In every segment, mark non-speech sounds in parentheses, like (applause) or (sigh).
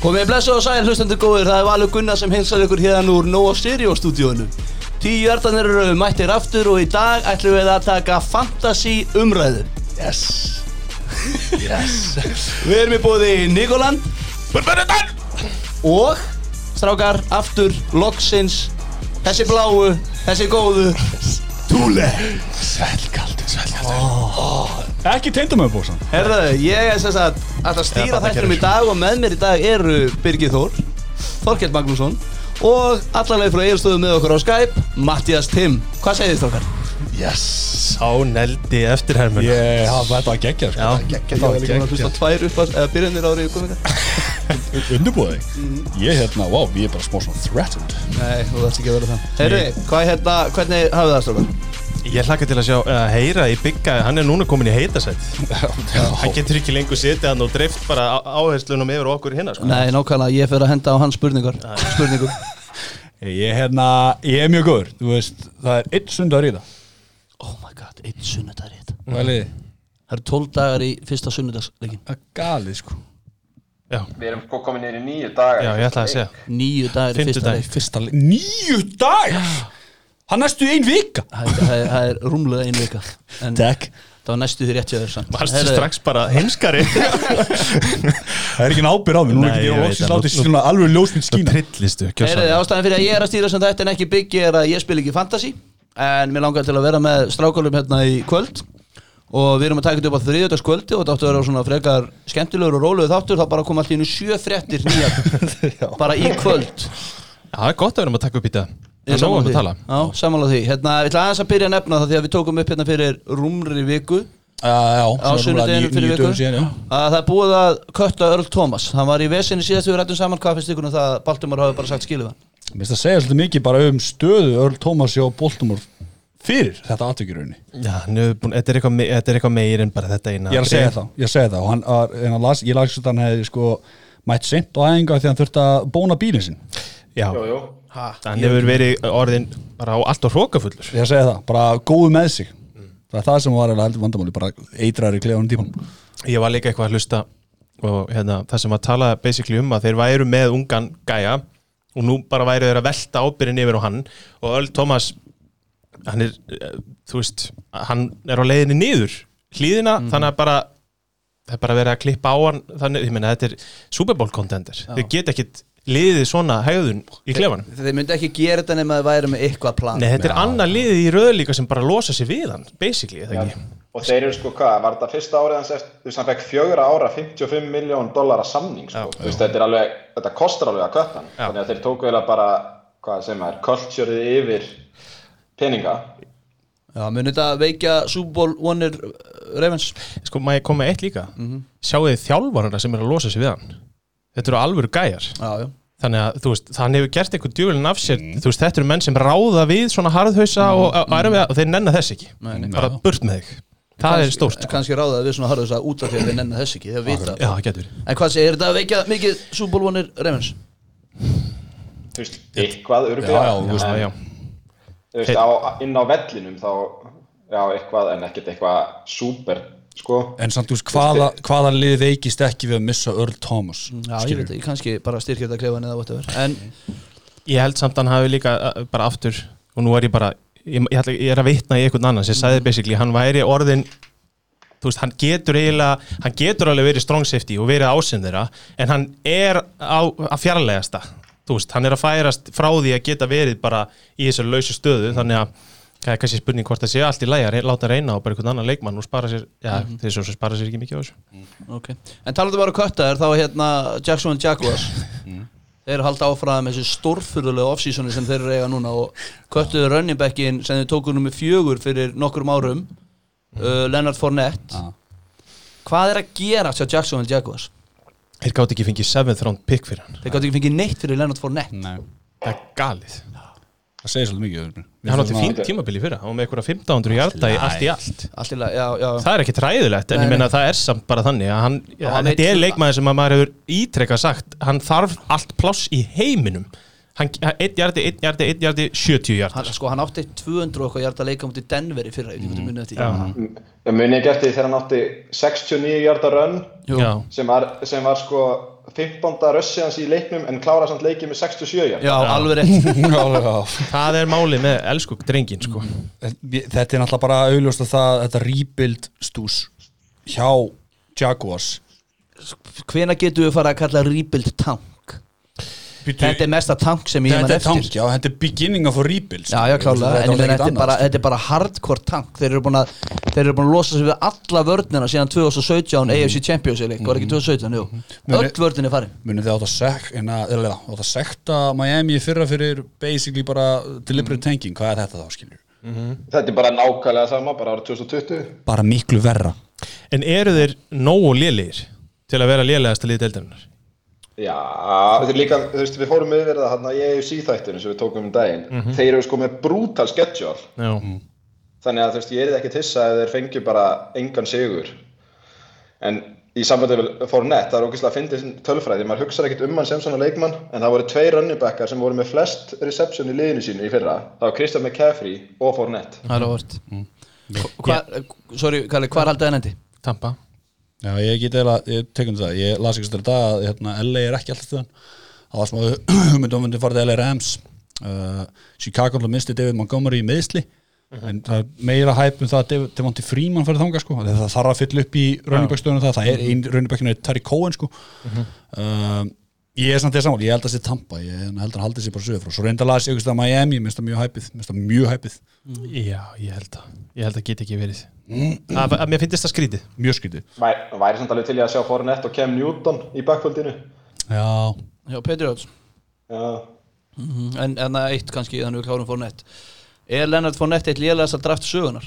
Komið blessu og sæl hlustendur góðir, það er Valur Gunnar sem heilsar ykkur hérna úr Nóa Stereo stúdíónu. Tíu hjartanir eru mættir aftur og í dag ætlum við að taka fantasy umræðu. Yes. (laughs) Yes. Við erum í bóði Nikoland og strákar aftur loksins þessi bláu, þessi góðu. Túle. Svelgaldi, svelgaldi Ekki teindamöðubósan Herðu, ég er sem sagt að stýra þættinum í dag og með mér í dag eru Birgir Þór, Þorkell Magnússon og allaveg frá eiginstöðu með okkur á Skype, Mattias Tim. Hvað segir þið strákar? Yes Sá neldi eftirhermun Ég hafa þetta að gegja sko. Já. Ég var líka að hlusta tvær upp að, eða byrjanir árið í kominga. (laughs) Undurbúði Ég hérna, wow, ég er bara smá svona threatened Nei, þú þarfst ekki að vera það. Herri, hvað hérna, hvernig hafið það strákar? Ég hlakka til að sjá, að heyra í bygga Hann er núna komin í heitasætt Hann getur ekki lengur setið hann og dreift bara áherslunum yfir okkur hinna sko. Nei, nákvæmlega, ég fer að henda á hans spurningar. Spurningum. (laughs) Ég hérna, ég er mjög góður Þú veist, það er einn sundar í það Oh my god, einn sunnudagur í þetta. Hvað er liðið? Það eru 12 dagar í fyrsta sunnudagsleikin. Það er galið sko Já, Við erum sko komin nýri nýju dagar já, ég ætla að segja Níu dagar í fyrsta Fimmtudaginn. leik. Fyrsta leik Níu dag Hann næstu í ein vika. Það er- það það rúmlega ein vika. En Takk. það var næstu því rétt hjá þér samt. Varstu strax bara heimskari? (laughs) Það er ekki ábyrð á mig Nú er ekki ég ég það. látið svona alveg ljósmynd skína. Trillistu, Heyrðu, kjössan ástæðan fyrir að ég er að stýra sem þetta en ekki byggi er að ég spil ekki fantasy en mér langar til að vera með strákólum hérna í kvöld. Og við erum að taka þetta upp á þriðjöldagskvöldi og þetta áttu að vera svona frekar skemmtilegur og rólegur þáttur. Þá bara kom allt í einu sjö fréttir nýjar (laughs) bara í kvöld. Já, það er gott að vera að taka upp í þetta Ég Það er því. að tala Já, sammála því. Hérna, ég ætla aðeins að byrja að nefna það því að við tókum upp hérna fyrir rúmri viku. Já, já á sunnudeginu fyrir viku. síðan, já. að það er búið að kötta Earl Thomas. Hann var í vesinni síðast við rættum saman. Hvað finnst ykkur um það að Baltimore hafi bara sagt skilu það? Mér finnst að segja svolítið mikið bara um stöðu Earl Thomas og Baltimore fyrir þetta aðtökjurunni Já, nú, búin- þetta er eitthvað er eitthvað meir en bara þetta eina Ég er að segja það, ég að segja það. Og hann, var- en hann las, ég lagst að hann hefði sko mætt seint á æfinga því hann þurfti að bóna bílinn sinn. Já, Jú, jú hann hefur verið orðin bara á allt og hrókafullur Ég segja það, bara góðu með sig. Það er það sem var eiginlega heldur vandamáli, bara eitrar í klefunum tíman Ég var líka eitthvað að hlusta og hérna, það sem að tala basically um að þeir væru með ungan gæja og nú bara væru þeir að velta ábyrðin yfir á hann og Earl Thomas hann er, eh, þú veist hann er á leiðinni niður hlýðina, þannig að bara það er bara verið að klippa á hann þannig, ég meina þetta er Super Bowl contender. Þeir get ekkit liðið svona hægðun í klefanum? Þeir myndi ekki gera þetta nema að það væri með eitthvað plan. Nei, þetta er annað liðið í röðlíka sem bara losa sig við hann, basically, eða ekki? Og þeir eru sko hvað, var þetta fyrsta árið hans eftir, þú veist hann fekk fjögra ára 55 miljón dollara samning sko, þú veist þetta er alveg, þetta kostar alveg að kötta hann, Já. þannig að þeir tóku eiginlega bara, hvað sem er, cultureið yfir peninga. Já, muni þetta veikja Super Bowl vonir Ravens? Sko, maður koma með eitt líka? Sjáu þið þjálfarana sem er að losa sig við hann Þetta eru alvöru gæjar. Já, já. Þannig að, þú veist, hann hefur gert eitthvað djúvelin af sér. Þú veist, þetta eru menn sem ráða við svona harðhausa og, og, erfiða, og þeir nenna þess ekki. Nei, nei. Bara burt með þig. Það er stórt, sko. Kanski ráða við svona harður þess að út af því að við nennan þess ekki Þegar vita. Já, það getur En hvað segir, er þetta að veikja mikið Super Bowl vonir Ravens? Þú veist, eitthvað Já, öruglega. já, veist, Já, já, Þú veist, á, inn á vellinum þá, já, eitthvað, en ekkert eitthvað súper, sko. En samt, veist, hvaða, hvaða lið veikist ekki við að missa Earl Thomas Já, ég veit ekki, kannski bara styrkja þetta klefan eða whatever En Ég held samt að hann hafi líka uh, bara aftur Og nú er ég bara, ég, ég, ætla, ég er að vitna í einhvern annan sem sagði basically, hann væri orðin Þú veist, hann getur eiginlega, hann getur alveg verið strong safety og verið ásinn þeirra En hann er á, að fjarlægasta Þú veist, hann er að færast frá því að geta verið bara í þessu lausu stöðu Þannig að það er kannski spurning hvort það sé allt í lægi að láta reyna á bara einhvern annan leikmann og spara sér, já, þeir svo sem spara sér ekki mikið á þessu. Ok, en talandi bara um köttaðir þá hérna Jackson Jaguars. (laughs) Þeir halda áfram með þessu stórfurðulega off-seasoni sem þeir eru eiga núna og köttuðu running backin sem þeir tóku nummer fjögur fyrir nokkrum árum uh, Leonard Fournette. Já. Hvað er að gera hjá Jackson Jaguars? Þeir gátt ekki fengið 7th round pick fyrir hann. Þeir gátt ekki fengið neitt fyrir Leonard Fournette. Nei, Það er galið það segir svolítið mikið. Hann átti fínt tímabili fyrir, hann var með eitthvað 1500 hjarta í allt í allt. Allt í lagi, já, já. Það er ekki træðilegt, en Nei, ég meina nei. það er samt bara þannig að hann, Og hann þetta er leikmaður sem að maður hefur ítrekka sagt, hann þarf allt pláss í heiminum. Hann, hann- einn jardi, einn jardi, einn jardi 70 hann, jardi sko, hann átti 200 og eitthvað hjarta leika mútið Denver í fyrra, ég hvað munið þetta Já. Ég muni ekki eftir því þegar hann átti 69 hjarta run Já. sem var, sem var sko 15. rössi hans í leiknum en klára samt leikið með 67 hjarta Já, alveg rétt (laughs) það er málið með elsku drengin sko. Þetta er náttúrulega bara auðljóst að það þetta rebuild stús hjá Jaguars Hvena getum við fara að kalla rebuild tank? Þetta er mesta tank sem ég man Þetta er eftir. tank, já, þetta er beginning of a rebuild Já, já, klálega, en þetta er bara, sko. þetta er bara hardcore tank. Þeir eru búin að, þeir eru búin að losa sig við alla vörnina síðan 2017 AFC Champions League, var ekki 2017, jú. Muni- Öll vörnin er farin. Munið þið átt að sek, en að, eða, átt að sekta Miami í fyrra fyrir basically bara deliberate tanking, hvað er þetta þá, skiljur? Þetta er bara nákvæmlega sama, bara árið 2020 Bara miklu verra. En eru þeir nógu lélegir til að vera lélegast að liða deildarinnar Já, þetta er líka, þú veist, við fórum yfir það hann að ég er síþættinu sem við tókum um daginn. Þeir eru sko með brutal schedule. Já, Þannig að þú veist, ég er ekki tissa ef þeir fengju bara engan sigur. En í sambandi við Fournette, það er ógeðslega að fyndi tölfræði. Maður hugsaði ekkert um hann sem svona leikmann en það voru tveir running backar sem voru með flest reception í liðinu sínu í fyrra. Það var Christian McCaffrey og Fournette. Það er óvart. Hva, Sorry, Kalli, hvað er haldið enn endi? Tampa Já, ég get eða, ég tekum það. Ég las ekki stöður dag að hérna, LA er ekki alltaf stöðan það var smá (coughs) hugmyndum myndi farið LA Rams. Uh, Chicago misti David Montgomery í meðsli en það er meira hæp um það að Devontae Freeman farið þangað sko, það þarf að fylla upp í runningbækstöðunum það, það er ein runningbækinu Terry Cohen sko. Uh, ég er samt því saman, ég held að það sé Tampa ég held að hann haldi sér bara sögur frá. Svo reynda að ég einhvers staðar Miami, ég minnst það mjög hæpið minnst það mjög hæpið, já, ég held að ég held að geti ekki verið. Að, að mér finnst það skrítið. Mjög skytið Væ- væri samt alveg til ég að sjá Fournette og Cam Newton í backholdinu Já, Já, Patriots Já, Mhm, En en það eitt kannski, þannig við klárum Fournette. Er Leonard Fournette eitt lélegast að draft sögunar?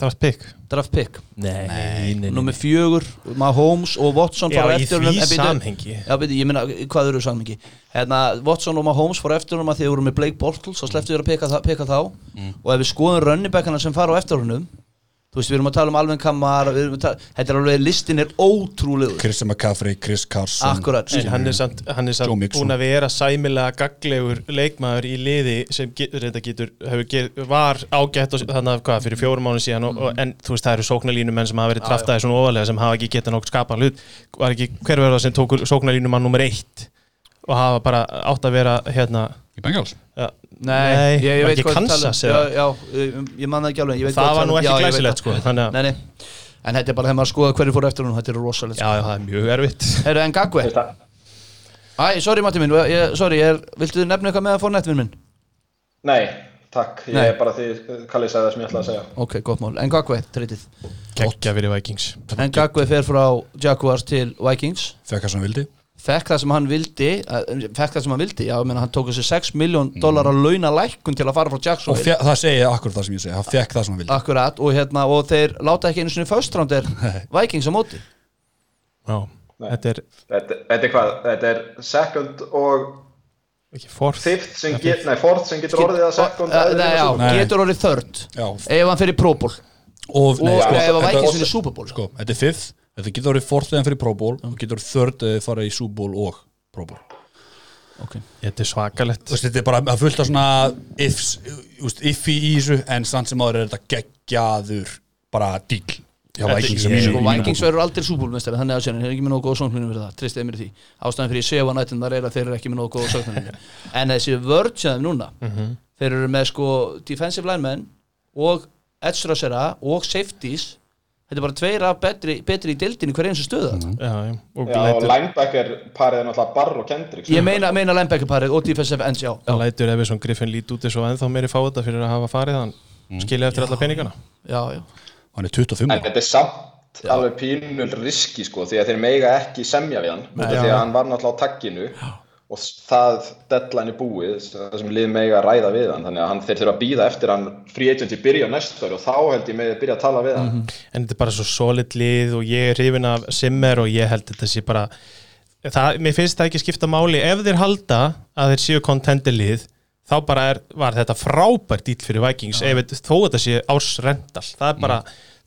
Draft pick? Draft pick? Nei, nei, nei. Númer fjögur, Mahomes og Watson já, fara í eftir því honum- en bíddu- samhengi. Já, beti, ég meina, hvað eru sammingi? Hérna, Watson og Mahomes fór eftir honum að því þeir voru með Blake Bortles og slepptu þér að peka, þá. Og ef við skoðum runningbækana sem fara á eftir honum þú veist, við erum að tala um Alvin Kamara við erum að tala, þetta er alveg, listin er ótrúlegur. Christian McCaffrey, Chris Carson Akkurat, En hann er samt, hann er samt búin að vera sæmilega gaglegur leikmaður í liði sem getur, þetta getur, hefur get, var ágætt og þannig að hvað, fyrir fjórum mánu síðan og, og, en þú veist, það eru sóknarlínumenn sem hafa verið draftaði svona ofalega sem hafa ekki getað nokkuð skapað hlut. Var ekki, hver verður það sem tókur sóknarlínumann nummer eitt og hafa bara átt að vera hérna í Bengals ja, Nei, ég, ég veit hvað þú tala um. Kansas Já, ég, ég man það ekki alveg ég veit það hvað þú var nú um. ekki ég glæsilegt það. sko Nei, nei, en þetta er bara þegar maður skoða hverju fór eftir honum þetta er rosalegt já, já, það er mjög erfitt Herru, en Gagwe Veist það? Æ, sorry Matti minn, ég, sorry, er, viltu þið nefna eitthvað með að fór nettvinn minn? Nei, takk, ég Nei. er bara því Kalli sagði það sem ég ætlaði að segja Ok, gott mál, en Gagwe, treytið geggja fyrir Vikings En Gagwe fer frá Jaguars til Vikings fekk það sem hann vildi fekk það sem hann vildi hann já, ég meina hann tók þessi 6 miljón dólar að launa lækkun til að fara frá og Jacksonville fe- það segi ég akkur það sem ég segi, hann fekk það sem hann vildi. Akkurat, og hérna, og þeir láta ekki einu sinni first rounder (laughs) Vikings á móti. Já, þetta er Þetta, þetta er hvað, þetta er second og fifth sem, get, nei, fourth sem getur orðið að second Eh, Nei, já, Nei. getur orðið third. Já, ef hann fyrir Pro Bowl. Og, og nei, sko, ef að þetta- Vikings fyrir Super Bowl sko, þetta er fifth þetta getur orðið eða fyrir Pro Bowl og getur orðið third eða fara í Bowl og Pro Bowl. Okay. þetta er svakalett þetta er bara að fullta svona ifs, just, iffi í þessu en samt sem áður er þetta geggjaður bara díl Vikings. Sko, Vikings verður aldrei Super Bowl mestari þannig að þeir eru ekki með nógu góð sóknunum fyrir það tristið mér í því, ástæðan fyrir ég sefa nættin þar er að þeir eru ekki með nógu góð sóknunum (laughs) en þessi vörd sem þeim núna þeir eru með sko defensive linemen og edge rushera og safeties þetta er bara tveir af betri, betri í deildinni hver eins og stöða já, já, og Já, og linebacker parið er náttúrulega Barr og Kendricks ég meina, meina linebacker parið og defensive ends, já, já, lætur Everson Griffin lít út þessu og ennþá meiri fá þetta fyrir að hafa farið hann skilja eftir alla peningana. Já, já. hann er 25 En þetta er samt alveg pínul riski sko því að þeir mega ekki semja við hann Já. því að hann var náttúrulega á tagginu og það deadline er búið það sem lið mega að ræða við hann. Þannig að hann, þeir þurfa að býða eftir hann free agent í byrja næstu ári og þá held ég með að byrja að tala við hann. En þetta er bara svo solid lið og ég er hrifin af Simmer og ég held þetta sé bara það, mér finnst það ekki skipta máli. Ef þeir halda að þeir séu contender lið þá bara er, var þetta frábært dýl fyrir Vikings ef þetta- þó þetta sé ásrendal það er bara,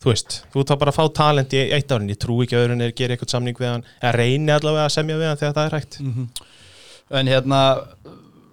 þú veist, þú þá bara að fá talent í eitt árin, ég trú ekki að öðrun er að gera eitthvað samning við hann, eða reyni allavega að semja við hann þegar það er hægt en hérna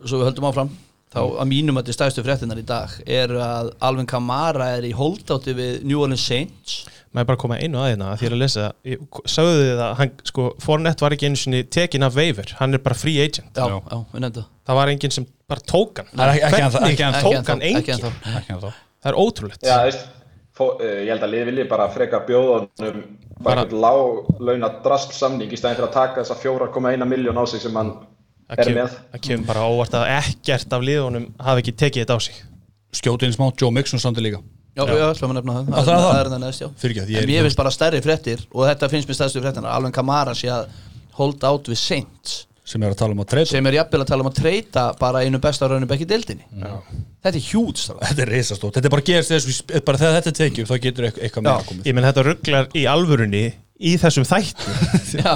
svo við höldum áfram þá að mínum að þetta stæðstu fréttinar í dag er að Alvin Kamara er í holdátti við New Orleans Saints. Maður bara koma einu að hérna að því að lesa ég, sagðu þið að hann, sko, Fournette var ekki einu sinni tekin af waiver, hann er bara free agent. Já, Já. við nefndum það. Var enginn sem bara tók hann. Er ekki- Hvernig ekki ennþá. tók hann enginn? það er ótrúlegt. Já, veist, fó, uh, ég held að liði vilji bara freka bjóða honum bara Bara- eitthvað láglauna drast samning í stæðin fyrir að taka þessa 4,1 miljón á sig sem hann er kemur, með. það kemur bara óvart að ekkert af liðunum hafi ekki tekið þetta á sig. Skjóti inn smá, Joe Mixon samt líka. Já, já, ætlum að nefna það. Það? Er það? Er neðst, já. Fyrirgefðu, ég er En mér finnst bara stærri fréttir og þetta finnst mér stærstu fréttinar Alvin Kamara sé að hold out við Saints. Sem er að tala um að treyta. Sem er jafnvel að tala um að treyta bara einu besta raunum ekki dildinni Þetta er hjút þetta er reisastótt, þetta er bara gerist þess við- bara þegar þetta tekið þá getur eitthvað, komið. Ég menn þetta rugglar í alvörunni í þessum þætti. (laughs) Já,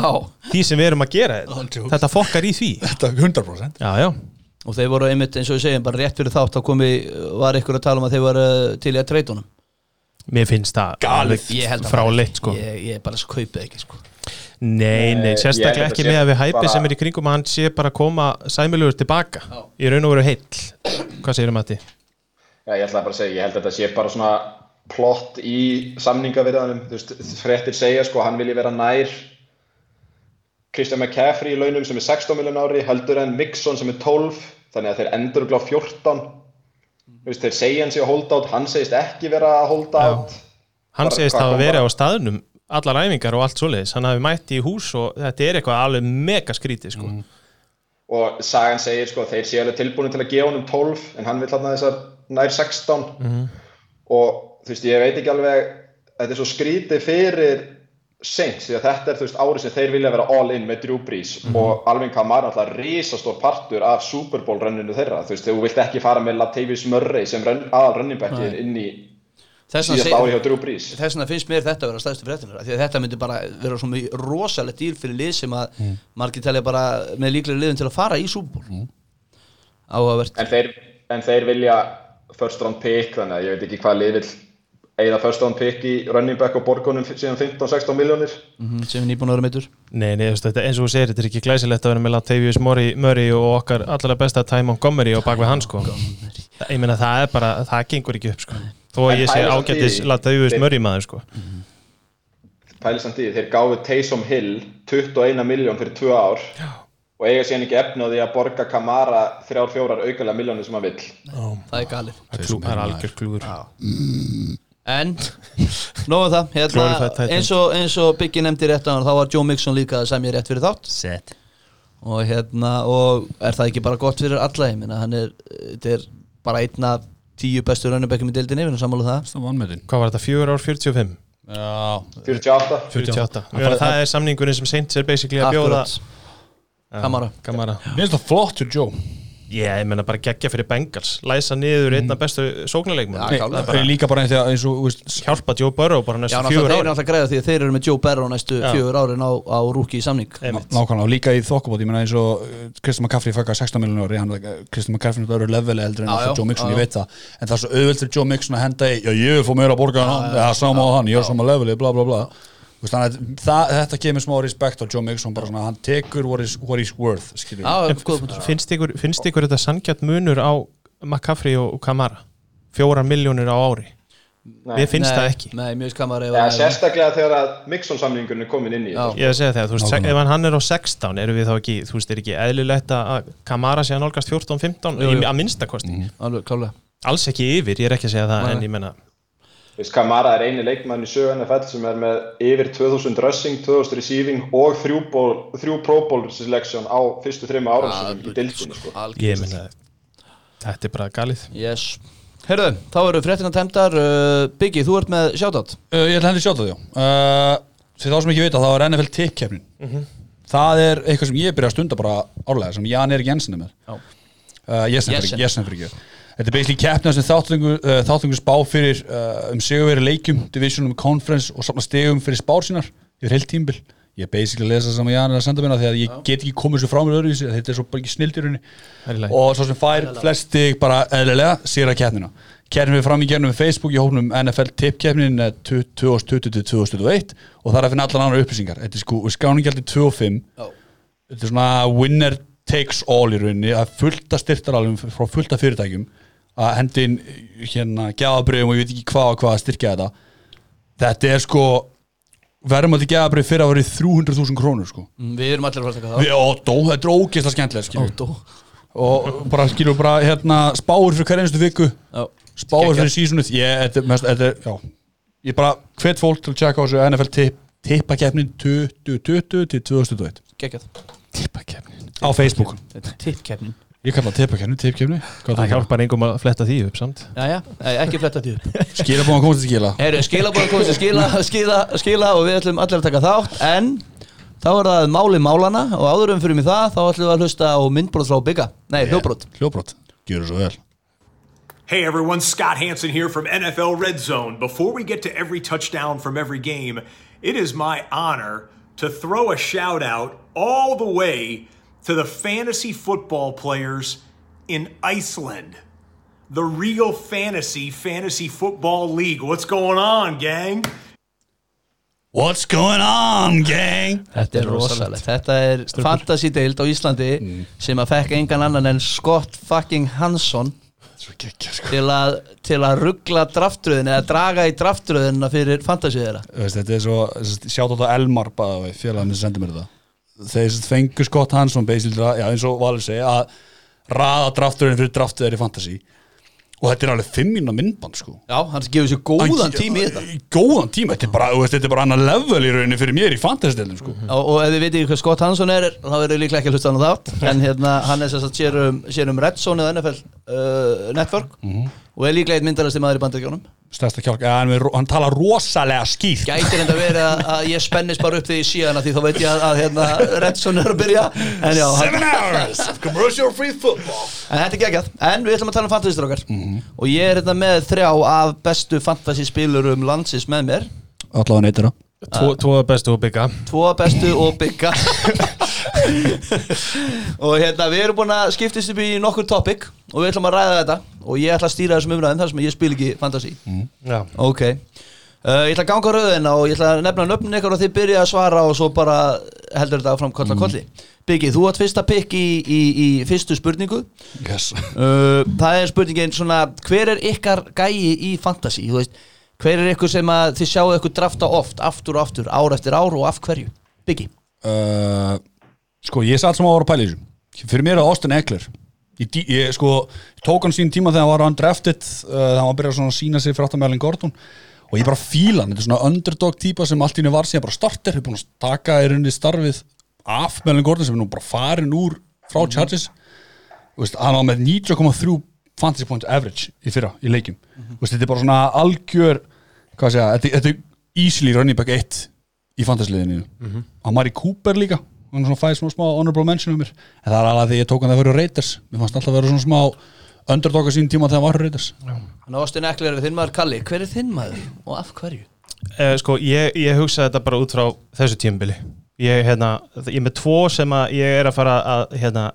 því sem við erum að gera þetta. þetta fokkar í því. Þetta er 100% já, já, og þeir voru einmitt eins og við segjum bara rétt fyrir þátt þá komi, var ykkur að tala um að þeir voru til í að treyta honum. Mér finnst það alveg Ég held að fráleitt sko. Ég, ég bara kaupið ekki sko. Nei, nei, Eh, ég sérstaklega ekki með að við hæpi bara- sem er í kringum að hann sé bara að koma sæmilugur tilbaka. Í raun og veru heill. Hvað segir um þetta? Já, ég ætla bara að segja, ég held að þetta sé bara svona plott í samningavirðanum, þú veist, fréttir segja sko, hann vilji vera nær Christian McCaffrey í launum sem er 16 miljón ári, heldur en Mixon sem er 12, þannig að þeir endur glá 14 þú veist, þeir segja hann sé að holda át, hann segist ekki vera að holda Já. át Hann segist kom verið á staðnum allar æfingar og allt svoleiðis. Hann hafi mætti í hús og þetta er eitthvað alveg mega skrítið sko. og sagan segir sko, þeir séu alveg tilbúin til að gefa honum 12 en hann vil hann þessar nær 16 og þú veist, ég veit ekki alveg þetta er svo skrítið fyrir Saints, því að þetta er þú veist árið sem þeir vilja vera all in með Drew Brees og Alvin Kamara alltaf risastór partur af Super Bowl rönninu þeirra, þú veist, þú vilt ekki fara með Latavius Murray sem run, aðal running backin inn í síðast ári hjá Drew Brees. þess vegna finnst mér þetta að vera stærstu fréttinar af því að þetta myndi bara vera svona rosalegt dýr fyrir lið sem að margir telja bara með líklega liðin til að fara í súból mm. áhugavert. En þeir, en þeir vilja first round pick, þannig að ég veit ekki hvað lið vill eða first round pick í running back og borgunum síðan 15-16 miljónir mm sem er nýbúin að vera meittur Nei, nei, þú veist, þetta, eins og þú segir, þetta er ekki glæsilegt að vera með Latavius Murray, og okkar allar besta Ty Montgomery og bak við hann sko. Ég meina það er bara, það gengur ekki upp sko. þó að ég sé ágættis Latavius Murray maður sko. pæli samt í, því, þeir gáðu Taysom Hill 21 miljón fyrir 2 ár Já. og eiga síðan ekki efni á því að borga Kamara 3-4 aukalega miljónir sem hann vill. Það er galið. Það er algjör klúður en nóðum það hérna, eins, og, eins og Biggi nefndi rétt á hann þá var Joe Mixon líka að semja rétt fyrir þátt. Set. Og hérna og er það ekki bara gott fyrir alla? Ég minna hann er, þetta er bara einn af tíu bestu raunabekkum í deildinni við erum sammála um það. Vannmetin Hvað var þetta, fjögur ár 45? já. 48 48 Það, það er samningurinn sem Saints er basically að bjóða. Kamara. Kamara. Mér finnst það flott til Joe Já, ég menna bara geggja fyrir Bengals. Læsa niður einn af bestu sóknarleikmenn það er líka bara eins og, eins og þú veist, Hjálpa Joe Burrow bara næstu fjögur þeir eru ári náttúrulega græða því að þeir eru með Joe Barrow næstu fjögur árin á, á rúki í samning nákvæmlega og líka í þokkabót ég meina eins og uh, Kristján McCaffrey fækka 16 miljonar ári hann Kristján McCaffrey er leveli heldur en alltaf Joe Mixon, já, ég veit það. En það er svo auðvelt fyrir Joe Mixon að henda í já ég vil fá meira að borga en hann, ég er sama leveli, bla bla bla þannig að það, þetta kemur smá respekt á Joe Mixon bara svona, hann tekur what is, what is worth góð punktur. finnst ykkur, finnst ykkur þetta sangjart munur á McCaffrey og Kamara? Fjóra miljónir á ári? Við finnst Nei, það ekki. Nei, mjög skammar ja, sérstaklega þegar að Mixon samningurinn er komin inn í Já. þetta Ég er að segja það, þú veist, ef hann er á 16 erum við þá ekki, þú veist, er ekki eðlilegt að Kamara sé að nálgast 14-15 Jú, jú. að minnstakosti, Alveg klálega. Alls ekki yfir ég er ekki að segja það, Nei. en ég menna veist, Kamara er eini leikmann í sögu NFL sem er með yfir 2000 rushing, 2000 receiving og þrjú, ból, þrjú Pro Bowl selection á fyrstu þrejum árum sem í dildinu sko. ég menna, þetta er bara galið. Yes. Herðu, þá eru fréttina tæmdar. Uh, Biggi, þú ert með shoutout. Uh, ég ætla henni að sjáta því uh, Fyrir þá sem ekki vita þá er NFL tippkeppnin. Það er eitthvað sem ég byrja að stunda bara árlega sem Jan Erik Jensen er með. Já. uh, Jensen Jensen fyrir ekki Þetta er basically keppna sem þáttungur, uh, þáttungur spá fyrir uh, um sigurveri leikjum, divisionum, conference og safna stegum fyrir spár sínar yfir heilt tímbil Ég er basically að lesa það sem Jan er að senda mér því að ég get ekki komið svo frá mér öðruvísi þetta er svo bara ekki snild í rauninni. Það er í og svo sem fær flest stig bara eðlilega sér að keppnina. Keppnum við fram í gernum við Facebook í hóknum NFL tippkeppnin 2020-2021 og það er að finna allar annar upplýsingar. Þetta er sko skáningjaldi 2 og 5 Já. þetta er svona winner takes all í rauninni að fullta styrtaralum frá fullta fyrirtækjum að hendi inn hérna gjafabröðum og ég veit ekki hvað og hvað að styrkja þetta. Þetta er sko verðum að þetta gjafabröð fyrir að verið 300.000 krónur sko. Mm, Við erum allir að fara að taka við Otto, þetta er ógeðslega skemmtilega Ótó og bara skilur bara hérna spáur fyrir hver einstu viku. Já. spáur Geggjað. fyrir sísunnið ég, þetta, er mest, þetta, er- já, ég bara hvet fólk til að tjekka á þessu NFL tip, tippakefnin 2020 til 2021 Geggjað. Tippakefnin á Facebook. Tippkeppnin ég kalla það tippakefni, tippkefni Það hjálpar engum að fletta því upp samt. Jæja, Nei, ekki fletta því upp. Skilabóðan komast til skila. Herru, skilabóðan komist að skila, skila, skila og við ætlum allir að taka þátt. En þá er það máli málana og áður um fyrir mig það þá ætlum við að hlusta á myndbrot frá Bigga. Nei, hljóbrot hljóbrot, gjör svo vel. Hey everyone, Scott Hansen here from NFL Red Zone. Before we get to every touchdown from every game, it is my honor to throw a shout out all the way to the fantasy football players in Iceland. The real fantasy fantasy football league. What's going on, gang? What's going on gang? Þetta er rosalegt. Þetta er fantasy deild á Íslandi sem að fekk engan annan en Scott fucking Hansson sko. til að, til að ruggla draftröðin eða draga í draftröðina fyrir fantasy þeirra. Veist, þetta er svo, sjátt á þetta Elmar bara félagin sem sendir mér þetta þeir fengur Scott Hansson já, eins og Valur segi að raða drafturinn fyrir draftu þeir í fantasy. Og þetta er alveg fimm mínu myndband sko. Já, hann gefur sér góðan tími í þetta. Góðan tíma, þetta er bara, þetta er bara annar level í rauninni fyrir mér í fantasy-delum sko. og, og ef þið veitir hvað Scott Hansson er þá verður líklega ekki að hlusta hann á þátt. En hérna, hann er sér um, um Red Zone eða NFL uh, Network og er líklega eitt myndalasti maður í bandaríkjónum stærsta kjálk, ja, hann, hann tala rosalega skýrt. Gætir enda verið að, að ég spennist bara upp því sé hana því þá veit ég að, að hérna, Red Zone er að byrja. En já, hann, Seven hours of commercial free football. En þetta er geggjað. En við ætlum að tala um fantasy strókar og ég er hérna með þrjá af bestu fantasy spilurum landsins með mér. Allavega neytir Tvo, tvo bestu og bygga tvo bestu og bygga (laughs) og hérna við erum búin að skiptist upp í nokkur topic og við ætlum að ræða þetta. Og ég ætla að stýra þessum umræðum þar sem ég spil ekki fantasy. Já, ok. Uh, ég ætla að ganga rauðina og ég ætla að nefna nöfnin ykkur og þið byrja að svara og svo bara heldur þetta áfram kolla kolli. Biggi, þú átt fyrsta pikk í, í, í fyrstu spurningu. Yes. uh, það er spurningin svona hver er ykkar gæi í fantasy? Þú veist, hver er ykkur sem að þið sjáu ykkur drafta oft, aftur og aftur ár eftir ár og af hverju? Biggi. Uh, sko, ég satt sem að voru að pæla í þessu. Fyrir mér er það Austin Eckler. Ég, ég sko, tók hann sín tíma þegar hann var undrafted uh, þegar hann var að byrja að sína sig fyrir áttamælinn Gordon. Og ég bara fíla hann, þetta er svona underdog típa sem allt í henni var síðan bara starter, hefur búin að taka í rauninni starfið af Melvin Gordon sem er nú bara farin úr frá Chargers. Þú veist, hann var með 90,3 fantasy points average í fyrra í leikjum. Þú veist, þetta er bara svona algjör hvað segja, þetta, þetta er easily running back 1 í fantasy-liðinu hann var í Cooper líka hann er svona fæði svona smá honorable mention um mér. En það er alveg því ég tók hann það fyrir Raiders. Mér fannst alltaf að vera svona smá underdog á sín tíma þegar hann var Raiders. Þannig að Austin Eckler er þinn maður Kalli. Hver er þinn maður og af hverju? Eh, sko, ég, ég hugsa þetta bara út frá þessu tímabili. Ég, hérna, ég er með tvo sem að ég er að fara að hérna,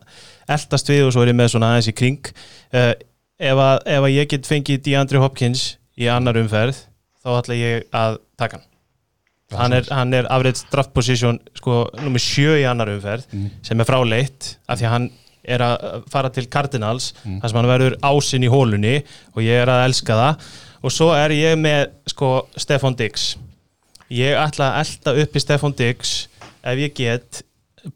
eldast við og svo er ég með svona aðeins í kring. Uh, ef, að, ef að ég get fengið DeAndre Hopkins í annar umferð þá ætla ég að taka hann hann er, hann er average draft position sko, nummer sjö í annar umferð sem er fráleitt af því að hann er að fara til Cardinals þar sem hann verður ásinn í hólunni og ég er að elska það. Og svo er ég með sko Stefan Diggs. Ég ætla að elda upp í Stefan Diggs ef ég get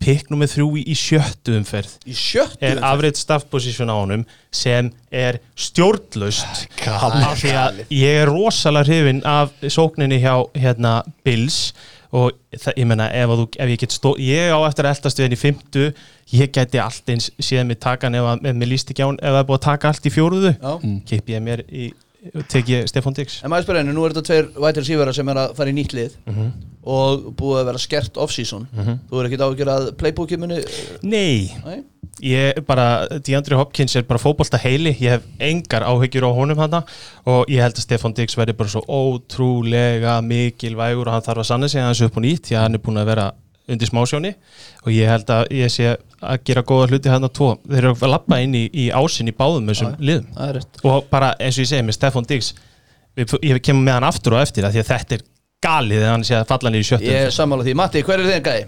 pikk nummið þrjú í, sjöttu umferð. Í sjöttu er average staff position á honum sem er stjórnlaust. Af því að ég er rosalega hrifin af sókninni hjá hérna Bills. Og það, ég menna ef, að þú, ef ég get stó ég á eftir að eldast við henni í fymtu ég geti allt eins síðan mig taka hann ef, að- ef mér líst ekki á hann ef það er búið að taka allt í fjóruðu Já. kipp ég mér í tek ég Stefán Diggs En maður spyrir henni, nú er þetta tveir white receivera sem er að fara í nýtt lið og búið að vera skert off-season. Þú er ekkert ágjör að playbookið muni Nei, Nei? ég bara, DeAndre Hopkins er bara fótbolta heili, ég hef engar áhyggjur á honum hana og ég held að Stefan Diggs verði bara svo ótrúlega mikilvægur og hann þarf að sanna sig hans upp og nýtt því að hann er búin að vera undir smásjóni og ég held að ég sé að gera góða hluti hérna tvo, þeir eru að lappa inn í, í ásinn í báðum þessum liðum. Og bara eins og ég segi með Stefan Diggs ég kemur með hann aftur og eftir það því að þetta er galið þegar hann sé að falla niður í sjöttum Ég er sammála því. Matti, hver er þinn gæi?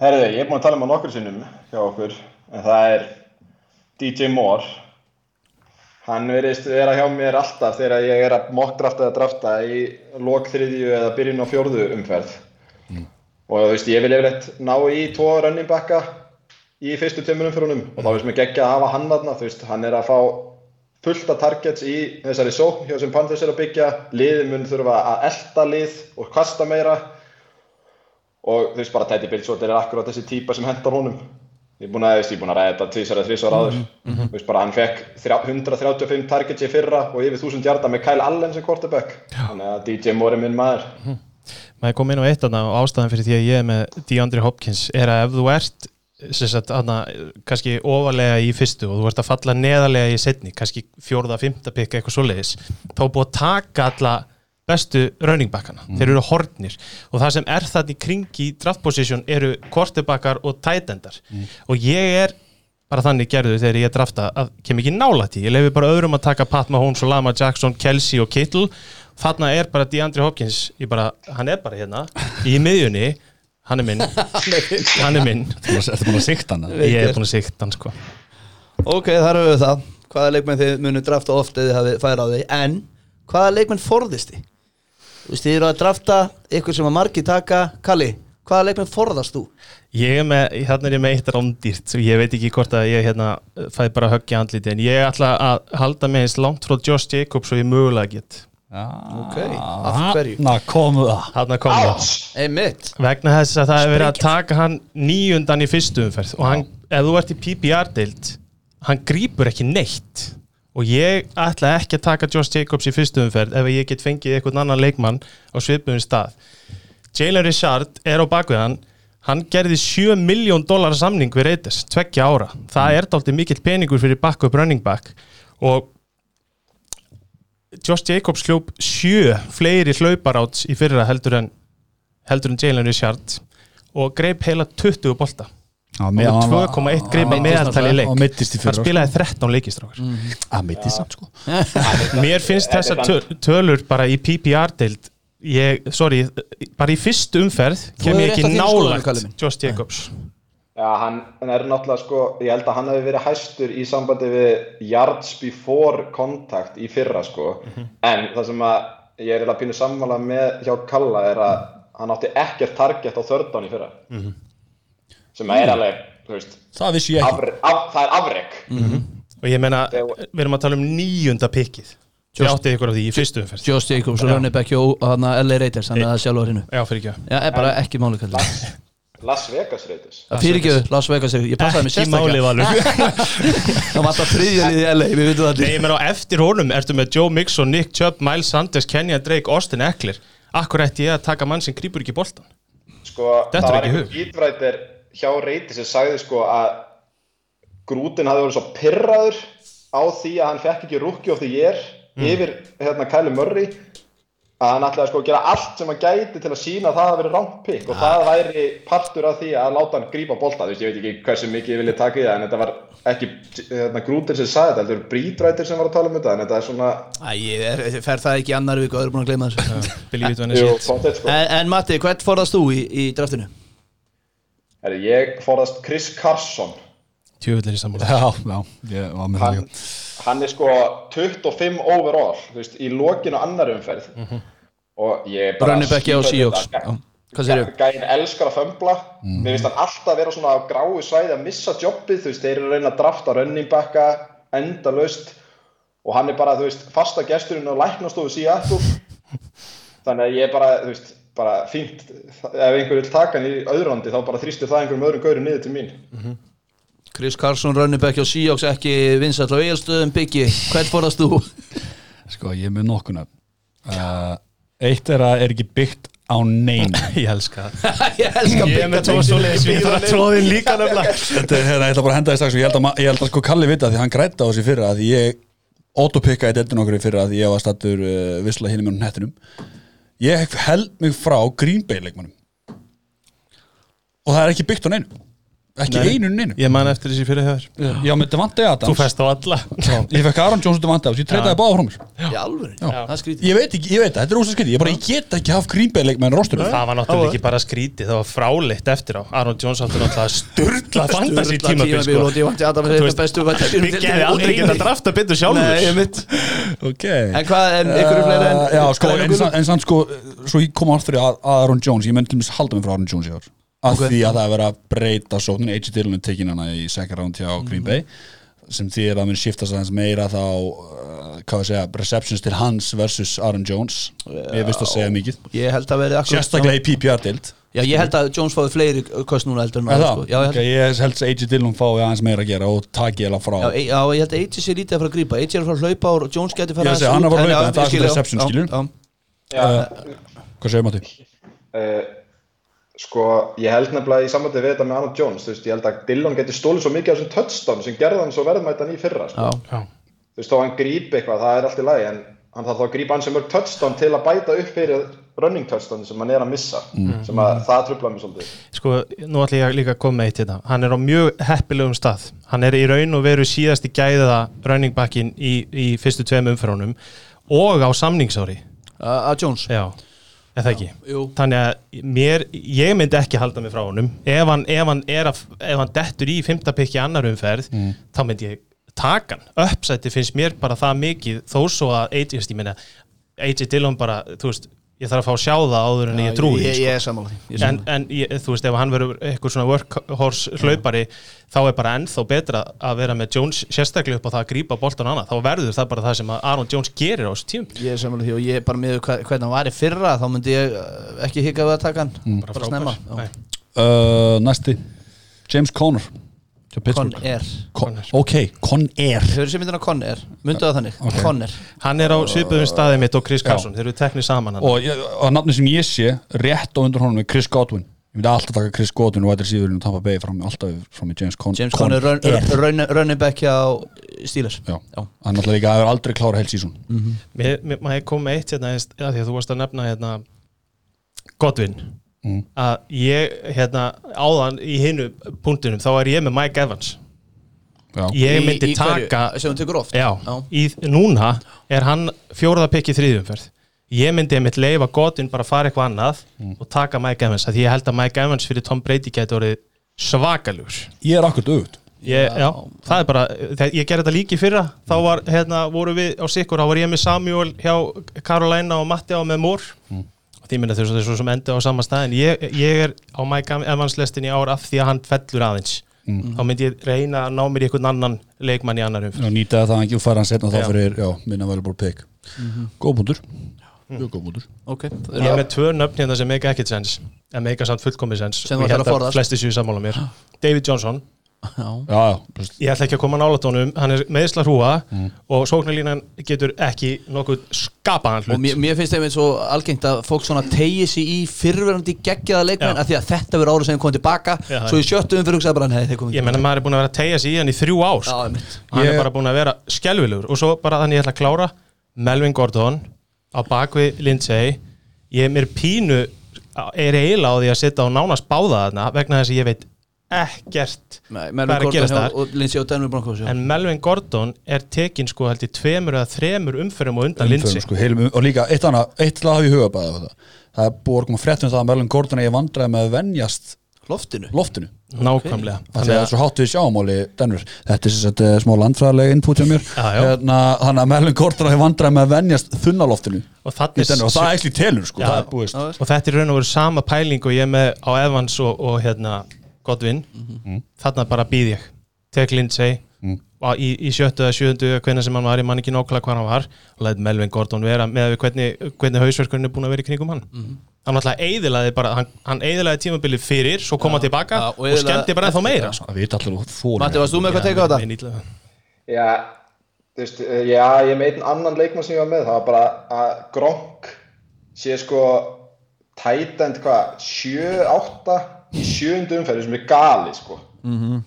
herriði, ég er búinn að tala um hann nokkur sinnum hjá okkur, en það er DJ Moore. Hann verðist vera hjá mér alltaf þegar ég er að mokkdrafta eða drafta í lok þriðju eða byrjun á fjórðu umferð. Og þú veist, ég vil yfirleitt ná í tvo running backa í fyrstu tveimur umferðunum. Og þá veist mér geggja að hafa hann þarna, þú veist, hann er að fá fullt af targets í þessari sókn hjá sem Panthers er að byggja, liðin mun þurfa að elda lið og kasta meira. Og þú veist bara Teddy Bridgewater er akkurat þessi típa sem hendar honum. Ég er búinn að, að ræða þetta tvisar eða þrisvar áður. Þú veist bara hann fekk þrjá- 135 targets í fyrra og yfir 1000 hjarta með Kyle Allen sem quarterback. Þannig að DJ Moore er minn maður maður kom inn á eitt og ástæðan fyrir því að ég er með DeAndre Hopkins er að ef þú ert sagt, aðna, kannski ofalega í fyrstu og þú ert að falla neðarlega í setni kannski fjórða, fymta pikka eitthvað svoleiðis þá er búið að taka alla bestu rauningbakkana, þeir eru hortnir og það sem er þarna í kring í draft position eru quarterbackar og tight endar. Og ég er bara þannig gerðu þegar ég drafta að kem ekki nálægt í, ég lefi bara öðrum að taka Pat Mahomes og Lama Jackson, Kelsey og Kittle þarna er bara DeAndre Hopkins. Ég bara, hann er bara hérna í miðjunni, hann er minn. (laughs) Hann er minn, Ertu búin að sikta hann? ég er búin að sikta hann sko. Ok, þar höfum við það. Hvaða leikmenn þið munið drafta oft eða þið hafið færa á því En hvaða leikmenn forðist þið? Þú veist, þið eru að drafta ykkur sem að margi taka. Kalli, hvaða leikmenn forðast þú? ég er með, hérna er ég með eitt rándýrt og ég veit ekki hvort að ég hérna fæ bara höggi andliti en ég ætla að halda mig eins langt frá Josh Jacobs og ég mögulega get Ok, af hverju? Na, komu það. Hann að koma það Einmitt. Vegna þess að það er verið að taka hann nýjundan í fyrstu umferð og hann, ef þú ert í PPR-deild hann grípur ekki neitt. Og ég ætla ekki að taka Josh Jacobs í fyrstu umferð ef ég get fengið einhvern annan leikmann á svipuðum stað. Jalen Richard er á bakvið hann. Hann gerði 7 miljón dólar samning við Raiders, tveggja ára. Það er dálítið mikill peningur fyrir backup running back. Og Josh Jacobs hljóp sjö fleiri hlauparáts í fyrra heldur en heldur en Jalen Richard og greip heila 20 bolta. Og með 2,1 greipa meðaltali í leik. hann fyrra spilaði 13 leikistrákar að mittist samt sko. (laughs) Mér finnst þessar töl- tölur bara í PPR-deild ég, sorry, bara í fyrstu umferð kem ég ekki minn. Josh Jacobs Já, hann, hann er náttúrulega sko, ég held að hann hefði verið hæstur í sambandi við yards before contact í fyrra sko, en það sem að ég er eiginlega pínu sammála með hjá Kalla er að hann átti ekkert target á þörðdán í fyrra, sem að er alveg, þú veist, það afre, af, það er afrek. og ég meina, Þegar- við erum að tala um níunda pikkið. Ég átti ykkur á því í fyrstu umferð. Josh Jacobs, running back hjá hana, LA Raiders Þannig að það er sjálfur hinnu já, fyrir ekki Já, er bara ekki máli Kalli Las Vegas Raiders. Það fyrir ekki Las Vegas. Ég passaði mig ekki máli sérstaklega valur. (laughs) Það var alltaf þriðjarið í LA Við veitum það Nei, ég meina á eftir honum ertu með Joe Mixon, Nick Chubb, Miles Sanders, Kenyan Drake, Austin Eckler. Akkur ætti ég að taka mann sem grípur ekki boltan Sko, Dettur það var einhver gítrættir hjá Reyti sem sagði sko að Grútin hafði verið svo pirraður á því að hann fekk ekki rookie of the year yfir hérna Kyle Murray að hann ætlaði sko að gera allt sem hann gæti til að sína að það hafi verið rangt pick og það væri partur af því að láta hann grípa bolta, þú veist, ég veit ekki hversu mikið ég vilja taka í það, en þetta var ekki hérna, Grútin sem sagði þetta, þetta er brítrættir sem var að tala um þetta, en þetta er svona Æ, ég er- fer það ekki annar viku og eru búin að gleyma þessu (laughs) sko. En, en Matti, hvert forðast þú í, í draftinu? Herri, ég forðast Chris Carson Tjöfullir í sammála. Já, já, ég var með það hann, hann er sko 25 overall þú veist, í lokinu annar umferð. Og ég er bara back á skíthræddur Seahawks. við það. Já. Hvað segirðu? Gæ- gæinn elskar að fömbla. Mér finnst hann alltaf vera svona á gráu svæði að missa jobbið, þú veist, þeir eru að reyna að drafta running backa enda laust og hann er bara, þú veist, fasta gesturinn á læknastofu Seattle. (laughs) Þannig að ég er bara, þú veist bara fínt, ef einhver vil taka hann í öðrandi þá bara þrýstir það einhverjum öðrum gaurum niður til mín Chris Carson, running back hjá Seahawks ekki vinsall á eigelstöðum byggi hvert forðast þú? (laughs) sko, ég er með nokkuna uh, eitt er að er ekki byggt á neyn (laughs) Ég elska það. (laughs) Ég elska Ég er með svoleiðis Ég þarf að tróðin líka nefnilega Þetta er, hérna, ég ætla bara að henda þess strax og ég held að, ég held að sko Kalli vita því hann græta á þessi fyrra að ég autopikkaði deltin okkur í fyrra að ég var stattur uh, vissla hinn með hettinum ég held mig frá Green Bay leikmannum og það er ekki byggt á neinu ekki Nei. einu neinu. Ég man eftir þessi fyrir höfður Já, með Devante Þú Adams. fest á alla. Ég fekk Aaron Jones og Devante Adams, ég treytaði báða frá mér í alvöru, það er skrítið. Ég veit ekki, ég veit það, þetta er ósað skrítið. Ég bara, ég get ekki haft grínbeðleik með rostur Það var náttúrulega ekki bara skrítið, það var fráleitt eftir á. Aron Jones átti náttúrulega sturla fantasy tímabil sko. það Þú var veist, bestu Við gefum aldrei geta drafta betur sjálfur. (laughs) En hvað, en Já, ég Ég til frá Af Ok. því að það er verið að breyta sóknin A.J. Dillon er tekin hana í second round hjá. Green Bay sem því að það mun shiftast aðeins meira þá uh, hvað að segja, receptions til hans versus Aaron Jones ég veist að segja mikið Ég sérstaklega í PPR-dild Já, ég held að Jones fáið fleiri köst núna heldur en það? sko. Já, ég held ég held að A.J. Dillon fái aðeins meira að gera og taki eða frá Já, e- já, ég held að AJ sé lítið að fara að grípa AJ er að fara að hlaupa og Jones geti fara Ég sé, hann er að hlaupa, en það er já, reception, já, skilur. já. Já, hvað segir Matti? uh, sko, ég held nefnilega í sambandi við þetta með Arnold Jones, þú veist, ég held að Dillon geti stólið svo mikið af þessum touchdown sem gerði hann svo verðmættan í fyrra, sko. Já. Já. þú veist, þó hann grípi eitthvað, það er allt í lagi, en hann þarf þá að grípa hann sem mörg touchdown til að bæta upp fyrir running touchdown sem hann er að missa, sem að það trubla mig svolítið. Sko, nú ætlum ég líka að koma með eitt hérna Hann er á mjög heppilegum stað Hann er í raun og veru síðasti gæða running backin í, í fyrstu tveim umfyrónum og á samningsári Að að Jones Já, eða ekki Jú. Þannig að mér, ég myndi ekki halda mig frá honum. Ef hann, ef hann, er að, ef hann dettur í fymta pikki annar umferð þá myndi ég taka hann. Uppsætti finnst mér bara það mikið þó svo að AJ, ég meina AJ Dillon bara, þú veist ég þarf að fá að sjá það áður en ég trúi því, Ég sko. ég er sammála því. Ég er en, sammála. en ég, þú veist ef hann verður eitthvað svona workhorse hlaupari þá er bara ennþá betra að vera með Jones sérstaklega upp á það að grípa boltan annað. Þá verður það bara það sem að Aaron Jones gerir á þessu tím Ég er sammála því og ég er bara með hva- hvernig hann var í fyrra þá myndi ég uh, ekki hika við að taka hann. Mm. bara snemma. Já. Uh, næsti, James Conner Con Air. Con, ok, Con-Air Þau eru sem myndina Con Air? Myndu það þannig. Ok. Con Air. Hann er á svipuðum staði mitt og Chris Carson. Þeir eru teknir saman hann. Og, og nafni sem ég sé rétt á undan honum er Chris Godwin. Ég myndi alltaf taka Chris Godwin og vætir síðurinn og Tampa Bay fram, alltaf fram í James Con James Con er running back hjá Steelers. Já, Já. hann alltaf líka hefur aldrei klára heilt sísón Mér, mér, maður kom með eitt hérna, því að þú varst að nefna hérna, Godwin Mm. að ég hérna, áðan í hinnu punktunum þá er ég með Mike Evans. Já, ég myndi Í- í hverju? taka oft? Já, Já. Í, núna er hann fjóraða pikk í þriðjumferð ég myndi einmitt leifa Godwin bara að fara eitthvað annað Mm. og taka Mike Evans að því ég held að Mike Evans fyrir Tom Brady gæti orðið svakalugur ég er akkur auðvut Ég, já, það er bara, ég gerði þetta líki fyrra. Þá var, hérna, voru við á sikkur. Þá var ég með Samuel hjá Carolina og Matti á með Mór Mm. Þau svo, svo sem endi á sama stað en ég, ég er á Mike Evans lestin í ár af því að hann fellur aðeins. Mm. þá myndi ég reyna að ná mér í einhvern annan leikmann í annar umfyrir og nýta það ekki og fara hann setna þá fyrir já, minna valuable pick. Góð búndur mjög góð búndur Ok. Ég er með tvö nöfn hérna sem make ekkert sens en make samt að forðast. flesti séu sammála mér. David Johnson Já. Já, já, just, ég ætla ekki að koma nála tónum hann er meðsla hrúa og sóknarlínan getur ekki nokkuð skapaðan Og hlut. mér, mér finnst einmitt svo algengt að fólk svona tegi sig í fyrrverandi geggjaða leikmenn að því að þetta verður árið sem komið tilbaka. Já, svo í sjöttu umfyrir hugsaði bara nei þeir komið Ég menna maður er búin að vera að tegja sig í hann í þrjú ár. Já, Hann Ég- er bara búin að vera skelvilegur Og svo bara þannig ég ætla að klára Melvin Gordon á bakvið Lindsay. Ég er mér pínu er eiginlega á því að setja á nánast báða þarna vegna þess að ég veit ekkert Nei, Hvað er Melvin að og og Broncos já. En Melvin Gordon er tekin sko held í tveimur eða þremur umfyrum og undan Lindsay. umförum, sko, um- og líka eitt annað, eitt til að hafa í huga bara það. það er búið að koma fréttum um það að Merlin Gordon er vandræði með að venjast loftinu? loftinu. Nákvæmlega. Þannig að Þannig það er að svo hátt við sjáumóli Denver Þetta er sem sagt eh, smá landfræðilega input hjá mér. Já. Hérna, Þannig að Merlin Gordon hefur vandræði með að venjast þunnaloftinu og, í þarna Denver og það er ekki telur sko, er og þetta er raun og veru sama pæling og ég er með á Evans og, og hérna Godwin. Þarna bara býð ég. Tek Lindsay. Mm. í, í sjöttu eða sjöundu hvernig sem hann var, ég man ekki nákvæmlega hvað hann var. Og læt Melvin Gordon vera með hvernig, hvernig hausverkurinn er búin að vera í kringum hann. Hann alltaf eiðilaði bara hann, hann eiðilaði tímabilið fyrir, svo kom hann tilbaka já, og og, skemmti bara ennþá meira. Matti, varst þú með eitthvað að teka á þetta? Já, þú veist, eh, já, ég er með einn annan leikmann sem ég var með, það var bara að Gronk sé sko tætend hvað, 7-8 í sjöundu umferði sem er gali sko. -hmm.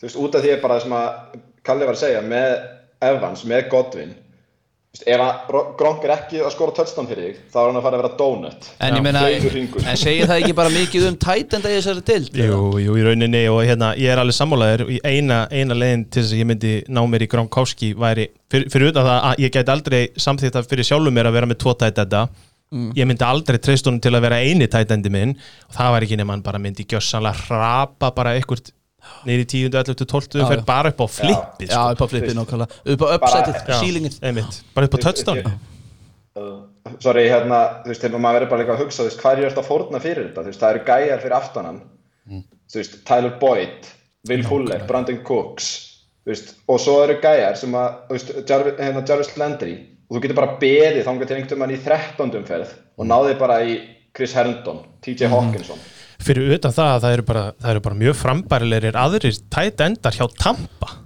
Þú veist, út af því er bara það sem að Kalli var að segja með Evans, með Godwin, Þú veist, ef að Gronk er ekki að skora touchdown fyrir þig þá er hann að fara að vera donut En ég meina, en segir það ekki bara mikið um tætenda í þessari dild? Jú, jú, í rauninni og hérna, ég er alveg sammálaður í eina, eina leiðin til þess að ég myndi ná mér í Gronkowski væri, fyrir, fyrir utan það að ég gæti aldrei samþýtt að fyrir sjálfum mér að vera með tvo tætenda ég myndi aldrei treyst honum til að vera eini tætendi minn. Og það var ekki nema hann bara myndi gjössanlega hrapa bara einhvert neyri 10. 11. 12. Já, fer bara upp á flippið Já, sko. upp á flippið nákvæmlega. Upp á uppsætið, sílingið einmitt, bara upp á touchdown. Uh, sorry, hérna, þú veist, hérna, maður verður bara líka að hugsa, þú veist, hvað er þetta að fórna fyrir þetta, þú veist, það eru gæjar fyrir aftanan, þú veist, Tyler Boyd, Will Fuller, Brandon Cooks, þú veist, og svo eru gæjar sem að, þú veist, Jarvis, hérna, Jarvis Landry, og þú getur bara beðið þangað til einhvern veginn í 13. umferð og náðið bara í Chris Herndon, TJ Hawkinson. fyrir utan það að það eru bara, það eru bara mjög frambærilegir aðrir tætendar hjá Tampa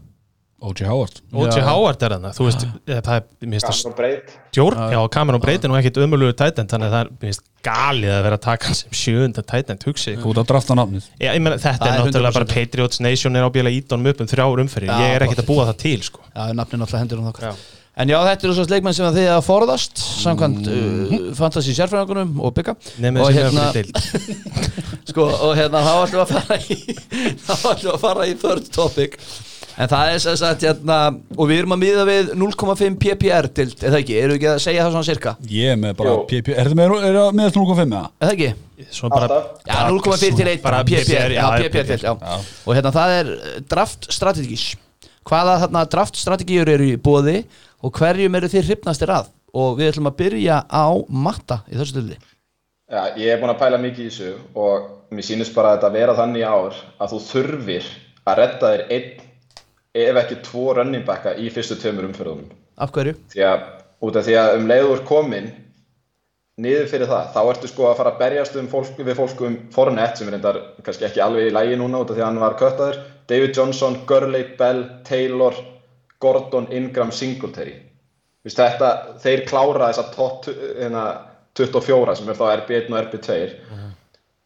O.J. Howard O.J. Howard er þarna, þú veist það er, það Cameron Braid. stjórn, já, Cameron Breytin og ekkit ömulugur tætend, þannig að það er, mér finnst galið að vera að taka hann sem sjöunda tætend, hugsið ykkur. Út að drafta nafnið Já, ég meina, þetta Það er er náttúrulega 100%. bara Patriots Nation er ábyggilega ídónum upp um þrjár umferðir, Já, ég er ekkit að búa það til, sko. Já, En já, þetta eru svo leikmenn sem að þið að forðast samkvæmt uh, fantasy sérfræðingunum og bygga og sem hérna, (laughs) sko, og hérna þá ætlum við að fara í (laughs) þá ætlum við að fara í third topic en það er sem sagt hérna og við erum að miða við 0,5 ppr til, eða ekki, eru við ekki að segja það svona cirka Ég er með bara Jú. PP Er það með, er það með 0.5 eða? eða ekki? Svona bara, Alltaf. Já, 0,4 til 1 Bara ppr, PPR, já, ppr til, já. Og hérna það er draft strategís hvaða þarna draft strategíur eru í bóði og hverjum eru þið hrifnastir að og við ætlum að byrja á matta í þessu stöðli Já, ég er búin að pæla mikið í þessu og mér sýnist bara að þetta vera þannig ár að þú þurfir að redda þér einn ef ekki tvo running backa í fyrstu tveimur umferðunum. af hverju? Því að út af því að um leiður komin niður fyrir það, þá ertu sko að fara að berjast um fólk, við fólk um Fournette sem er reyndar kannski ekki alveg í lægi núna út af því að hann var köttaður, David Johnson, Gurley, Bell, Taylor, Gordon, Ingram, Singletary. Vist, þetta, þeir klára þessa top hérna, 24 sem er þá RB1 og RB2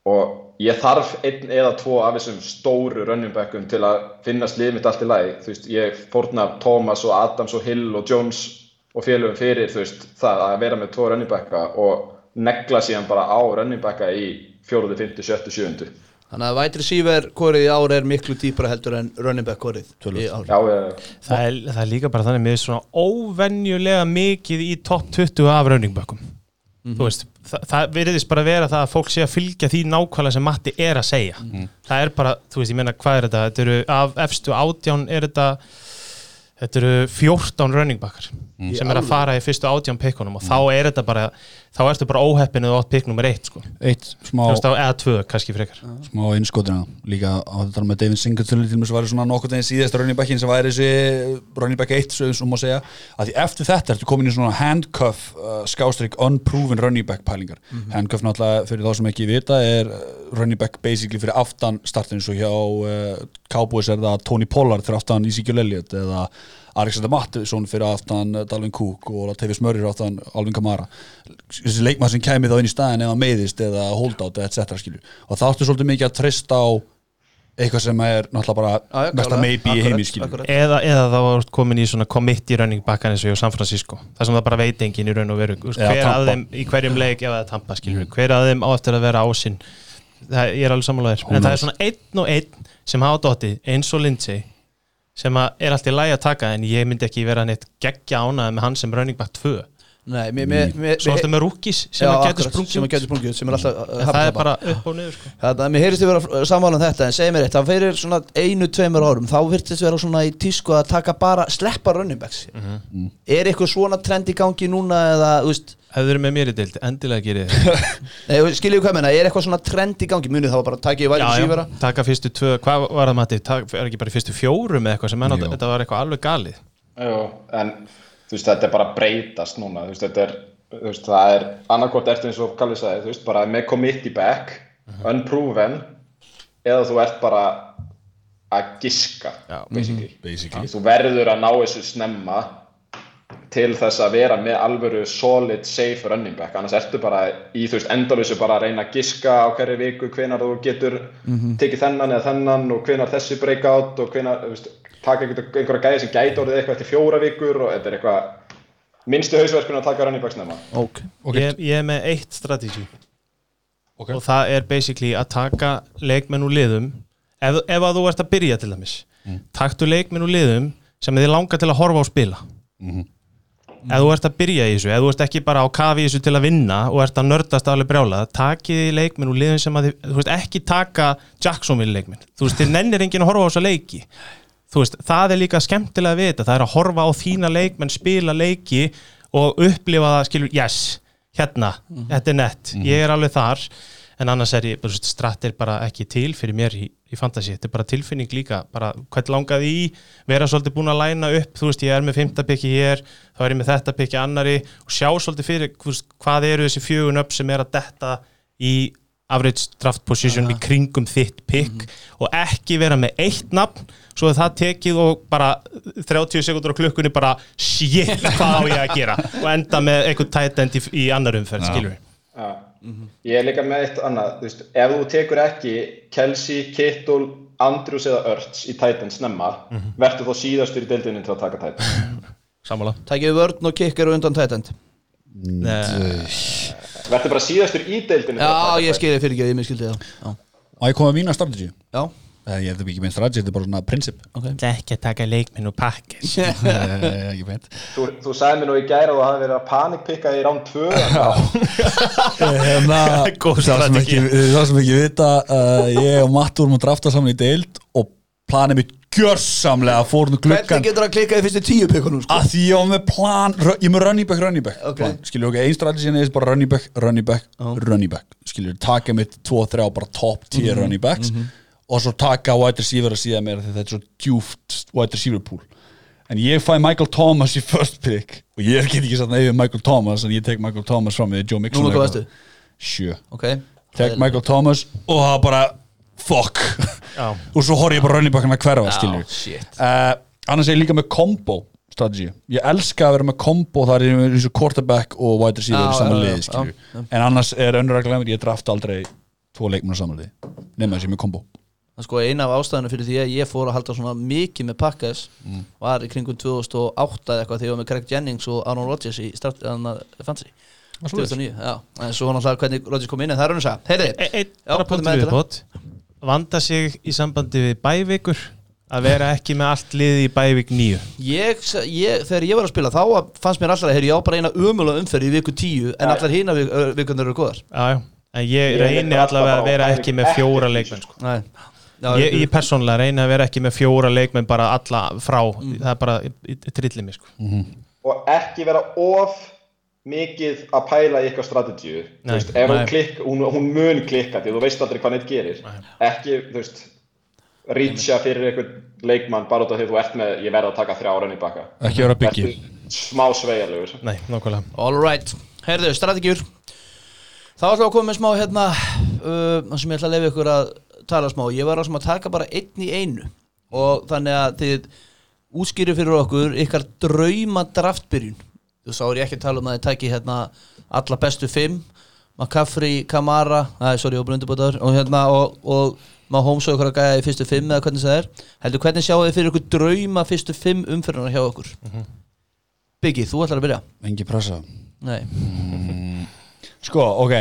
og ég þarf einn eða tvo af þessum stóru running backum til að finna slið mitt allt í lagi þú veist, ég fórna Thomas og Adams og Hill og Jones og félögum fyrir þú veist, það að vera með tvo running backa og negla síðan bara á running backa í 4., 5., 7., 7. Þannig að wide receiver korið í ár er miklu dýpra heldur en running back korið í ár. Já, ég, það, er, það er líka bara þannig með svona óvenjulega mikið í topp 20 af rauningbökkum þú veist, það, það veriðist bara vera það að fólk sé að fylgja því nákvæmlega sem Matti er að segja. Það er bara, þú veist, ég meina hvað er þetta? Þetta eru af efstu átján er þetta þetta eru 14 running backar sem er að fara í fyrstu átján pikkunum og þá er þetta bara þá ertu bara óheppinu og átt pikk nummer eitt sko. Eitt smá, Þú veist, þá- eða tvö kannski frekar. Smá innskotina Líka á þetta með David Singleton til þess að væri svona nokkuð þegar síðast running backin sem væri þessi running back 1 svo sem má segja. Að því eftir þetta ertu komin í svona handcuff uh, skástrík unproven running back pælingar. Handcuff náttúrulega fyrir þá sem ekki vita er uh, running back basically fyrir aftan startin eins og hjá uh, Cowboys er það Tony Pollard fyrir aftan Ezekiel Elliott eða Alexander Mattisson fyrir aftan uh, Dalvin Cook og Latavius Murray fyrir aftan Alvin Kamara. Þessi leikmað sem kæmi þá inn í staðin eða meiðist eða holdout eða etc skilju og það áttu svolítið mikið að treysta á eitthvað sem er náttúrulega bara já, mesta klárlega. maybe í Akkurat, heimi skilju akkurat. eða, eða þá var komin í svona committee running backan eins og San Francisco. Það sem það bara veit enginn í raun og veru. Hver að þeim í hverjum leik ef það er tampa skilur. Hver að þeim á eftir að vera ásinn? Það, ég er alveg sammálaðir en það er svona einn og einn sem hafa dotti eins og Lindsay sem er alltaf í lagi að taka en ég myndi ekki vera neitt geggja ánæði með hann sem running back 2 Nei, mér, mér, mér, svo ertu með rookies sem að getur sprungið. sem að út. getur sprungið út, sem er alltaf uh, það er bara upp og niður sko. Þannig að mér heyrist þið vera sammála um þetta en segir mér eitt, það fyrir svona einu, tveimur árum þá virtist vera svona í tísku að taka bara sleppa running backs. Mhm. Er eitthvað svona trend í gangi núna eða, þú veist, ef þið eru með mér í deild, endilega gerir þið (laughs) nei, skiljið hvað ég meina, er eitthvað svona trend í gangi, munið þá bara takið í væri já, já, sífara taka fyrstu tvö, hvað var það Matti? Er ekki bara fyrstu fjórum eða eitthvað þú veist, þetta er bara breytast núna, þú veist, þetta er, þú veist, það er annarkvort eftir eins og Kalli sagði, þú veist, bara með committee back, unproven, eða þú ert bara að giska, Já. basically. basically Þú verður að ná þessu snemma til þess að vera með alvöru solid, safe running back, annars ertu bara í, þú veist, endalösu bara að reyna að giska á hverju viku hvenar þú getur tekið þennan eða þennan og hvenar þessi breakout og hvenar, þú veist, taka einhver- einhverja gæði sem gæti orðið eitthvað eftir fjóra vikur og þetta er eitthvað minnstu hausverkun að taka running backs nema. Ok. Ok. ég, ég er með eitt strategi Ok. og það er basically að taka leikmenn úr liðum. Ef, ef að þú ert að byrja til dæmis. Taktu leikmenn úr liðum sem þið langar til að horfa á spila ef þú ert að byrja í þessu ef þú ert ekki bara á kafi í þessu til að vinna og ert að nördast alveg brjála takið í leikmenn úr liðum sem að þið, þú veist ekki taka Jacksonville leikmenn. Þú veist, þið nennir enginn að horfa á þessa leiki. Þú veist, það er líka skemmtilega að vita það er að horfa á þína leikmenn spila leiki og upplifa það skilur, yes, hérna þetta er nett, ég er alveg þar en annars er ég, er bara ekki til fyrir mér í, í fantasy. Þetta er bara tilfinning líka, bara hvern langaði í vera svolítið búin að læna upp þú veist, ég er með fymta piki hér, þá er ég með þetta piki annari og sjá svolítið fyrir veist, hvað eru þessi fjögun upp sem er að detta í average draft position í kringum þitt pick og ekki vera með eitt nafn svo að það tekið og bara 30 sekundur á klukkunni bara shit, hvað á ég að gera? og enda með eitthvað tight end í, í annar umferð, skilur við Já. Ég er líka með eitt annað, þú veist, ef þú tekur ekki Kelsey, Kittle, Andrews eða Örts í Titans snemma, mm verður þá síðastur í deildinni til að taka Titans. (laughs) Sammála. Tækið vörn og kikkar undan tætend Verður bara síðastur í deildinni til að Já, taka ég skilði fyrir ekki að ég miskildi það. Já, Má ég koma að mína strategi? já, Eh, Ég hef þetta ekki með strategi, þetta er bara svona prinsip. Ok. Ekki að taka leikminn og pakkis. (laughs) Eh, Þú, þú sagði mér nú í gæra að þú hafi verið að panikpikka í rán 2 Hérna, (laughs) Góð það sem ekki, það sem ekki vita uh, Ég og Matt vorum að drafta saman í deild Og planið mitt gjörsamlega Fór nú gluggan Hvernig getur það klikkað í fyrstu tíu pikkunum sko? að því ég var með plan ég er með running back, running back. Ok. plan, skilur ok, einn strategi er bara running back, running back running back, skilur, taka mitt 2-3 bara top tier Mhm, running backs og svo taka wide receiver að síða mér því þetta er svo djúft wide receiver pool. En ég fæ Michael Thomas í first pick og ég get ekki satt nefnir Michael Thomas en ég tek Michael Thomas fram við Joe Mixon Núna hvað eitthvað. veistu? sjö, Ok. Tek Michael Thomas og það er bara fuck. Já. (laughs) og svo horf ég bara running backan að hverfa shit. Uh, annars er ég líka með combo strategy, ég elska að vera með combo þar er ég eins og quarterback og wide receiver Já, í saman já, liði, já, skilju já. en annars er önnur regla með ég drafta aldrei tvo leikmenn á saman liði, nema þessi með combo Það sko eina af ástæðinu fyrir því að ég fór að halda svona mikið með pakkas var í kringum 2008 eða eitthvað þegar ég var með Craig Jennings og Aaron Rodgers í start, fancy 2009, já, en svo náttúrulega hvernig Rodgers kom inn en það er hann að segja, bótt Vanda sig í sambandi við bævikur að vera ekki með allt liði í bævik nýju ég, ég, þegar ég var að spila þá fannst mér alltaf að heyri, ég á bara eina umulega umferð í viku 10 en allar hína vikundur eru góðar. Já, já. En ég Ég reyni alltaf allavega að vera ekki með fjóra leikmenn sko. Nei. Já, ég, ég persónlega reyni að vera ekki með fjóra leikmenn bara alla frá. Það er bara, trillið mig sko. og ekki vera of mikið að pæla í eitthvað strategíu. Þú Nei, veist, ef nei. hún klikk, hún, hún mun klikka því þú veist aldrei hvað neitt gerir. Ekki, þú veist reacha fyrir eitthvað leikmann bara út af því þú ert með ég verð að taka þrjá renni baka. Ekki vera Vertu smá sveigjarlegur Nei, nákvæmlega. All right, heyrðu, strategíur. Þá ætlum við að koma með smá hérna uh, sem ég ætla að lefa ykkur að tala smá Ég var að sem að taka bara einn í einu. Og þannig að þið útskýri fyrir okkur ykkar drauma draftbyrjun Þú sá er ég ekki að tala um að þið tæki hérna alla bestu fimm McCaffrey, Kamara, næ, sorry, ég var bara undirbútaður og hérna, og, og Mahomes og ykkur að gæja í fyrstu fimm eða hvernig það er. Heldur hvernig sjáu þið fyrir ykkur drauma fyrstu fimm umfyrirna hjá okkur? Biggi, þú ætlar að byrja. Engi pressa. Nei, (laughs) sko, ok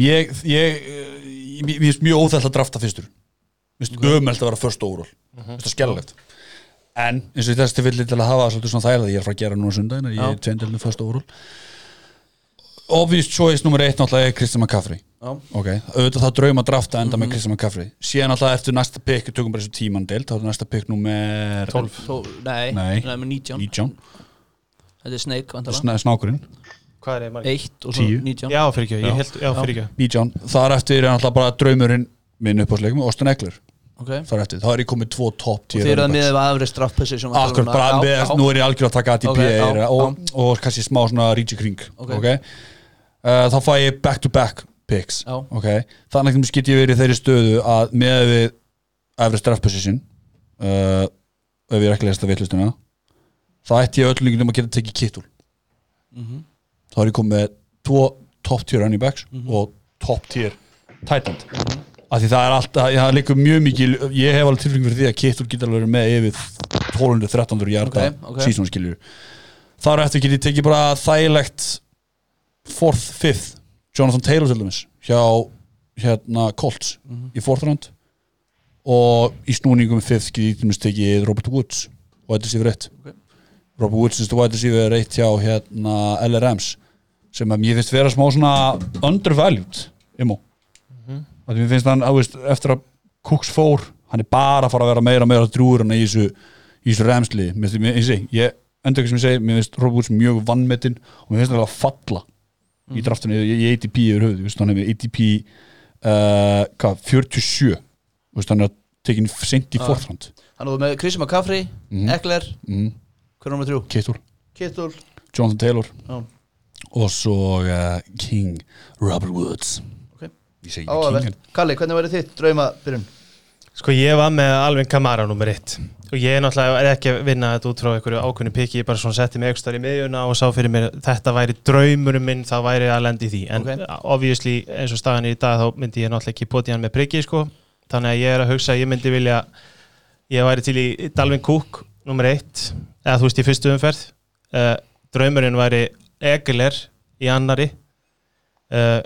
ég, ég, ég finnst mjög óþægt að drafta fyrstur. Mér finnst ömelt að vera först óról mér finnst það skellilegt en eins og þessi tilfelli til að hafa svolítið svona þægilega ég er frá að gera núna sundaginn ég er Já. tveindilinu först óról obvious choice nummer eitt náttúrulega er Kristján McCaffrey. Ok, auðvitað það draum að drafta enda með Kristján McCaffrey. Síðan alltaf eftir næsta pick, tökum bara þessu tíman deilt þá er næsta pick nummer 12. Tó, nei, Nei. nei, með 19 19, Þetta er Snake, snákurinn Hvað er það margir? 1 og svo Tíu. 19 Já, fyrir ekki, ég held, já, fyrir ekki. 19, þar eftir er alltaf bara draumurinn minn upp á sleikum, Austin Eckler. Ok. Þar eftir, þá er ég komið tvo top Og þið eru að miða við aðri straff position Akkur, bara með, nú er ég algjör að taka ATP okay, og, og kannski smá svona reach í kring Ok. ok, Uh, þá fæ ég back to back picks þannig að get ég verið í þeirri stöðu að með við draft position uh, ef ég er ekki lesta vitlustuna þá ætti ég öll líka um að geta tekið kittul Mhm. Þá er ég komið með tvo top tier running backs Mhm. og top tier tight end. Af því það er alltaf, það liggur mjög mikið ég hef alveg tilfengjum fyrir því að kittul getur alveg með yfir 1200-1300 hjarta Ok, ok. sísón skiljur þar eftir get ég tekið bara þægilegt fourth, fifth Jonathan Taylor til dæmis hjá hérna Colts í fourth round. Og í snúningum fifth get ég til dæmis tekið Robert Woods wide receiver 1 Robert Woods wide receiver 1 hjá hérna LRMs sem að mér finnst vera smá svona undervalued imo mm -hmm. mér finnst hann, á, veist, eftir að Cooks fór, hann er bara að fara að vera meira og meira drúur en í þessu, í þessu remsli mér finnst, ég endur ekki sem ég segi mér finnst Robert Woods mjög vannmetinn og mér finnst hann að falla í draftinu í, ATP yfir höfuð, veist, hann hefur ATP uh, hvað, 47 veist, hann er tekin sent í Ah. forþrand Hann er með Chris McCaffrey, Eckler. Mm. Hver er nummer þrjú? Kittur, Kittul Jonathan Taylor. Já. Og svo uh, King Robert Woods Ok. ég segi. King Kalli, hvernig væri þitt drauma byrjun? Sko ég var með Alvin Kamara nummer 1 og ég er náttúrulega er ekki að vinna þetta út frá einhverju ákveðnu piki, ég bara svona setti mig ekstar í miðjuna og sá fyrir mér þetta væri draumurum minn, þá væri að lenda í því en Ok. obviously eins og staðan er í dag þá myndi ég náttúrulega ekki poti hann með priki sko, þannig að ég er að hugsa að ég myndi vilja ég væri til í Dalvin Cook nummer 1, eða þú veist í fyrstu umferð uh, draumurinn væri Egeler í annari uh,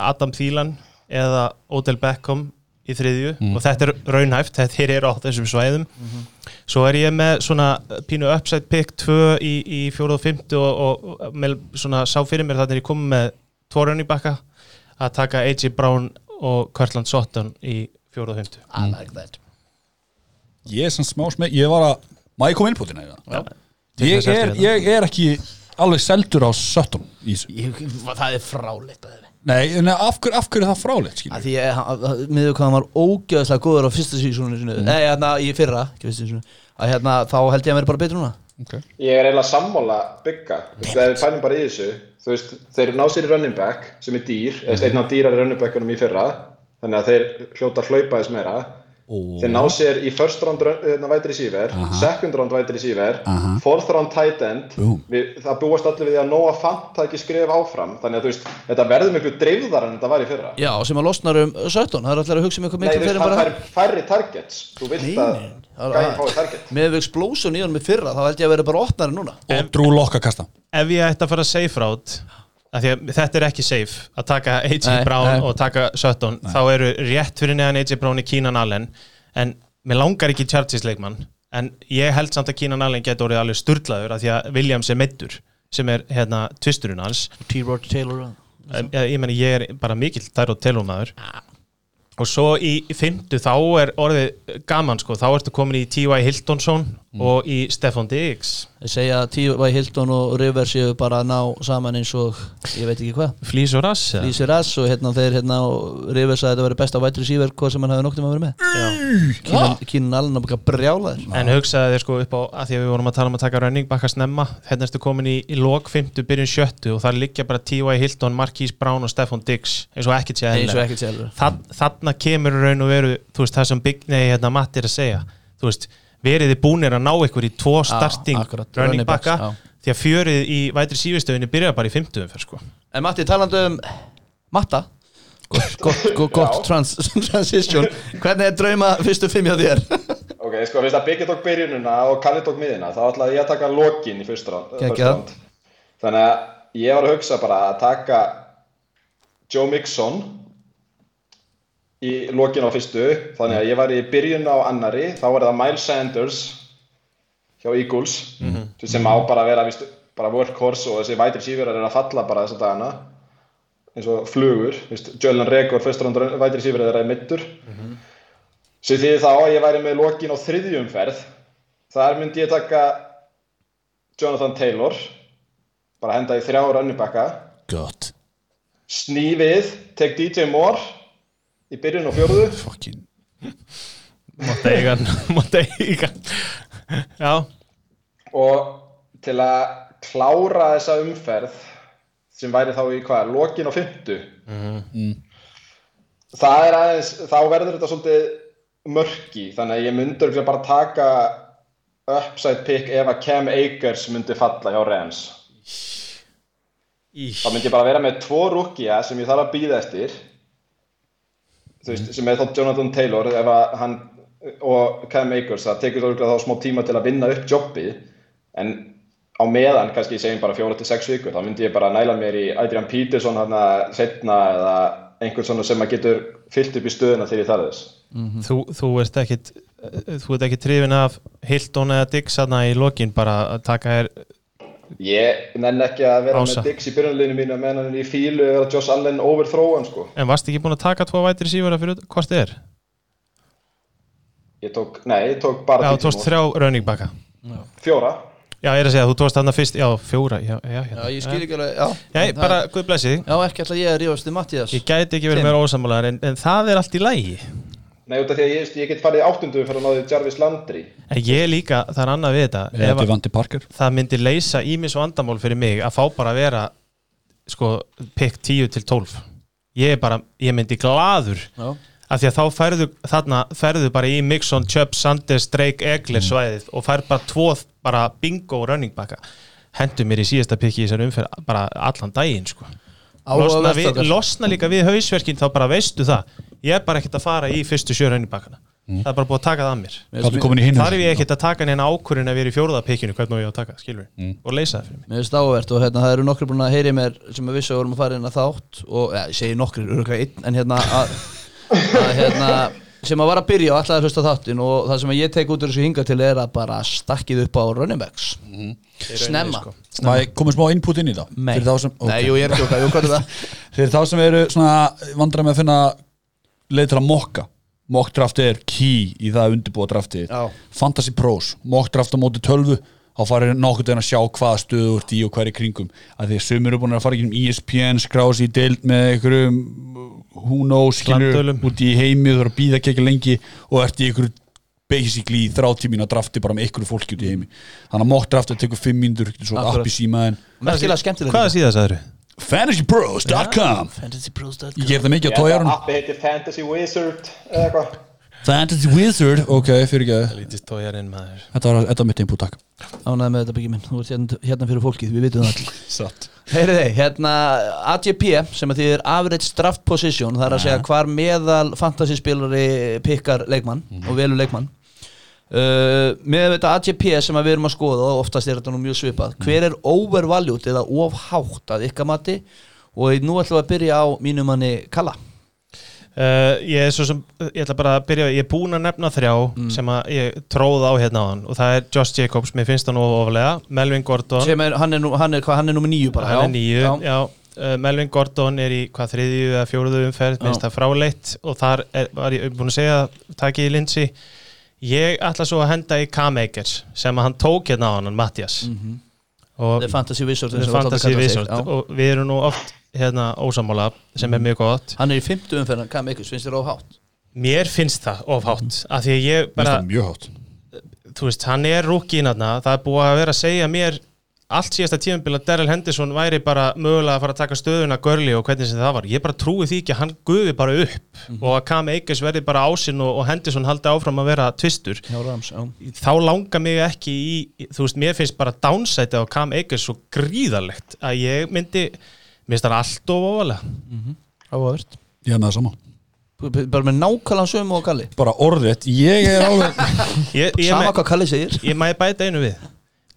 Adam Thielen eða Odell Beckham í þriðju. Mm. og þetta er raunhæft, þetta er á þessum svæðum. Svo er ég með svona pínu upside pick 2 í, í fjóru og fymtu og, og, og með svona sá fyrir mér þannig að ég kom með tvo raun í bakka að taka AJ Brown og Kirtland Sutton í fjóru og fymtu I like that. Ég er svona smá smeg, ég var að má ég koma innbútina í það Já. Ég er, ég er ekki alveg seldur á 17 í þessu. Ég, það er fráleitt að þeirri nei, en af, hver, af hverju er það frálegt skilur? Því ég, miður hvað hann var ógjöðslega góður á fyrsta sísónu sinu. Nei, hérna í fyrra, ekki fyrsta sísónu Að hérna, þá held ég að vera bara betur núna. Okay. Ég er eiginlega sammála bygga Þú veist, ef við fælum bara í þessu Þú veist, þeir ná sér í running back sem er dýr eða einn af dýrari running backunum í fyrra þannig að þeir hljóta að hlaupa þess meira þeir ná sér í first round run- hérna, wide receiver, second round wide receiver fourth round tight end. Við, það búast allir við því að Noah Fant taki skrif áfram, þannig að þú veist þetta verður miklu dreifðar en þetta var í fyrra. Já, sem að losnar um 17 Það er allir að hugsa um eitthvað Nei, miklu þú veist, fyrir það bara fær færri targets. Þú vilt Nei, að nei, það- gæðin fái target. Með explósun í honum í fyrra Þá held ég að vera bara opnari núna. Og Drew Locke að kasta. Ef ég ætti að fara safe route þetta er ekki safe að taka AJ Nei, Brown nei. og taka Sutton. Þá eru rétt fyrir neðan AJ Brown í Keenan Allen. En mér langar ekki Chargers leikmann. En ég held samt að Keenan Allen getur orðið alveg sturlaður af því að Williams er meittur sem er hérna tvisturinn hans. T-Rod Taylor ég, ég meni ég er bara mikill Tyrod Taylor maður. Og svo í fimmtu þá er orðið gaman sko, þá ertu komin í T.Y. Hiltonsson og í Stefan Diggs Ég segja að T.Y. Hilton og Rivers séu bara að ná saman eins og Ég veit ekki hvað Flýs og Rass eða? Lýsir Rass og hérna þeir hérna og Rivers að þetta veri besta vætri síver Hvað sem hann hafi noktið að vera með Kínan, Kínan Allen að baka brjála þér En hugsaði þér sko upp á að því að við vorum að tala um að taka running backa snemma hérna ertu komin í, í lok 50 byrjun sjöttu og það liggja bara T.Y. Hilton, Marquise Brown og Stefan Diggs eins og ekkert sé Eins og eðlilega. ekkert sjálfur Þa- Þarna kemur í raun og veru þú veist það sem Big Nei hérna Matt er að segja þú veist, veriði búnir að ná ykkur í tvo starting akkurat, running running backs, backa já. því að fjörið í vætri sífistöðinni byrjar bara í 50 umferð sko En Matti, talandi um Matta Gott, gott, gott, gott trans, transition Hvernig er drauma fyrstu fimm hjá þér? Ok, sko, fyrst að Biggi tók byrjununa og Kalli tók miðina, þá ætlaði ég að taka lokin í fyrst round. Geggjað. first round. Þannig að ég var að hugsa bara að taka Joe Mixon í lokin á fyrstu, þannig að ég var í byrjun á annari, þá var það Miles Sanders hjá Eagles, sem á bara að vera víst, bara workhorse og þessi vætri sífjörar er að falla bara þessa dagana. Eins og flugur, Jölun Rekord fyrst round vætri sífjörar er að mittur sem því þá að ég væri með lokin á þriðjumferð þar myndi ég taka Jonathan Taylor bara henda í þrjá rönnubakka gott. Sný við, tek DJ Moore í byrjun og fjórðu. Fucking. Mátt eiga hann, (laughs) mátt eiga hann. Já, og til að klára þessa umferð sem væri þá í hvað, lokin á fymtu það er aðeins þá verður þetta svolítið mörki þannig að ég myndi örugglega bara taka upside pick ef að Cam Akers myndi falla hjá Rams. Þá myndi ég bara vera með tvo rúkja sem ég þarf að býða eftir þú veist, sem er þá Jonathan Taylor ef að hann og Cam Akers, það tekur þá smá tíma til að vinna upp jobbið en á meðan, kannski ég segjum bara fjóra til sex vikur, þá myndi ég bara næla mér í Adrian Peterson hann að setna eða einhvern svona sem að getur fyllt upp í stöðuna þegar ég þarf þess. þú, þú ert ekkit þú ert ekki trifin af Hilton eða Dix aðna í lokin bara að taka þér Ég nenn ekki að vera Ása. með Dix í byrjunleginu mínu meðan hann er í fílu eða Josh Allen overthrowan sko. en varst ekki búin að taka tvo vætri sífara fyrir hvort þið er? Ég tók, nei, ég tók bara Já, þú tókst þrjá running backa Fjóra. Já, ég er að segja, þú tókst þarna fyrst, já, fjóra Já, já, Já, hérna. ég skil ekki alveg, já Já, ég, bara, guð blessi þig Já, ekki alltaf ég að rífast þið Mattias Ég gæti ekki verið meira ósammálaðar en, en það er allt í lægi Nei, út af því að ég, ég get farið áttundu fyrir að náði Jarvis Landry. En ég líka, það er annað við þetta. Eða það myndi leysa ímis vandamál fyrir mig að fá bara að vera sko, pick 10 til 12 Ég er bara, ég myndi glaður Já, af því að þá færðu þarna færðu bara í Mixon, Chubb, Sanders, Drake, Egler svæðið og fær bara tvo bara bingo running backa. Hendur mér í síðasta pikki í þessar umferð bara allan daginn sko losna, við, losna líka við hausverkin þá bara veistu það. Ég er bara ekkert að fara í fyrstu sjö running backana það er bara búið að taka það að mér. Þar er ég ekkert að taka neina ákvörðin að vera í fjóruða pikkinu hvernig ég á að taka, skilur og leysa það fyrir mig. Mér finnst áhugavert og hérna það eru nokkri búin að heyri mér sem að vissu að vorum að fara inn að þátt og ja, ég segi nokkri, örgulega einn en hérna að, að hérna sem að var að byrja og alltaf að hlusta á þáttin og það sem að ég tek út úr þessu hinga til er að bara stakkið upp á running backs. Snemma. sko. Komið smá input inn í það? Nei, Fyrir þá sem, Nei, ok. jú, ég er ekki okkar, jú, hvað er það? (laughs) Fyrir þá sem eru svona vandræð með að finna leið til að mokka. Mock draft er key í það að undirbúa draftið Já. Fantasy Pros, mock draft á móti tölvu þá farir nokkuð en að sjá hvaða stöðu þú ert í og hvað er í kringum. Að því að sumir eru búin að fara ekki um ESPN skrás í deild með einhverjum who knows skilur út í heimi þú þarf að býða ekki ekki lengi og ert í einhverju basically í þráttímin að drafti bara með einhverju fólki út í heimi. Þannig að mock draftið tekur 5 mínútur svo Akkurat. app í símaðin Merkilega skemmtilega Hvaða síðast aðru? fantasypros.com fantasypros.com ég ger það mikið á að tójarun appi heitir Fantasy Wizard eða eitthvað. Fantasy Wizard, ok, fyrir ekki Lítist tójarinn maður. Þetta var, þetta var mitt input, takk. Ánæði með þetta byggja minn, þú ert hérna, hérna fyrir fólkið, við vitum það allir (laughs) Satt. Heyriði, hérna AGP sem að því er average draft position það er að segja hvar meðal fantasyspilari pikkar leikmann og velur leikmann. Uh, með þetta AGP sem að við erum að skoða og oftast er þetta nú mjög svipað hver er overvalued eða ofhátt að ykkar mati? Og nú ætlum við að byrja á mínum manni Kalla Uh, ég er svo sem, ég ætla bara að byrja ég er búinn að nefna þrjá sem að ég tróð á hérna á hann og það er Josh Jacobs, mér finnst hann ofalega Melvin Gordon, sem er, hann er, nú, hann er, hvað, hann er nummer nýju bara hann er nýju já. já, uh, Melvin Gordon er í hvað þriðju eða fjóruðu umferð, Já. minnst það fráleitt og þar er, var ég búinn að segja takið í linsi ég ætla svo að henda í K-Makers sem að hann tók hérna á hann, Mattias og The Fantasy Wizard The Fantasy Wizard og við erum nú oft hérna ósamála sem er mjög gott. Hann er í fymtu umferðan, hvað með ykkur, finnst þér ofhátt mér finnst það ofhátt af því að ég bara, mjög hátt. Þú veist, hann er rúkin aðna, það er búið að vera að segja mér allt síðasta tímabil að Daryl Henderson væri bara mögulega að fara að taka stöðuna görli og hvernig sem það var, ég bara trúi því ekki að hann gufi bara upp og að Cam Akers verði bara ásinn og, og Henderson haldi áfram að vera tvistur. Já, Rams, já. þá langar mig ekki í, þú veist, mér finnst bara downside á Cam Akers svo gríðarlegt að ég myndi, mér finnst það allt of ofalega. Áhugavert Ég er með það sama. Bara með nákvæmlega sömu og Kalli. Bara orðrétt, ég er alveg (laughs) ég, ég, sama me, hvað Kalli segir. ég maður bæta einu við?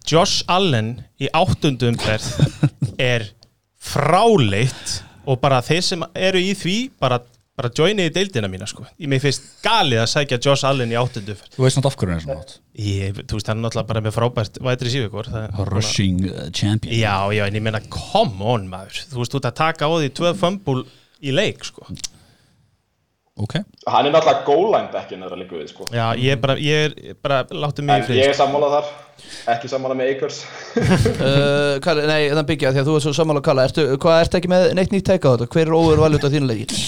Josh Allen í áttundu umferð (laughs) er fráleitt og bara þeir sem eru í því bara, bara joinið í deildina mína sko. ég mig finnst galið að sækja Josh Allen í áttundu Þú veist nátt af hverju hann er svona hátt. Ég, þú veist, hann er náttúrulega bara með frábært vætri síðvíkur Rushing uh, champion. Já, já, en ég meina, come on maður. Þú veist, þú ert að taka á því tvö fumble í leik, sko. Ok. Hann er náttúrulega goal line backin eða líka við sko. Já, ég er bara, ég er bara, láttu mig í En frið ég er sammálað þar, ekki sammálað með Akers. (laughs) uh, Kalli, nei, þannig byggja því að þú er svo sammála Kalla ertu, hvað ertu ekki með neitt nýtt teika á þetta? Hver er overvalued á þínu leiki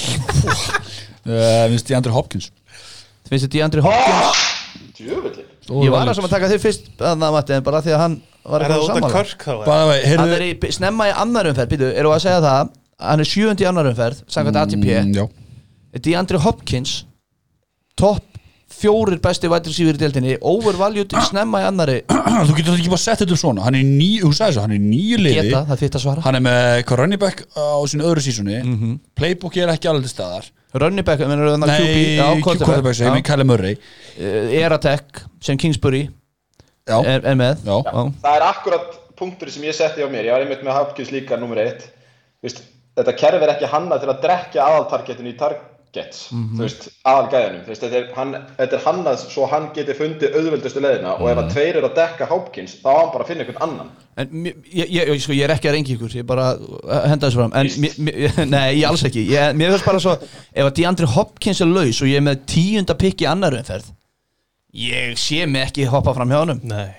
uh, Vinst ég Andri Hopkins. Finnst þið Deandre Hopkins. Djöfulli. ég var að sem að taka þig fyrst að það mati en bara því að hann var Er það út af sammála. Körk þá? Bara vei, hann heyrðu er í, snemma í annar umferð býtu, eru að segja það? Hann er sjöundi í annar umferð samkvæmt ATP Mm, Já. Deandre Hopkins topp fjórir besti vætir sífur í deildinni overvalued snemma í annari (clears throat) Þú getur ekki bara sett þetta upp svona. Hann er nýju, þú sagði svo, hann er nýju liði. Geta, það er þitt að svara. Hann er með eitthvað running back á sínu öðru sísoni Playbook er ekki alveg staðar. Running back, menur það Nei, QB já, quarterback. sem er Kyle Murray. Uh, Eratek sem Kingsbury Já, er, er með. Já. Já. Það er akkurat punktur sem ég setti á mér, ég var einmitt með Hopkins líka nummer eitt, þú veist, þetta kerfi er ekki hannað til að drekja aðaltargetinu í targets, þú veist, aðalgæðinum, þú veist, þetta er, hann, þetta er hannað svo hann geti fundið auðveldustu leðina og ef að tveir eru að dekka Hopkins, þá á hann bara að finna einhvern annan. En ég, ég, ég, sko, ég er ekki að rengi ykkur, ég bara uh, henda þessu fram. En, mér, mér, (laughs) nei, ég alls ekki. Ég, Mér finnst bara svo, ef að DeAndre Hopkins er laus og ég er með tíunda pikk í annar umferð Ég sé mig ekki hoppa fram hjá honum. Nei,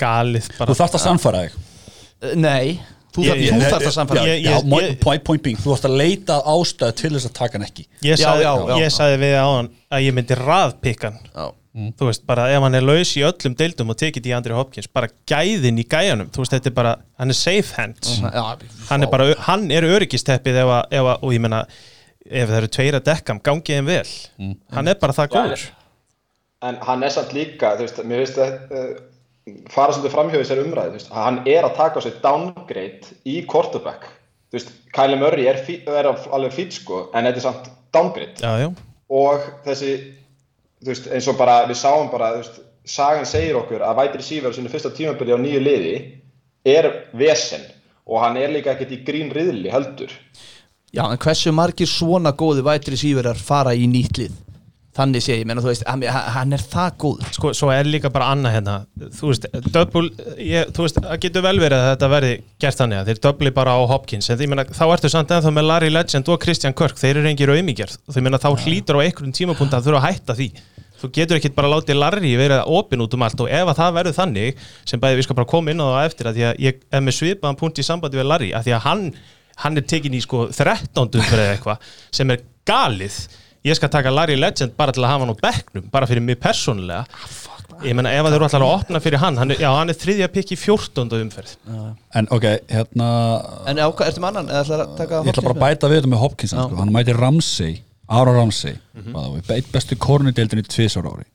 galið bara. Þú þarft að sannfæra þig. Nei, þú, þarf, ég- þú þarft að samfæra ég- Já, ég- point, point, being, þú þarft að leita að ástæðu til þess að taka hann ekki. Ég sagði, já, já. ég sagði við á hann að ég myndi raðpikkan Já. Þú veist, bara ef hann er laus í öllum deildum og tekið í Andri Hopkins, bara gæðin í gæjanum. Þú veist, þetta er bara, hann er safe hands. Já, Hann er bara, hann er öryggisteppið ef að, ef að, og ég meina ef það eru tveir að dekka hann, gangið þeim vel. Hann er bara það góður. En hann er samt líka, þú veist, mér finnst að fara svolítið framhjóð í þessari umræði, þú veist, að hann er að taka á sig downgrade í quarterback. Þú veist, Kylie Murray er, fí, er alveg fýt sko, en þetta er samt downgrade. Já, já, Og þessi, þú veist, eins og bara, við sáum bara, þú veist, sagan segir okkur að vætri síver á sinni fyrsta tímabili á nýju liði er vesen og hann er líka ekkert í grín riðli heldur. Já, en hversu margir svona góði vætri síverar fara í nýtt lið Þannig sé ég, menna þú veist, hann, er það góður. Sko, svo er líka bara annað hérna. Þú veist, ég, þú veist, það getur vel verið að þetta verði gert þannig að þeir doubli bara á Hopkins, en því meina, þá ertu samt ennþá með Larry Legend og Christian Kirk, þeir eru engir auðmíkjær, því meina, þá hlýtur á einhverjum tímapunkt að þurfa að hætta því. Þú getur ekkit bara látið Larry vera opinn út um allt. Og ef að það verður þannig sem bæði við skal bara koma inn á það eftir að að ég er með svipaðan punkt í sambandi við Larry að því að hann, hann er tekin í sko 13. fyrir eitthvað sem er galið ég skal taka Larry Legend bara til að hafa hann á bekknum bara fyrir mig persónulega ég menna ef að þeir eru alltaf að opna fyrir hann hann er, já, hann er þriðja pikk í 14. umferð En ok, hérna En hvað, ertu með annan? Eða ætlar að taka Ég ætla bara að bæta við þetta með Hopkins sko. Hann mæti Ramsey, Aaron Ramsey mm -hmm. Bestu kornideildinni tvisar ári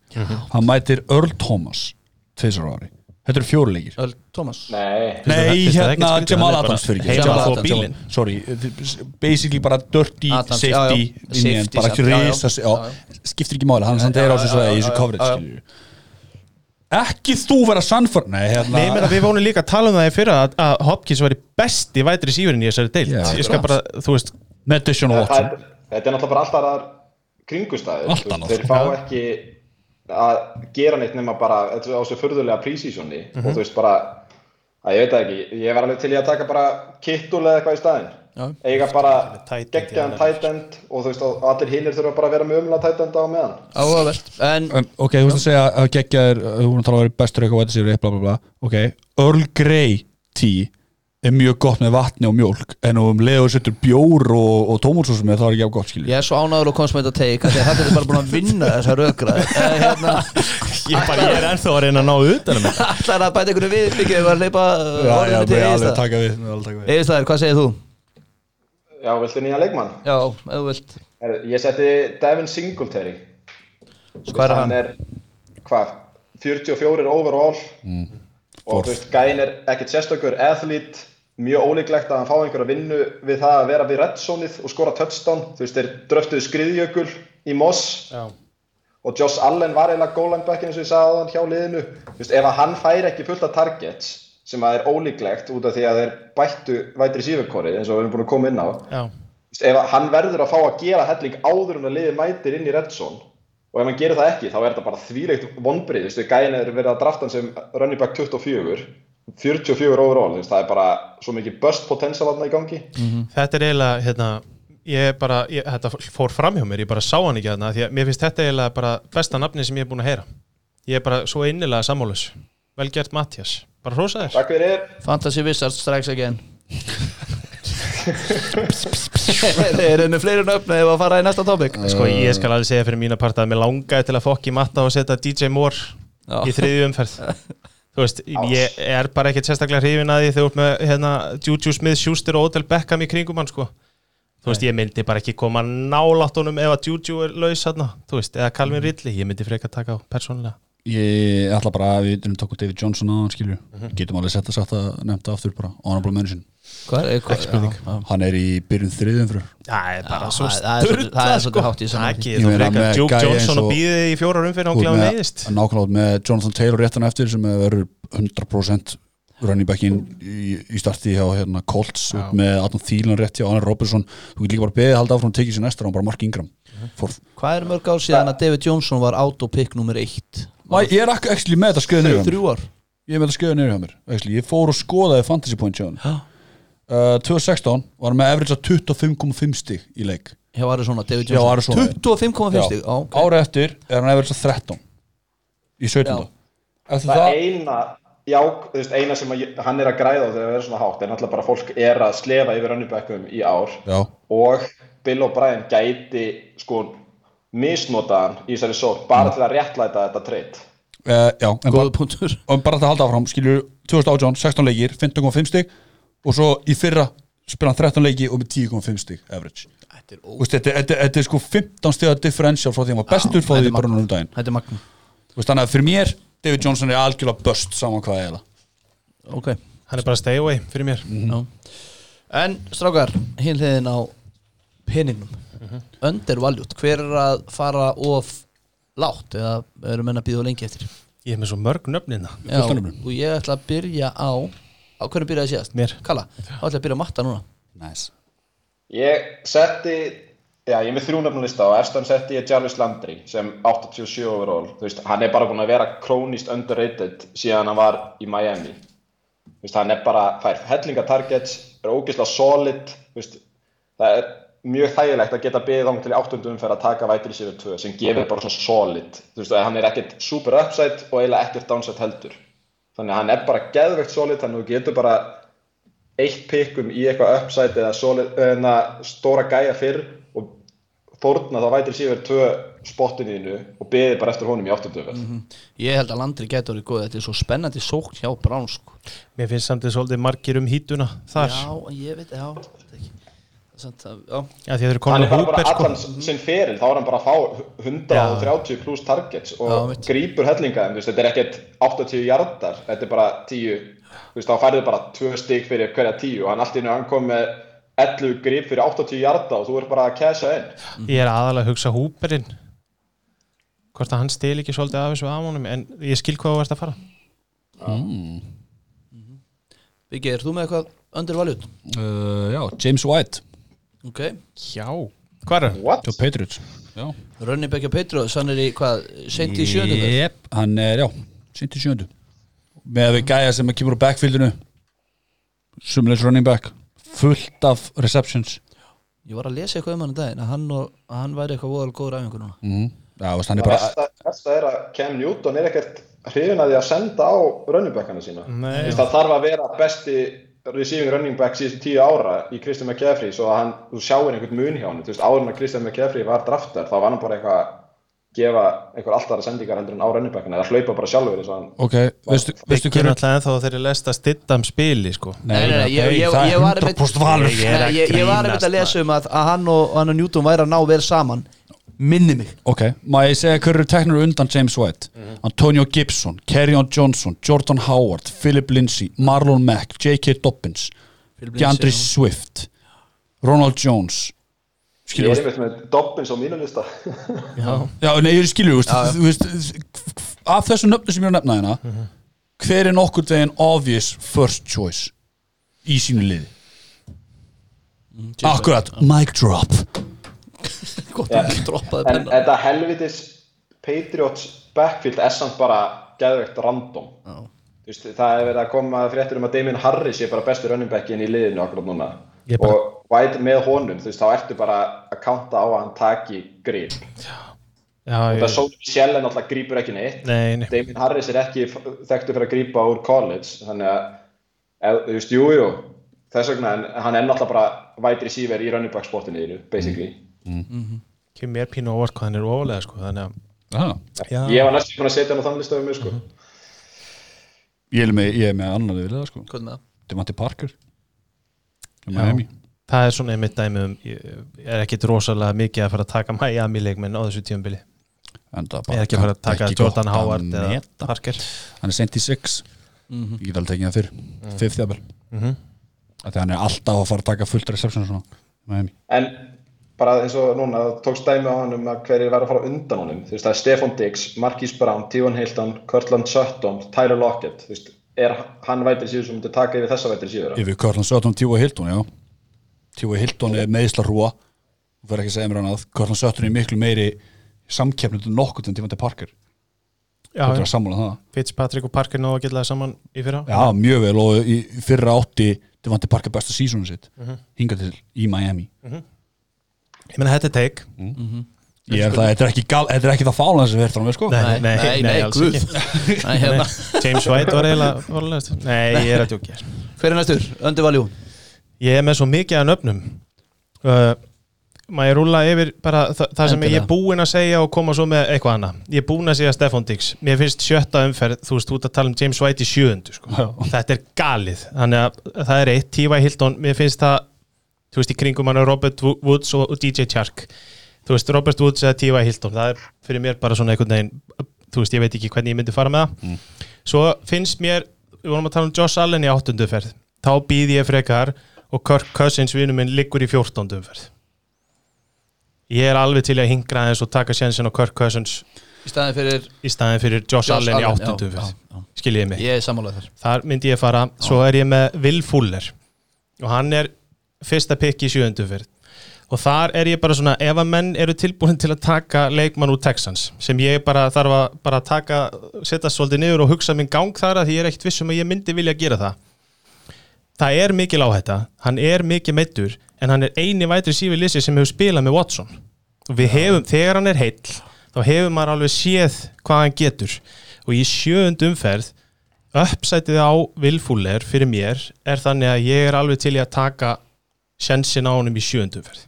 Hann mætir Earl Thomas tvisar ári Þetta eru fjóru leikir. Öl, Thomas? Nei, Nei, hérna? Jamal Adams fyrir ekki. Jamal að Adams, Sorry, basically bara dirty Adams, safety já, já. Safety bara já, skiptir ekki máli, hann samt er á þessu svæði í þessu coverage ekki þú vera sannför nei, hérna. Nei, ég meina, við vonum líka að tala um það í fyrra að, að Hopkins væri besti vætri sífurinn í þessari deild. Já, ég skal bara, þú veist það, Watson. Þetta er náttúrulega bara alltaf aðrar kringustæður Allt annað. Að gera neitt nema bara þetta er á svo furðulega prísísjonni og þú veist bara að ég veit ekki, ég var alveg til í að taka bara kittul eða eitthvað í staðinn. Já. eiga bara geggjaðan tight end og þú veist og allir hinnir þurfa bara að vera með umla tight end á meðan. Áhugavert. En um, ok, þú veist að segja að geggja er þú voru að tala að vera bestur eitthvað og þetta bla bla bla. Ok, Earl Grey tea er mjög gott með vatni og mjólk en um leður settur bjór og, og tómúrsós með það er ekki af gott skilju ég er svo ánæður og komst með þetta teik Þetta er bara búin að vinna þessa rökra (laughs) hérna, ég, bara, ég er ennþá að reyna að ná utan um þetta Það er að bæta við Byggja við að leipa við, með alveg taka við. Egilstaður, hvað segir þú? Já, viltu nýja leikmann? Já, ef þú vilt Ég setti Devin Singletary Hvað er hann? er, hvað, 44 overall Mm. og þú veist, gæin er ekkert sérstakur athlete, mjög ólíklegt að hann fá einhverja vinnu við það að vera við reddsónið og skora touchdown, þú veist, þeir dröftuðu skriðjökul í Moss Já. og Josh Allen var eiginlega gólangbekkin eins og ég sagði á hann hjá liðinu þú veist, ef hann fær ekki fullt af targets sem að er ólíklegt út af því að þeir bættu vætri sífurkorið eins og við erum búin að koma inn á Já. Þú veist, ef hann verður að fá að gera helling áður en að liði mætir inn í redzone og ef hann gerir það ekki þá er þetta bara þvíleikt vonbrið, þú veist, gæin er verið að drafta hann sem running back 24 44 overall, það er bara svo mikið burst potential þarna í gangi. Þetta er eiginlega hérna, ég er bara, ég, þetta fór fram hjá mér ég bara sá hann ekki þarna, því að mér finnst þetta eiginlega bara besta nafni sem ég er búin að heyra. Ég er bara svo innilega sammálus vel gert Mattias, bara hrósa þér. Takk fyrir, Fantasy Wizards strikes again. Þeir eru með fleiri nöfn ef að fara í næsta topic. Sko ég skal alveg segja fyrir mína part að mér langaði til að fokki matta og setja DJ Moore Já. í þriðju umferð (laughs) þú veist, ég er bara ekkert sérstaklega hrifin að því þegar ert með hérna, Juju Smith, Schuster og Odell Beckham í kringum hann sko. Þú veist, ég myndi bara ekki koma nálátt honum ef að Juju er laus hann þú veist, eða Calvin Ridley, ég myndi freka taka á persónulega Ég ætla bara að við erum tókuð David Johnson á hann skilju Getum alveg sett að sagt að nefnda aftur bara Honorable mention. Hvað er hvað? spurning. Já, já. Hann er í byrjun þriðum fyrir. Það er bara Já, svo það- það er svolítið- það er sko. hátt í með Duke Johnson og og- býðið í fjórar umfyrir og Þú ert gláðum með- neyðist. Nákvæmlega með Jonathan Taylor réttan eftir sem verður 100% running backin í, í starti hjá hérna, Colts. Út með Adam Thielen rétt hjá Anna Robertson þú getur líka bara beðið að halda áfram og tekið sér næstur og bara Mark Ingram. Forð. Hvað er mörg ár síðan að David Johnson var autopick nummer eitt? Mæ, ég er ekki actually með þetta hjá mér Þrjú ár ég er með þetta skauð niður hjá mér actually. ég fór og skoðaði fantasy point Já. uh, 2016 var hann með average að 25,5 stig í leik Hjá Arizona, David Já, Johnson Arizona. 25,5 stig Já, ok. ára eftir er hann average að 13 í 17 Já. eftir það það, eina já, þú veist, eina sem hann er að græða á þegar það verður svona hátt er náttúrulega bara fólk er að slefa yfir önnubekkum í ár já, og Bill O'Brien gæti sko misnota hann í þessari sók bara til að réttlæta þetta treyt uh, já. En bara, og bara þetta halda áfram skilur 2018, 16 leikir, 15,5 stig og svo í fyrra spila hann 13 leiki og með 10,5 stig average. Þetta er Þú veist, þetta, þetta, þetta er sko 15 stiga differential frá því hann var bestur frá því bara núna um daginn. Þetta er magna þannig að fyrir mér David Johnson er algjörlega bust saman hvað ég er Ok. Hann er bara stay away fyrir mér. Já. En strákar, hinn hliðin á peningnum Undervaljút, hver er að fara of lágt eða eru menn að býða lengi eftir Ég er með svo mörg nöfnina Já, af nöfnum. og ég ætla að byrja á á hverju byrjaði síðast? Mér. Kalla, þá ætla ég að byrja að matta núna nice. ég setti já, ég er með þrjúnafnulista og efstan setti ég Jarvis Landry sem 87 overall þú veist, hann er bara búin að vera krónist underrated síðan hann var í Miami þú veist, hann er bara fær hellinga targets, er ógeðslega solid þú veist, það er mjög þægilegt að geta beðið án til í áttundum fyrir að taka vætri sér 2 sem gefur bara svona solid. Þú veist, hann er ekkert super upside og eiginlega ekkert downside heldur. Þannig að hann er bara geðvegt solid þannig að þú getur bara eitt pikkum í eitthvað upside eða solid, eða stóra gæja fyrr og fórna þá vætir síður tvö spottinu þínu og beðið bara eftir honum í áttundum Ég held að Landri getur orðið góð Þetta er svo spennandi sókn hjá Brán sko. Mér finnst samt þið svolítið margir um hítuna þar. Já, ég veit, já þetta er ekki- er að- Já, Já, eru hann er bara, bara sko. allan sinn feril þá er hann bara að fá 130 pluss targets og Já, veit. grípur hellinga en þetta er ekkert 80 jardar þetta er bara 10 þú veist, þá færðu bara 2 stík fyrir hverja 10 og hann allt einu hann kom með 11 gríp fyrir 80 jarda og þú er bara að kæsa inn. Ég er aðalega að hugsa húperinn Hvort að hann stil ekki svolítið af þessu aðmónum En ég skil hvað þú ert að fara. Biggi, er þú með eitthvað undervaljút? uh, já, James White Ok, Já. Hvað er það? Hjá Patriots. Og Patriots, hann er í hvað, sent í sjöndu yep. yep, hann er, já, sent í sjöndu með að við gæja sem að kemur á backfieldinu. Sumleis running back fullt af receptions. Ég var að lesa eitthvað um hann í daginn að hann, og, að hann væri eitthvað voðal góður æfingu núna. Mm. já, hann er bara besta er að Cam Newton er ekkert hrifin að því að senda á running backana sína. Nei. Það þarf að vera besti receiving running back síðustu tíu ára í Christian McCaffrey svo að hann, þú sjáir einhvern mun hjá hann þú veist, áður en að Christian McCaffrey var draftar þá var hann bara eitthvað að gefa einhver alltaf sendingar heldur en á running backana eða hlaupa bara sjálfur eins og hann ok, veistu, veistu Ekki hver er náttúrulega ennþá þegar ég lest að stittam spili sko. Nei, nei, nei, ég, ég, ég var einmitt 100% valur. Nei, ég, ég, ég var einmitt að lesa um að, að hann og, hann og Newton væri að ná vel saman minni mig. Ok, má ég segja hver eru teknur undan James White? Antonio Gibson, Kerryon Johnson Jordan Howard, Philip Lindsay Marlon Mack, J.K. Dobbins DeAndre Swift Ronald Jones. Ég skilur, er einmitt með Dobbins á mínu lista. (laughs) Já, nei, ég skilur, af þessu nöfnu sem ég er að nefna hérna hver er nokkur veginn obvious first choice í sínu liði? Akkurat, mic drop (laughs) Gott Já. að þú droppaði en penna þetta helvitis Patriots backfield er samt bara geðveikt random. Já. Veist, það er verið að koma fréttir um að Damien Harris sé bara bestu running backin í liðinu akkurat núna. Bara- og White með honum þú veist, þá ertu bara að kánta á að hann taki grip. Já, og það ég, svo Shell náttúrulega grípur ekki neitt. Nei, nei. Damien Harris er ekki þekktur fyrir að grípa úr college þannig að, þú veist, jú, jú. Þess vegna, en hann er náttúrulega bara wide receiver í running back spotinu þínu, basically Kemur mér pínu óvart hvað hann er ofalega sko Þannig að. Já, ég var næstum búin að setja hann á þann listaðu mig, sko ég er með, ég er með annan við það sko með? Devante Parker. Miami. það er svona einmitt dæmi um Ég er ekkit rosalega mikið að fara að taka Miami leikmenn á þessu tíumbili Enda Ég er ekki að fara að taka Jordan að Howard eða. Parker hann er sent í 6 Mhm. ég get alveg tekið það fyrr Mhm. fifth jafnvel Mhm. Þegar hann er alltaf að fara að taka fullt reception og svona Miami. En bara eins og núna, það tókst dæmi á hann um að hverju verður að fara undan honum. Þú veist, það er Stefan Diggs, Marquise Brown, Tívan Hilton, Cortland Sutton, Tyler Lockett. Þú veist, er hann vætri síður sem myndi taka yfir þessa vætri síður? Yfir Cortland Sutton, T.Y. Hilton, já. T.Y. Hilton er meðisla hrúa. Þú verður ekki að segja mér annað. Cortland Sutton er miklu meiri samkeppnundu nokkuð en Devante Parker. Já, þú að sammála um það. Fitzpatrick og Parker náðu að geta það saman í fyrra. Já, mjög vel. Og í fyrra átti Devante Parker besta sísónu sitt hingað til í Miami Ég meina þetta er take. Ég er það, þetta er ekki, gal, þetta er ekki það fálan sem verður með sko. Nei, Nei, nei, nei, alls ekki. (laughs) Nei, hérna. James White var eiginlega. Nei, ég er að djókja Hver er næstur? Öndi Valjú Ég er með svo mikið að nöfnum. Uh, Maður rúla yfir bara þa það sem Endilega. ég er búinn að segja og koma svo með eitthvað annað? Ég er búinn að segja Stefan Diggs Mér finnst sjötta umferð, þú veist, út að tala um James White í sjöundu sko. Þetta er galið. Þannig að það er eitt, T.Y. Hilton. Mér finnst það, þú veist, í kringum hann er Robert Wo- Woods og, DJ Chark. Þú veist, Robert Woods eða T.Y. Hilton Það er fyrir mér bara svona einhvern veginn Þú veist, ég veit ekki hvernig ég myndi fara með það. Svo finnst mér, við vorum að tala um Josh Allen í áttundu ferð Þá býð ég frekar og Kirk Cousins vinnu minn liggur í fjórtóndu umferð. Ég er alveg til að hingra aðeins og taka sjensin á Kirk Cousins Í staðin fyrir í staðin fyrir Josh, Josh Allen, í Allen, áttundu já, umferð. já, já. Skiljiði mig? Ég er sammálað þar Þar myndi ég fara, svo er ég með Will Fuller. Og hann er fyrsta pikk í sjöundu umferð. Og þar er ég bara svona, ef að menn eru tilbúin til að taka leikmann úr Texans sem ég bara þarf að bara taka setja svolítið niður og hugsa minn gang þar að því ég er ekkit vissum að ég myndi vilja gera það. Það er mikil áhætta hann er mikið meittur en hann er eini vætri sífi lissi sem hefur spilað með Watson. Og við hefum, þegar hann er heill þá hefur maður alveg séð hvað hann getur. Og í sjöund umferð uppsætið á Will Fuller fyrir mér er þannig að ég er alveg til í að taka sjensin á honum í sjöund umferð.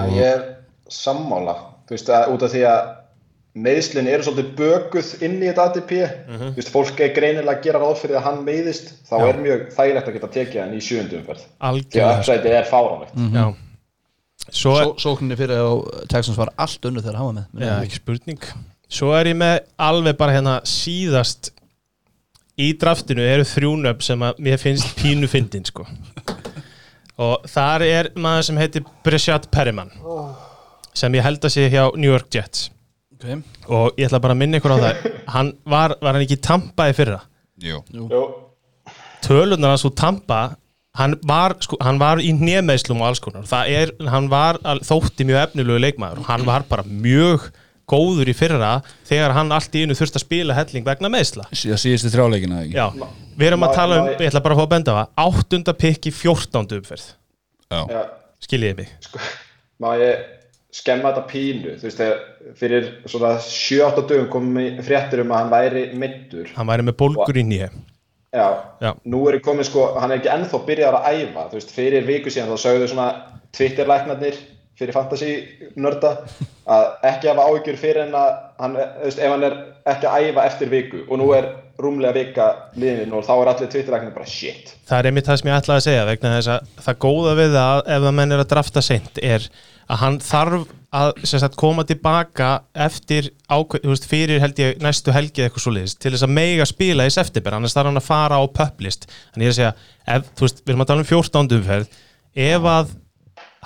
Að ég er sammála. Þú veist að út af því að meðslinn eru svolítið bökuð inn í þetta ADP þú veist fólk er greinilega að gera ráð fyrir að hann meiðist þá Já. er mjög þægilegt að geta tekið hann í sjöundum umferð. Því að algjörlega uppsætið er fáránlegt. Já. Svo, Só, Sókninni fyrir á Texans var allt önnu þegar hann var með já, ekki spurning. Svo er ég með alveg bara hérna síðast í draftinu eru þrjúnöf sem að mér finnst pínu fyndin sko og þar er maður sem heitir Breshad Perriman sem ég held að sé hjá New York Jets. Okay. og ég ætla bara að minna ykkur á það hann var, var hann ekki í Tampa í fyrra? Jú. Jú, tölunar hans úr Tampa hann var, sko, hann var í nýjameðslum og alls konar, það er, hann var al- þótti mjög efnilegu leikmaður hann var bara mjög góður í fyrra þegar hann allt í einu þurfti að spila helling vegna meðsla Síðan síðustu þrjáleikina ekki? Já, við erum að tala um, ég ætla bara að fá að benda á það. Áttunda pikk í fjórtándu umferð. Já. já, skiljiði mig. Sko, má ég skemma þetta pínu? Þú veist þegar fyrir svona 7-8 dögum kom fréttur um að hann væri middur hann væri með bólgur í nýja já, Já. nú er ég komið sko hann er ekki ennþá byrjar að æfa. Þú veist fyrir viku síðan þá sögðu svona Twitter-læknarnir fyrir fantasy nörda að ekki hafa áhyggjur fyrir en að hann, veist, ef hann er ekki að æfa eftir viku og nú er rúmlega vika liðin og þá er allir Twitter-læknir bara shit það er einmitt það sem ég ætlaði að segja vegna þess að það góða við það ef að menn er að drafta seint er að hann þarf að sagt, koma tilbaka eftir ákveð, fyrir held ég næstu helgi eitthvað svo liðist til þess að mega spila í september annars þarf hann að fara á publist þannig ég er að segja, ef, veist, við erum að tala um 14. umferð ef að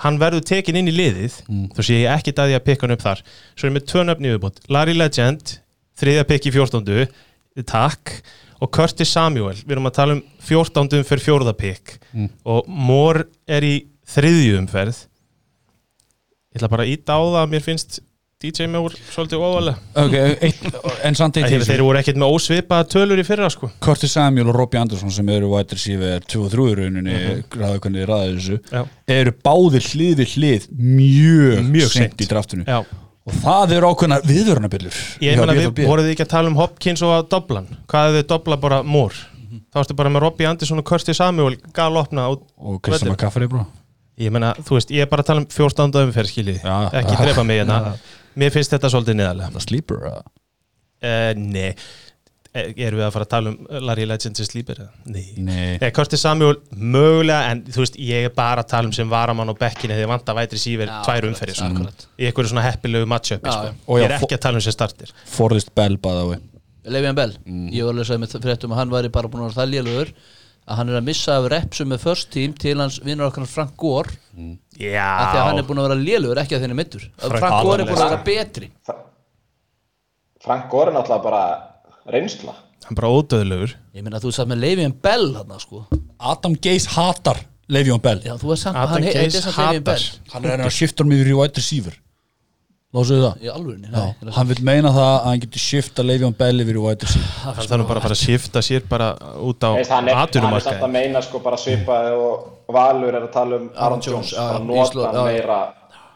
hann verður tekin inn í liðið þá sé ég ekki að ég að pikka hann upp þar. Svo er ég með tvö nöfn yfirbútt Larry Legend, þriðja pikk í 14. takk. Og Curtis Samuel, við erum að tala um 14. umferð fjórða pikk. Og Moore er í þriðju umferð. Ég ætla bara að íta á það að mér finnst DJ Moore svolítið óvalega Ok, eitt, en samt eitt þeir, þeir voru ekkert með ósvipaða tölur í fyrra sko. Curtis Samuel og Robbie Anderson sem eru wide receiver 2 og 3 í rauninni ræða hvernig þið ræða þessu Já. eru báðir hlið við hlið mjög, Mjög seint seint. í draftinu. Já. og það eru ákveðna viðvörunabillur ég meina við voruð ekki að tala um Hopkins og að doblan hvað er þið dobla bara Moore? Þá ertu bara með Robbie Anderson og Curtis Samuel gal opna og Kristján McCaffrey bró ég meina, þú veist, ég er bara að tala um 14. umferð skiljið, ekki drepa mig hérna mér finnst þetta svolítið niðarlega það sleeper eða? uh, nei Eh, erum við að fara að tala um Larry Legend sem slípir? eða? Nei. Nei. Eh, Curtis Samuel, mögulega en þú veist, ég er bara að tala um sem varamann og bekkinni þegar vant að vætri síver Já, tvær sko. akkurat. í einhverju svona heppilegu matchupi Já, sko. ég er ekki að tala um sem startir Forrest Bell bæða við Leifjan Bell Ég var að lesa með fréttum að hann væri bara búin að vera það lélugur að hann er að missa af repsum með first team til hans vinnur okkar Frank Gore. Já, af því að hann er búin að vera lélugur ekki að þenni mittur Frank Frank Gore er búin að vera betri. Frank Gore er náttúrulega bara reynsla. Hann bara ódöðlegur Ég meina þú satt með Leifin Bell hann sko. Adam Geis hatar Le'Veon Bell. Já, þú er samt, Adam Leifin hatar. Bell. Hann er að að skipta hann yfir í wide receiver Lásuðu það? Í alvörinni, Já, hann vil meina það að hann getur skipta Le'Veon Bell yfir í wide receiver. Hann þarf nú bara að fara að skipta sér bara út á hann, er, samt að meina sko bara svipaði og Valur er að tala um Aaron Jones, bara nota hann meira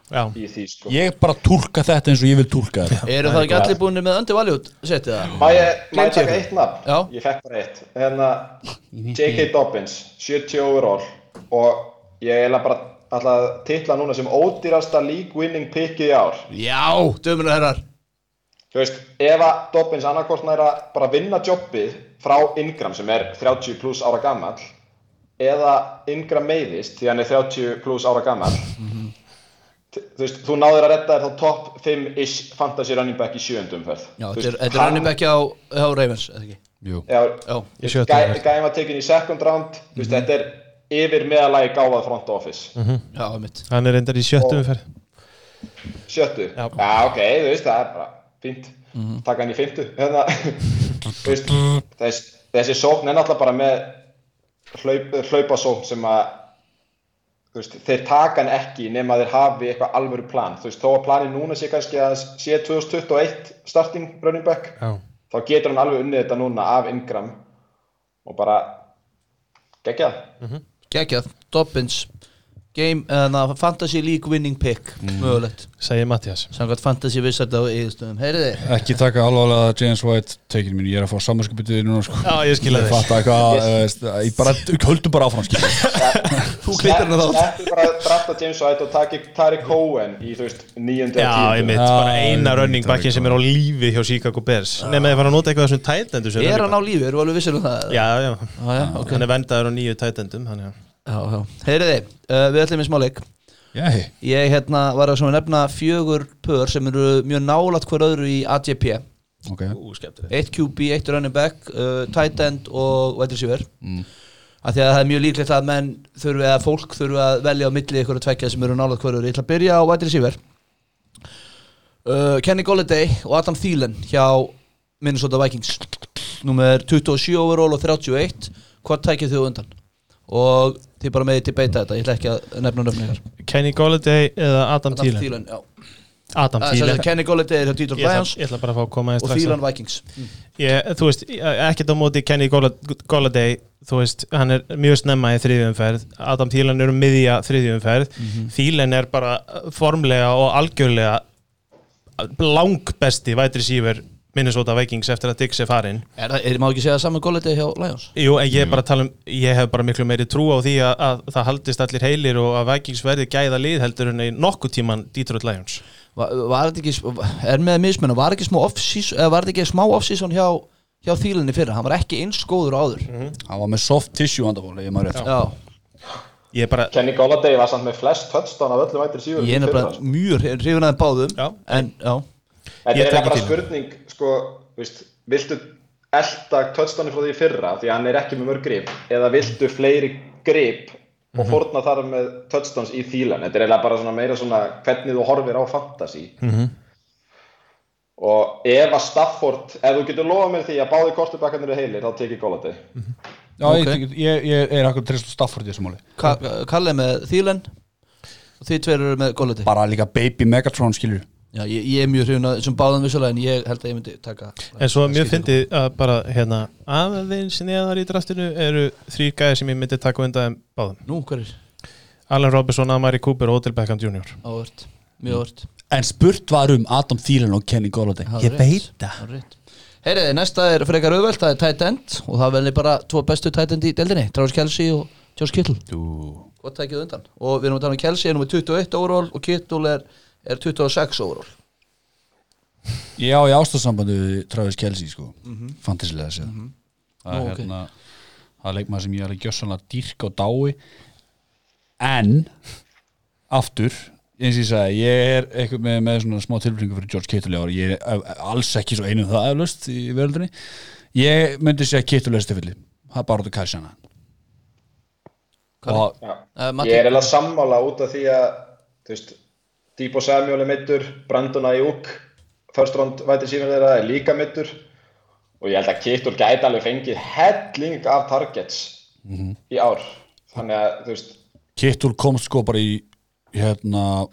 já, í því sko. Ég bara túlka þetta eins og ég vil túlka þetta. Eru það ekki allir búinir með Öndi Valjút setið það? Má ég, má ég Gleymdi taka eitt nafn? Já. Ég fekk bara eitt. Hérna, J.K. Dobbins 70 overall og ég er bara ætla að titla núna sem ódýrasta league winning pickið í ár. Já, dömur og herrar. Þú veist, ef að Dobbins annarkvort næra bara vinna jobbið frá Ingram sem er 30 pluss ára gammal eða Ingram meiðist því hann er 30 pluss ára gammal þú veist, þú náður að redda þér þá top 5-ish fantasy running back í sjöundum ferð. Já, þetta er- þetta er running back hjá, hjá Ravens, eða ekki? Jú. Já, Já, gæ, var tekin í second round. Þú veist, þetta er yfir meðalagi gáfað front office. Já, mitt hann er reyndar í sjöttu umferð. Sjöttu, Já. ok, þú veist, það er bara fínt, taka hann í fymtu hérna, þú veist þess, þessi sókn er náttúrulega bara með hlaup, hlaupasókn sem að þú veist, þeir taka hann ekki nema þeir hafi eitthvað alvöru plan. Þú veist, þó að plani núna sé kannski að sé 2021 starting running back já, þá getur hann alveg unnið þetta núna af Ingram og bara gegja Gekjað, Dobbins Game, eða Fantasy League winning pick Mögulegt. Segir Mattias Samkvæmt Fantasy Wizard á eðistöðum Heyriði Ekki taka alvarlega James White tekinu mínu, ég er að fá samanskapitið núna sko. já, ég skilja Ég þig fatt eitthvað, yes. ég bara höldum bara áfram skilja (laughs) Þú klittar hann þá Sleppu bara að drafta James White og taki Tariq Cohen í þú veist nýjöndu Já, ég mitt, bara eina ég running backin sem er á lífi hjá Chicago Bears. Nefn að þið fara að nota eitthvað af þessum tætendur sem Er hann á lífi, eru alveg vissir um það? Já, já, ok. Hann er vendaður á nýju tætendum Þannig að Já, já Heyriði, uh, við ætlum í smáleik Jæhi, Ég hérna var að nefna fjögur pör sem eru mjög nálat hver öðru í AGP ok. Ú, Eitt QB, eitt running back, uh, tight end og wide receiver. Mm. af því að það er mjög líklegt að menn þurfi eða fólk þurfi að velja á milli ykkur tvekja sem eru nálat hver öðru. Ég ætla að byrja á wide receiver. Uh, Kenny Golladay og Adam Thielen hjá Minnesota Vikings. Númer 27 overall og 31 Hvað tækið þið á undan? Og þið bara meðið til beita þetta, ég ætla ekki að nefna nöfni ykkar. Kenny Golladay eða Adam Adam Thielen? Thielen, Adam er sem Thielen. Kenny Golladay er hjá Detroit Lions ég ætla bara að fá að koma einn og Thielen Vikings. Ég, Þú veist, ekkert á móti Kenny Golla- Golladay Þú veist, hann er mjög snemma í þriðjumferð Adam Thielen er um miðja þriðjumferð Mhm. Thielen er bara formlega og algjörlega langbesti vætri sífur Minnesota Vikings eftir að Diggs er farinn. Er það, er, má ekki segja það saman Golladay hjá Lions? Jú, en ég er bara að tala um, ég hef bara miklu meiri trú á því að, að það haldist allir heilir og að Vikings verði gæða lið heldur en í nokkuð tíman Detroit Lions. Var, var þetta ekki, er með mismenn var ekki þetta ekki smá off-season hjá, hjá Thielenni fyrra, hann var ekki eins góður áður. Hann var með soft tissue vandafóli, ég maður rétt. Já, Ég er bara, Kenny Golladay var samt með flest touchdown af öllum vættir síður ég er nefnilega mjög hrifin að þeim báðum Já. en já, Þetta Ég er bara spurning sko, veist, viltu elda touchdowni frá því í fyrra því að hann er ekki með mörg grip eða viltu fleiri grip og Mhm. fórna þar með touchdowns í þýlan þetta er eiginlega bara svona meira svona hvernig þú horfir á fantasy. Mhm. og ef að Stafford ef þú getur lofað mér því að báði kortubakkarnir eru heilir þá tekið Golladay Já, Ok. ég, ég, ég er akkur trist Stafford í þessu máli. Ka Kalle með Thielen og þið tveir eru með Golladay bara líka baby Megatron skilur Já, ég, ég er mjög hrifin að þessum báðum vissulega en ég held að ég myndi taka en svo er mjög fyndið að bara hérna aðeins neðar í draftinu eru þrý gæðir sem ég myndi taka undan þeim báðum Nú, hver er? Allen Robinson, Amari Cooper og Odell Beckham Jr. Ávört, mjög ávört En spurt var um Adam Thielen og Kenny Golladay Ég veit það. Heyriði, næsta er frekar auðvelt, það er tight end og það velni bara tvo bestu tight end í deildinni Travis Kelsey og Josh Kittle Hvað tækið undan? Og við erum að tala um Kelsey er nummer 21 overall og Kittle er, er 26 overall. Ég á í ástafsambandi við Travis Kelsey sko. Fantasilega séð. Það Nú, er ok. hérna Það er leikmaður sem ég er að gjössanlega dýrk og dái. En Aftur eins og ég sagði, ég er eitthvað með, með svona smá tilbringu fyrir George Kittle í ári ég er eh, alls ekki svo einu um það eflaust í veröldinni. Ég myndi segja Kittle eftir fylli, það er bara út að kæsjana og Já. Uh, Matti? ég er eiginlega sammála út af því að þú veist, Debo Samuel er mittur Brandon Ayuk first round vættir síðan þeirra er líka mittur og ég held að Kittul gæti alveg fengið helling af targets í ár. Þannig að þú veist Kittul komst sko bara í hérna,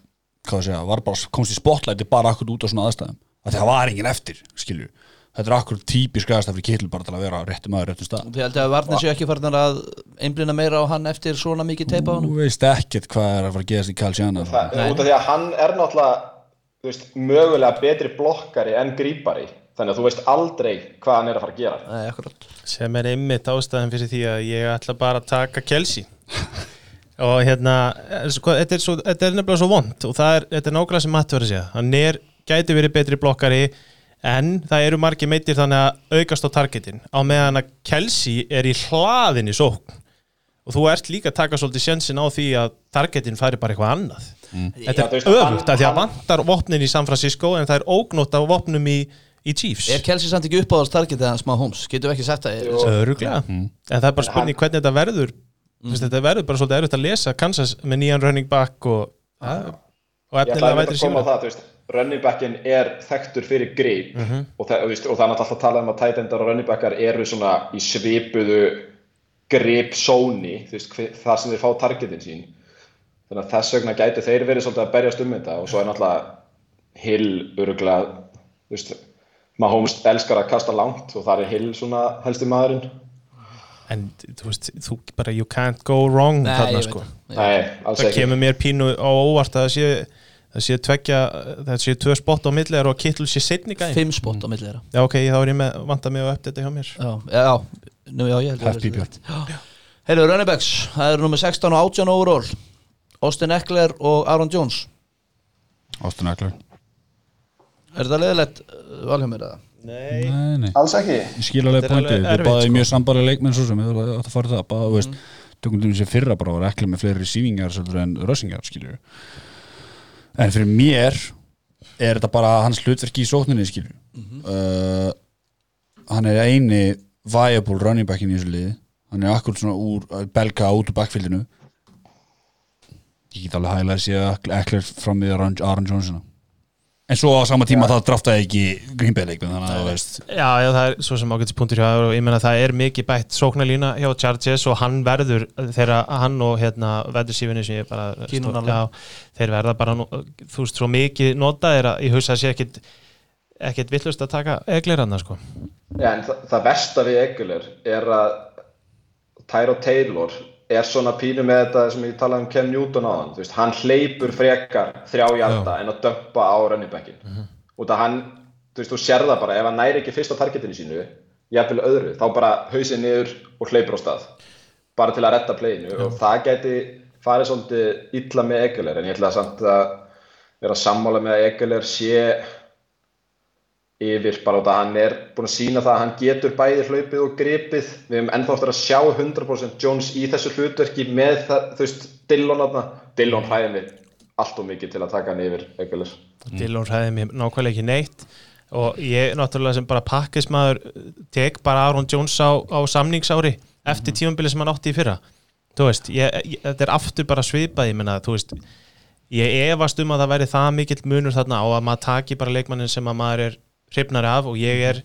hvað það segja, var bara komst í spotlighti bara akkur út á svona aðstæðum. Að það var enginn eftir, skilju þetta er akkur típisk aðstæð fyrir Kittul bara til að vera réttum maður réttum stað. Þið held að varnir séu ekki farnar að einblina meira á hann eftir svona mikið teipa á hann Þú veist ekkert hvað er að fara að geðast í Calciana það, út af því að hann er náttúrulega þú veist, mögulega betri blokkari en grípari. Þannig að þú veist aldrei hvað hann er að fara að gera. Nei, akkurat. Sem er einmitt ástæðan fyrir því að ég ætla bara að taka Kelsey og hérna þetta, er svo, þetta er nefnilega svo vond og það er, þetta er nákvæmlega sem Matt verið að segja. Hann er, gæti verið betri blokkari en það eru margir meittir þannig að aukast á targetin á meðan að Kelsey er í hlaðinni sókn. Og þú ert líka að taka svolítið sjensin á því að targetin fari bara eitthvað annað. Þetta Já, þú er öfugt að því að vantar vopnin í San Francisco en það er ógnótt af vopnum í, í Chiefs. Er Kelsey samt ekki uppáðast targetið hans maður Holmes? Getum við ekki sagt það? Jú. Öruglega, en það er bara spurning hvernig þetta verður. Mm. þetta verður bara svolítið erfitt að lesa Kansas með nýjan running back og, ja, og efnilega að vætri síma running backin er þekktur fyrir grip og, það, og, veist, og það er alltaf að tala um að tight endar og running backar eru svona í svipuðu hve- þar sem þeir fá targetin sín. Þannig að þess vegna gæti þeir verið svolítið að berjast um þetta og svo er náttúrulega Hill öruglega, veist Mahomes elskar að kasta langt og það er Hill svona helsti maðurinn. En þú veist, þú bara you can't go wrong Nei, þarna sko. það. Nei, alls það kemur mér pínu á óvart að það sé það sé tveggja, það sé tvö spott á milli og Kittul sé setni gæn Fimm spott á milli þeirra. Já ok, þá er ég með, vanta mig á eftir þetta hjá mér. Já, já, nú, já, ég held að það sé- Heyrðu, running backs, það eru nummer 16 og 18 overall. Austin Eckler og Aaron Jones. Ástin Eklar Er þetta leðilegt valhjá mér eða? nei, Nei, nei. Alls ekki? Ég skil alveg Þetta er pointið, þið erfitt, báði sko. mjög sambarlega leikmenn svo sem. Þið átt að fara það, bara, þú veist tökum til þessi fyrra bara var ekki með fleiri svolítið en russingar, skilju en fyrir mér er þetta bara hans hlutverki í sókninni, skilju uh, hann er eini viable running backin í þessu liði. Hann er akkur svona úr að belga út úr backfieldinu. Ég get alveg hægilega að sé ekkert fram við Aaron Aaron Johnson en svo á sama tíma það draftaði ekki Green Bay leikmenn þannig að þú veist Já, já, það er svo sem ágætis punktur hjá og ég meina það er mikið bætt sóknarlína hjá Chargers og hann verður þegar hann og hérna veðursífinni sem ég bara Keenan stó- Allen. já, þeir verða bara, þú veist, svo mikið nota er að ég hugsa að sé ekkit ekkit villust að taka eglir hann sko. Já, en það, það versta við Eguler er að Tyro Taylor er svona pínu með þetta sem ég talaði um Ken Newton á hann veist, hann hleypur frekar þrjá hjarta en að dömpa á running backin. Út af hann, þú veist, þú sér það bara ef hann næri ekki fyrst á targetinu sínu jafnvel öðru, þá bara hausið niður og hleypur á stað. Bara til að retta playinu og það gæti farið svolítið illa með Eguler en ég ætla samt að vera sammála með að Eguler sé yfir bara út að hann er búin að sína það að hann getur bæði hlaupið og gripið. Við hefum ennþá eftir að sjá 100% Jones í þessu hlutverki með það, þú veist, Dillon aðna Dillon hræði mig allt og mikið til að taka hann yfir Egulis Dillon hræði mér nákvæmlega ekki neitt. Og ég náttúrulega sem bara pakkismæður tek bara Aaron Jones á, á samningsári eftir tímambili sem hann átti í fyrra. Þú veist, ég, ég, þetta er aftur bara svipað, ég menna, þú veist ég efast um að það væri það mikill munur þarna á að maður taki bara leikmannin sem að maður er hrifnari af og ég er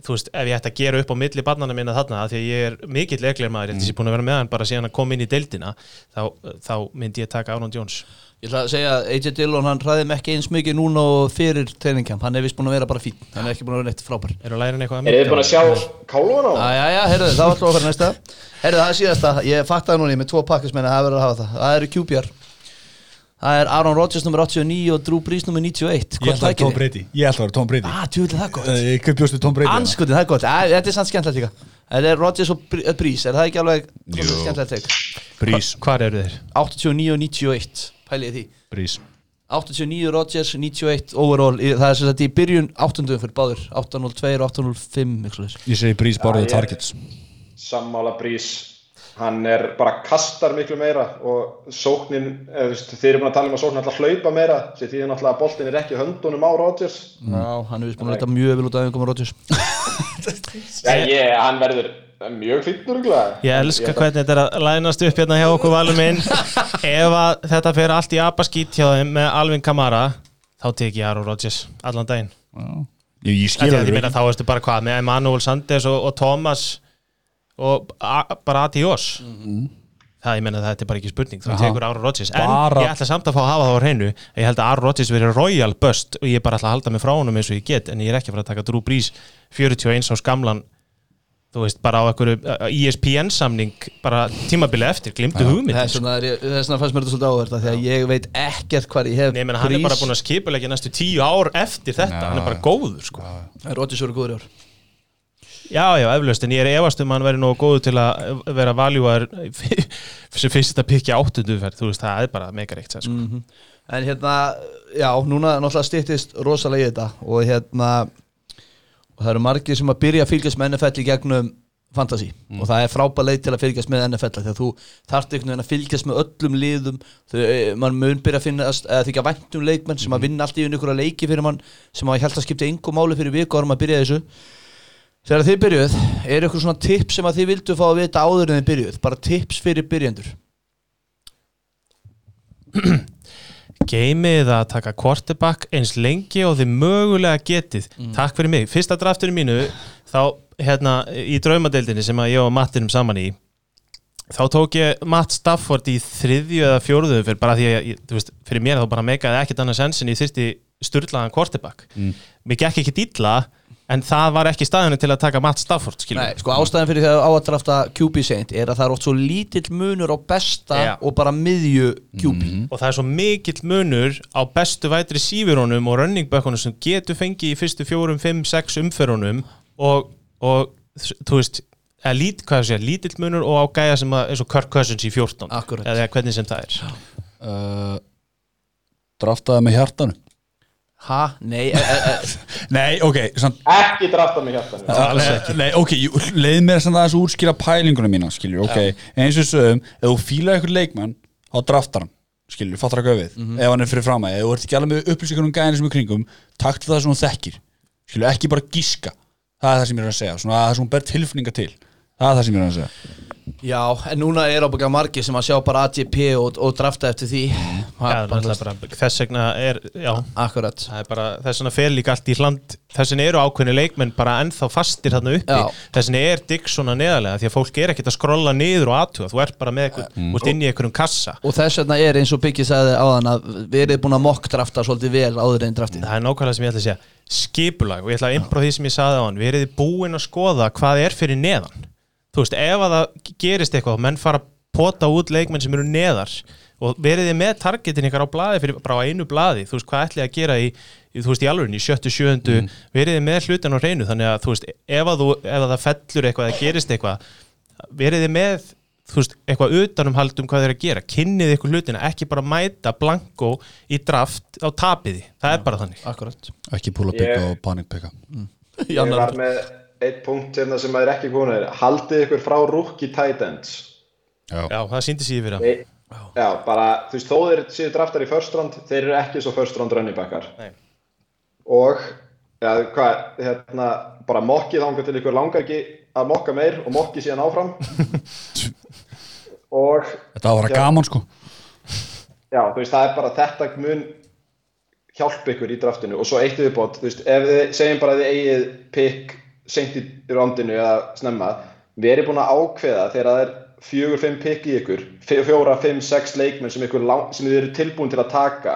þú veist, ef ég ætti að gera upp á milli barnana minna þarna, af því að ég er mikill leikleir maður, að ég er búin að vera með hann bara síðan að koma inn í deildina, þá, þá myndi ég taka Aaron Jones. Ég ætla að segja að AJ Dillon hann hræði mig ekki eins mikið núna og fyrir trainingham Hann er vist búin að vera bara fín Hann er ekki búin að vera neitt frábær. Er þið búin að sjá kálvan á? Já, já, já, heyrðu, það var alltaf okkar næsta. Heyrðu, það er síðasta, ég fattaði núna ég með tvo pakkismenni að það verður að hafa það. Það eru QPR Það er Aaron Rodgers nummer 89 og Drew Brees nummer 91 Ég ætla að vera Tom Brady. Ég ætla að vera Tom Brady. Ah, tjóðlega það er gott. Eh, Ég köp bjóstu Tom Brady. Anskutin, það er gott, Æ, þetta er sann skemmtilegt líka. Þetta er Rodgers og eh, Brees, er það ekki alveg skemmtilegt teik Brís Hvar eru þeir? 89 og 91, pælið því. Brís 89 Rodgers, 91 overall. Það er sem sagt í byrjun 8. fyrir báður 802 og 805 eitthvað svoleiðis. Ég segi the ég- targets. Sammála Brís hann er bara kastar miklu meira og sóknin, þeir eru búin að tala um að sóknin alltaf hlaupa meira sem því að náttúrulega boltin er ekki í höndunum á Rodgers. Já, hann er vist búin að leita mjög vel út af einhverjum Rodgers. (laughs) Já, ég, hann verður mjög fýttur Ég elska hvernig þetta er að lænast upp hérna hjá okkur valum minn. Ef að þetta fer allt í apaskít hjá þeim með Alvin Kamara þá tek ég Aaron Rodgers allan daginn. Ég, ég Því skil að ég alveg. meina þá veistu bara hvað með Emanuel Sanders og, og Thomas og bara Adios það ég meina þetta er bara ekki spurning þú tekur Aaron Rodgers. En Bara- ég ætla samt að fá að hafa það á hreinu. Ég held að Aaron Rodgers verið royal bust og ég bara ætla að halda mig frá honum eins og ég get en ég er ekki að fara að taka Drew Brees 41 á skamlan þú veist bara á einhverju ESPN samning bara tímabili eftir, glimtu hugmynd vegna er ég- þess vegna fannst mér þetta svolítið áverð því að ég veit ekkert hvað ég hef Nei, menn, hann er bara búin að skipulegja næstu tíu ár eftir þetta, Já, hann er bara góður sko. Róttis eru góður í ár Já, já, eflaust, en ég er efast um að hann verið nógu góður til að vera valjúar (laughs) sem fyrst að pikja áttundu ferð, þú veist, það er bara mega reikt sko. Mhm. En hérna, já, núna náttúrulega styttist rosalega í þetta og hérna og það eru margir sem að byrja að fylgjast með NFL í gegnum fantasy og það er frábæð leið til að fylgjast með NFL þegar þú þarft einhvern veginn að fylgjast með öllum liðum þau, mann mun byrja að finna eða þykja væntum leikmenn sem að vinna allt í að leiki fyrir mann sem að ég held að skipta yngu máli fyrir viku árum að byrja þessu þegar þið byrjuð, er ykkur svona tips sem að þið vildu fá að vita áður en þið byrjuð? Bara tips fyrir byrjendur. Geimið að taka quarterback eins lengi og þið mögulega getið. Takk fyrir mig, fyrsta drafturinn mínu þá, hérna, í draumadeildinni sem að ég og Matti erum saman í þá tók ég Matt Stafford í þriðju eða fjóruðu fyrir bara því að, ég- þú veist, fyrir mér þá bara meikaði ekkert annað sens en ég þyrsti sturlaðan quarterback. Mér gekk ekki dýlla en það var ekki staðinu til að taka Matt Stafford, skilur Nei, sko ástæðan fyrir á að drafta QB seint er að það er oft svo lítill munur á besta Já. og bara miðju QB og það er svo mikill munur á bestu vætri sífurunum og running backunum sem getur fengið í fyrstu fjórum, fimm, sex umferunum og, og þú veist eða lít, hvað sé, lítill munur og á gæja sem að, eins og Kirk Cousins í 14 Akkurat. eða hvernig sem það er. Uh, draftaði með hjartanu Ha? Nei, e, e, e, (laughs) nei, ok, samt Ekki drafta mig hjartan Nei, nei, ok, leið mér að útskýra pælingunum mína, skiljur, ok? Eins og sögum, ef þú fílar eitthvað leikmann á draftar hann, skiljur, fattar að göfið ef hann er fyrir fram að, ef þú ert ekki alveg með upplýsingar um gæðinu sem er kringum, taktu það sem þú þekkir skiljur, ekki bara gíska það er það sem ég er að segja, svona það sem hún ber tilfinninga til. Það er það sem ég er að segja já, en núna er ábyggja margir sem að sjá bara AGP og, og drafta eftir því. Já, bara, þess vegna er já, Akkurat. Það er bara, þess vegna fer líka allt í hland þess vegna eru ákveðni leikmenn bara ennþá fastir þarna uppi, Já. þess vegna er digg svona neðarlega, því að fólk er ekkert að skrolla niður og aðtuga, þú ert bara með eitthvað, mm. út inn í einhverjum kassa. Og þess vegna er eins og Biggi sagði áðan að við erum búin að mokk drafta svolítið vel áður en draftið. Það er nákvæmlega sem ég ætla að segja. Skipulag og ég ætla að impra því sem ég sagði á hann við erum búin að skoða hvað er fyrir neðan þú veist, ef að það gerist eitthvað og menn fara að pota út leikmenn sem eru neðar og verið þið með targetin ykkar á blaði fyrir bara á einu blaði, þú veist, hvað ætli að gera í, í þú veist, í alveg, í sjöttu, sjöundu mm. verið þið með hlutin á hreinu, þannig að þú veist, ef að, þú, ef að það fellur eitthvað eða gerist eitthvað, verið þið með þú veist, eitthvað utanumhald um hvað er að gera. Kynnið ykkur hlutina, ekki bara mæta blanko í draft á tapiði það er bara þannig. Akkurat. Ekki púla Ég- pika og panikpika Ég var með eitt punkt hérna sem er ekki konur Haldið ykkur frá rookie tight ends já, Já, það síndi sér fyrir Nei, Já, bara, þú veist, þó þeir séu draftar í first round, þeir eru ekki svo first round running backar. Nei. Og, já, hvað, hérna, bara mokkið þángar til ykkur langar ekki að mokka meir og mokkið síðan áfram. (laughs) og, þetta var að vera Já. gaman sko já, þú veist, það er bara þetta mun hjálpa ykkur í draftinu og svo eitt viðbót, þú veist, ef þið segjum bara að þið eigið pick seint í rondinu eða snemma, erum búin að ákveða þegar það er fjögur, fimm pick í ykkur, fjó- fjóra, fimm, sex leikmenn sem, lang- sem þið eru tilbúin til að taka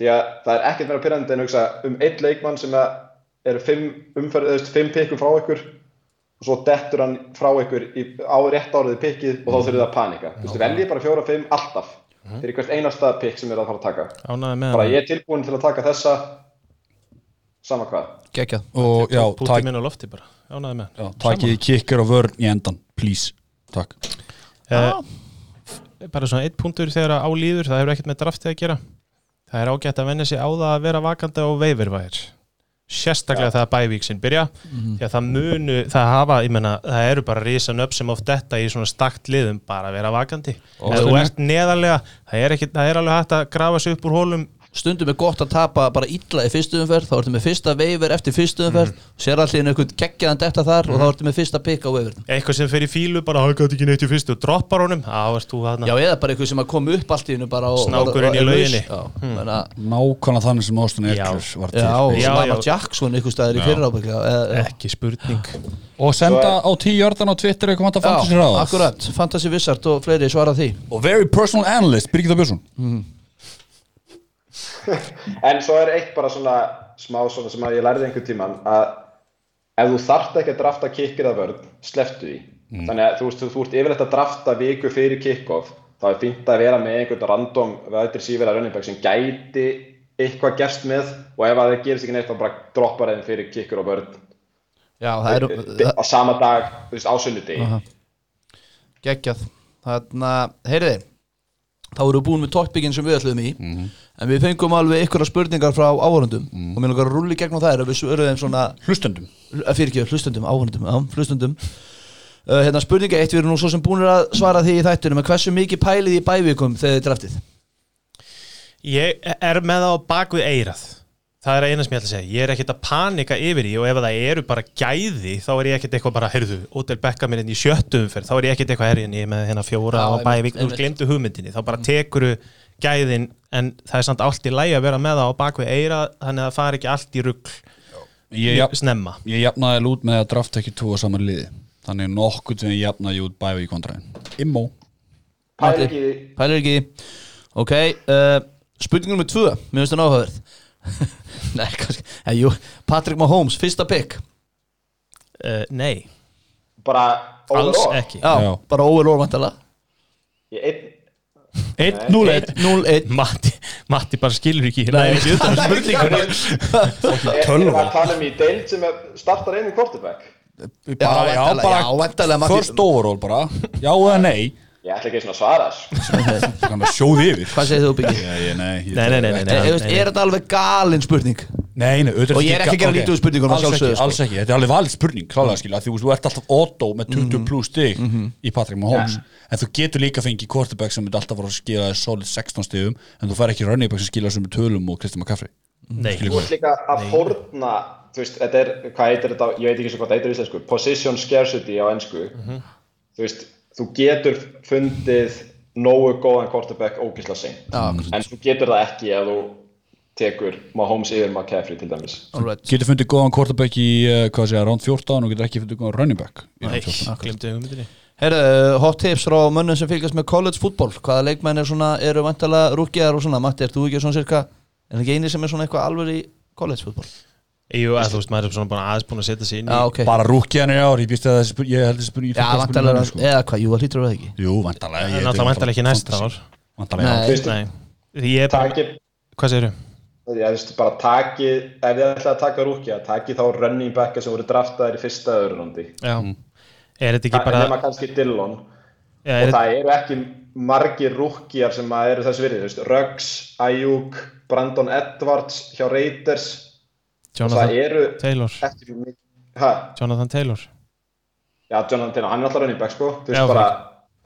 því að það er ekkert verið að pyrrandi en hugsa um einn leikmann sem eru fimm, umferð, eða, þú veist, fimm pickum frá ykkur og svo dettur hann frá ykkur í, á rétt áriði pickið og þá þurfið það að panika. Þú veist, veljið bara fjóra, fimm, alltaf fyrir hvert einasta pick sem er að fara að taka. Bara ég er tilbúin til að taka þessa sama hvað. Gekkjað og já, Pútið minn á lofti bara. Ánaði með já takið kikkar og vörn í endan please, takk. Uh, Bara svona eitt punktur þegar á líður það hefur ekkert með draftið að gera. Það er ágætt að venja sig á það að vera vakandi á veifirvæðir Sérstaklega þegar bævíksinn byrja. Því að það munu, það hafa, ég menna það eru bara risan upp sem oft detta í svona stakt liðum bara að vera vakandi. Ef þú ert neðarlega, það er, ekki, það er alveg hægt að grafa sig upp úr hólum stundum er gott að tapa bara illa í fyrstu umferð þá ertu með fyrsta veifir eftir fyrstu umferð Mhm. sér allir einhvern geggjaðan detta þar og þá ertu með fyrsta pikk á veifirnum eitthvað sem fer í fílu bara hafa gæti ekki neitt í fyrstu. Og droppar honum. Þá varst þú þarna? Já, eða bara eitthvað sem að koma upp allt í hennu bara og, Snákurinn í lauginni. Menna, Nákvæmlega þannig sem Austin Já. Eckler var til. já, Lama. Jackson einhver staðir í fyrra ekki spurning. Og senda á tíu jörðan á Twitter eitthvað fantasy ráð akkurat, Fantasy Wizard og fleiri svara því. Og very personal analyst, Birgitta Björnsson (laughs) En svo er eitt bara svona smá svona sem að ég lærði einhvern tíman að ef þú þarft ekki að drafta kikkir að vörð, sleftu því. Þannig að þú veist, þú, ert yfirleitt að drafta viku fyrir kickoff, þá er fínt að vera með einhvern random veitir sífæra running back sem gæti eitthvað gerst með og ef að það gerist ekki neitt þá bara droppar þeim fyrir kikkur og vörð Já, það eru á sama dag, þú veist, á sunnudegi. Geggjað. Þannig að, heyriði þá erum við búin með toppikinn sem við ætlum í en við fengum alveg ykkur spurningar frá áhörundum og mér langar að rulli gegnum þær við svöruðum svona Hlustendum. Fyrir ekki, hlustundum, áhörundum, já, hlustundum uh, hérna spurninga eitt, við erum nú svo sem búin að svara því í þættunum, en hversu mikið pælið í bævikum þegar þið draftið? ég er með það á bak við eirað það er eina sem ég ætla að segja. Ég er ekkert að panika yfir því og ef það eru bara gæði þá er ég ekkert eitthvað bara, heyrðu, Odell Beckham er inn í sjöttu umferð, þá er ég ekkert eitthvað herjinni með hérna fjóra á bævík, þú glemdu hugmyndinni. Þá bara tekuru gæðin en það er samt allt í lægi að vera með það á bak við eirað þannig að það fari ekki allt í rugg Ég, snemma. ég jafnaði lút með að drafta ekki tvo saman liði. Þannig nokkuð sem ég jafnaði út bæði í kontræðin Immo. Pælir ekki. Ok, uh, spurning nummer tvö. Mér finnst það náhugaverð (laughs) Nei, kannski en, jú, Patrick Mahomes, fyrsta pick. Uh, Nei, bara alls overall. ekki. Já, Já. bara overall vantala Ég einn 1-0-1 1-0-1 Matti, Matti bara skilur ekki það er ekki utan um spurningur Er erum við að tala um í deild sem startar einu quarterback? bara, já, bara. First overall bara. Já eða nei? Ég ætla ekki svona að svara (laughs) sjóði yfir. Hvað segir þú byggir? Nei, Nei, nei, er þetta alveg galin spurning? Nei, nei, auðvitað Og ég er ekki að gera lítið úr spurningunum, Alls ekki, sko. alls ekki, þetta er alveg valið spurning Klálega skilja, því þú veist, þú ert alltaf auto með 20 pluss stig í Patrick Mahomes. En þú getur líka fengið quarterback sem myndi alltaf voru að skila solid 16 stigum En þú fær ekki running back sem skila þessum með tölum og Kristján McCaffrey. Nei, Þú ert líka að fórna, þú veist, þetta er, hvað heitir þetta, ég veit ekki svo hvað þetta heitir í íslensku, position scarcity á ennsku. Þú veist, þú getur fundið nógu góðan quarterback ógisla sein. Já, En þú getur það ekki ef þú tekur Mahomes yfir McCaffrey til dæmis. alright Getur fundið góðan quarterback í, uh, hvað segja, round 14 og getur ekki fundið góðan running back nei, round 14 glemdu hugmyndinni. Herru, hot tips frá mönnum sem fylgjast með college fútból Hvaða leikmenn er svona, eru vantala rúkjar og svona? Matti, ert þú ekki svona cirka Er það ekki eini sem er svona eitthvað alveg í college fútból? Jú, að þú veist, maður er svona bara aðeins búin að setja sig inn í Já, ok. Bara rúkjaðan í ár, ég býst að spurning, ég held þessi spurning Já, vantalega, eða hvað, jú, það hlýtur að vera ekki. Jú, vantalega En alltaf mæntalega ekki næsta ár. Vantalega, Nei. já Veistu, Nei, ég er ég veist, bara takið, ef þið ætlaði að taka rúkja, takið þá running backa sem voru draftaðir í fyrsta öðrurundi. Já, er þetta ekki bara Nefna kannski Dillon. já, og er, það eru ekki margir rúkjar sem að eru þess virði, þú veist, Ruggs, Ayuk, Brandon Edwards hjá Raiders. Jonathan eru Taylor. Jonathan Taylor. Já, Jonathan Taylor, hann er alltaf running back, sko, þú veist bara,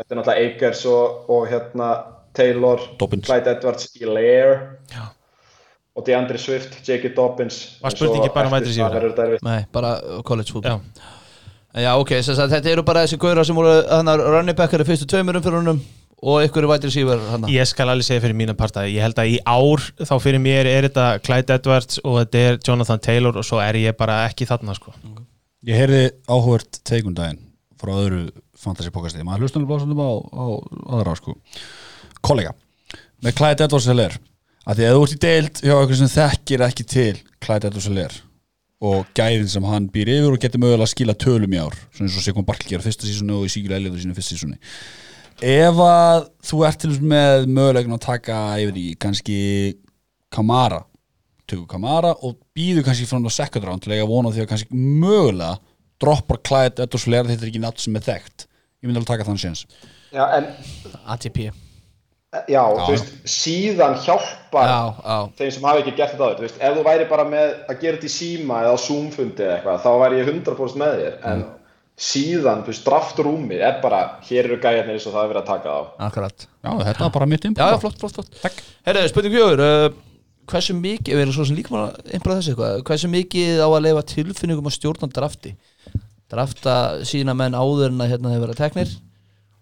þetta er náttúrulega Akers og, og hérna Taylor, Dobbins. Clyde Edwards, Hilaire Já. Og DeAndre Swift, J.K. Dobbins Var spurningin bara um þetta erfitt. Nei, bara college fútból Já, Já, ok, þess að þetta eru bara þessi gauðra sem voru hann að running backar í fyrstu tveimur umfyrunum og ykkur er síver hann ég skal alveg segja fyrir mína parta ég held að í ár þá fyrir mér er þetta Clyde Edwards og þetta er Jonathan Taylor og svo er ég bara ekki þarna sko. Ég heyrði áhugert teikundaginn frá öðru fantasy pokasti maður bara svona á, á aðra sko. Kollega með Clyde Edwards að því að þú ert í deild hjá eitthvað sem þekkir ekki til Clyde Edwards Heller og gæðin sem hann býr yfir og getur mögulega að skila tölum í ár svona eins og Sigmund Barkli gera fyrsta sísoni og í Sigurlega Elliður sínu fyrsta sísoni ef að þú ert til með mögulegin að taka yfir í kannski Kamara tökur Kamara og býður kannski frá hann á second round til að eiga vona á því að kannski mögulega droppar Clyde Edwards Heller þetta er ekki nátt sem er þekkt. Ég myndi alveg taka þann séns. Já, en, ATP já, þú veist, síðan hjálpar Já, já, þeim sem hafa ekki gert þetta áður, þú veist, ef þú væri bara með að gera þetta í síma eða á Zoom-fundi eða eitthvað, þá væri ég 100% með þér, en síðan, þú veist, draftrúmi er bara, hér eru gæjarnir eins og það er verið að taka þá. akkurat. Já, þetta var bara mitt input. Já, flott, flott, flott. Takk. Herðu, spurning fjögur uh, hversu mikið, við erum svo sem líka bara einbra þessu eitthvað, hversu mikið á að leifa tilfinningum að stjórna drafti? Drafta sína menn áður en að hérna hefur verið teknir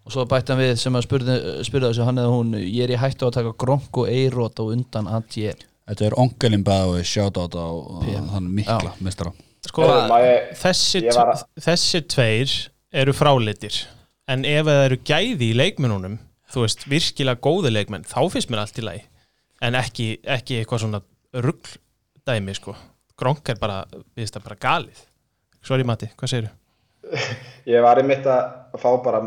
og svo bætti hann við sem að spurði, spurði þessu hann eða hún, ég er í hættu að taka gronk og eirót á undan að ég Þetta er ongelin bæði shoutout á PM. þann mikla Já. mistara sko, þessi, þessi tveir eru frálitir en ef það eru gæði í leikmennunum þú veist, virkilega góði leikmenn þá finnst mér allt í lagi en ekki, ekki eitthvað svona rugl dæmi sko, gronk er bara við það bara galið sorry Matti, hvað segirðu? (laughs) Ég var einmitt að fá bara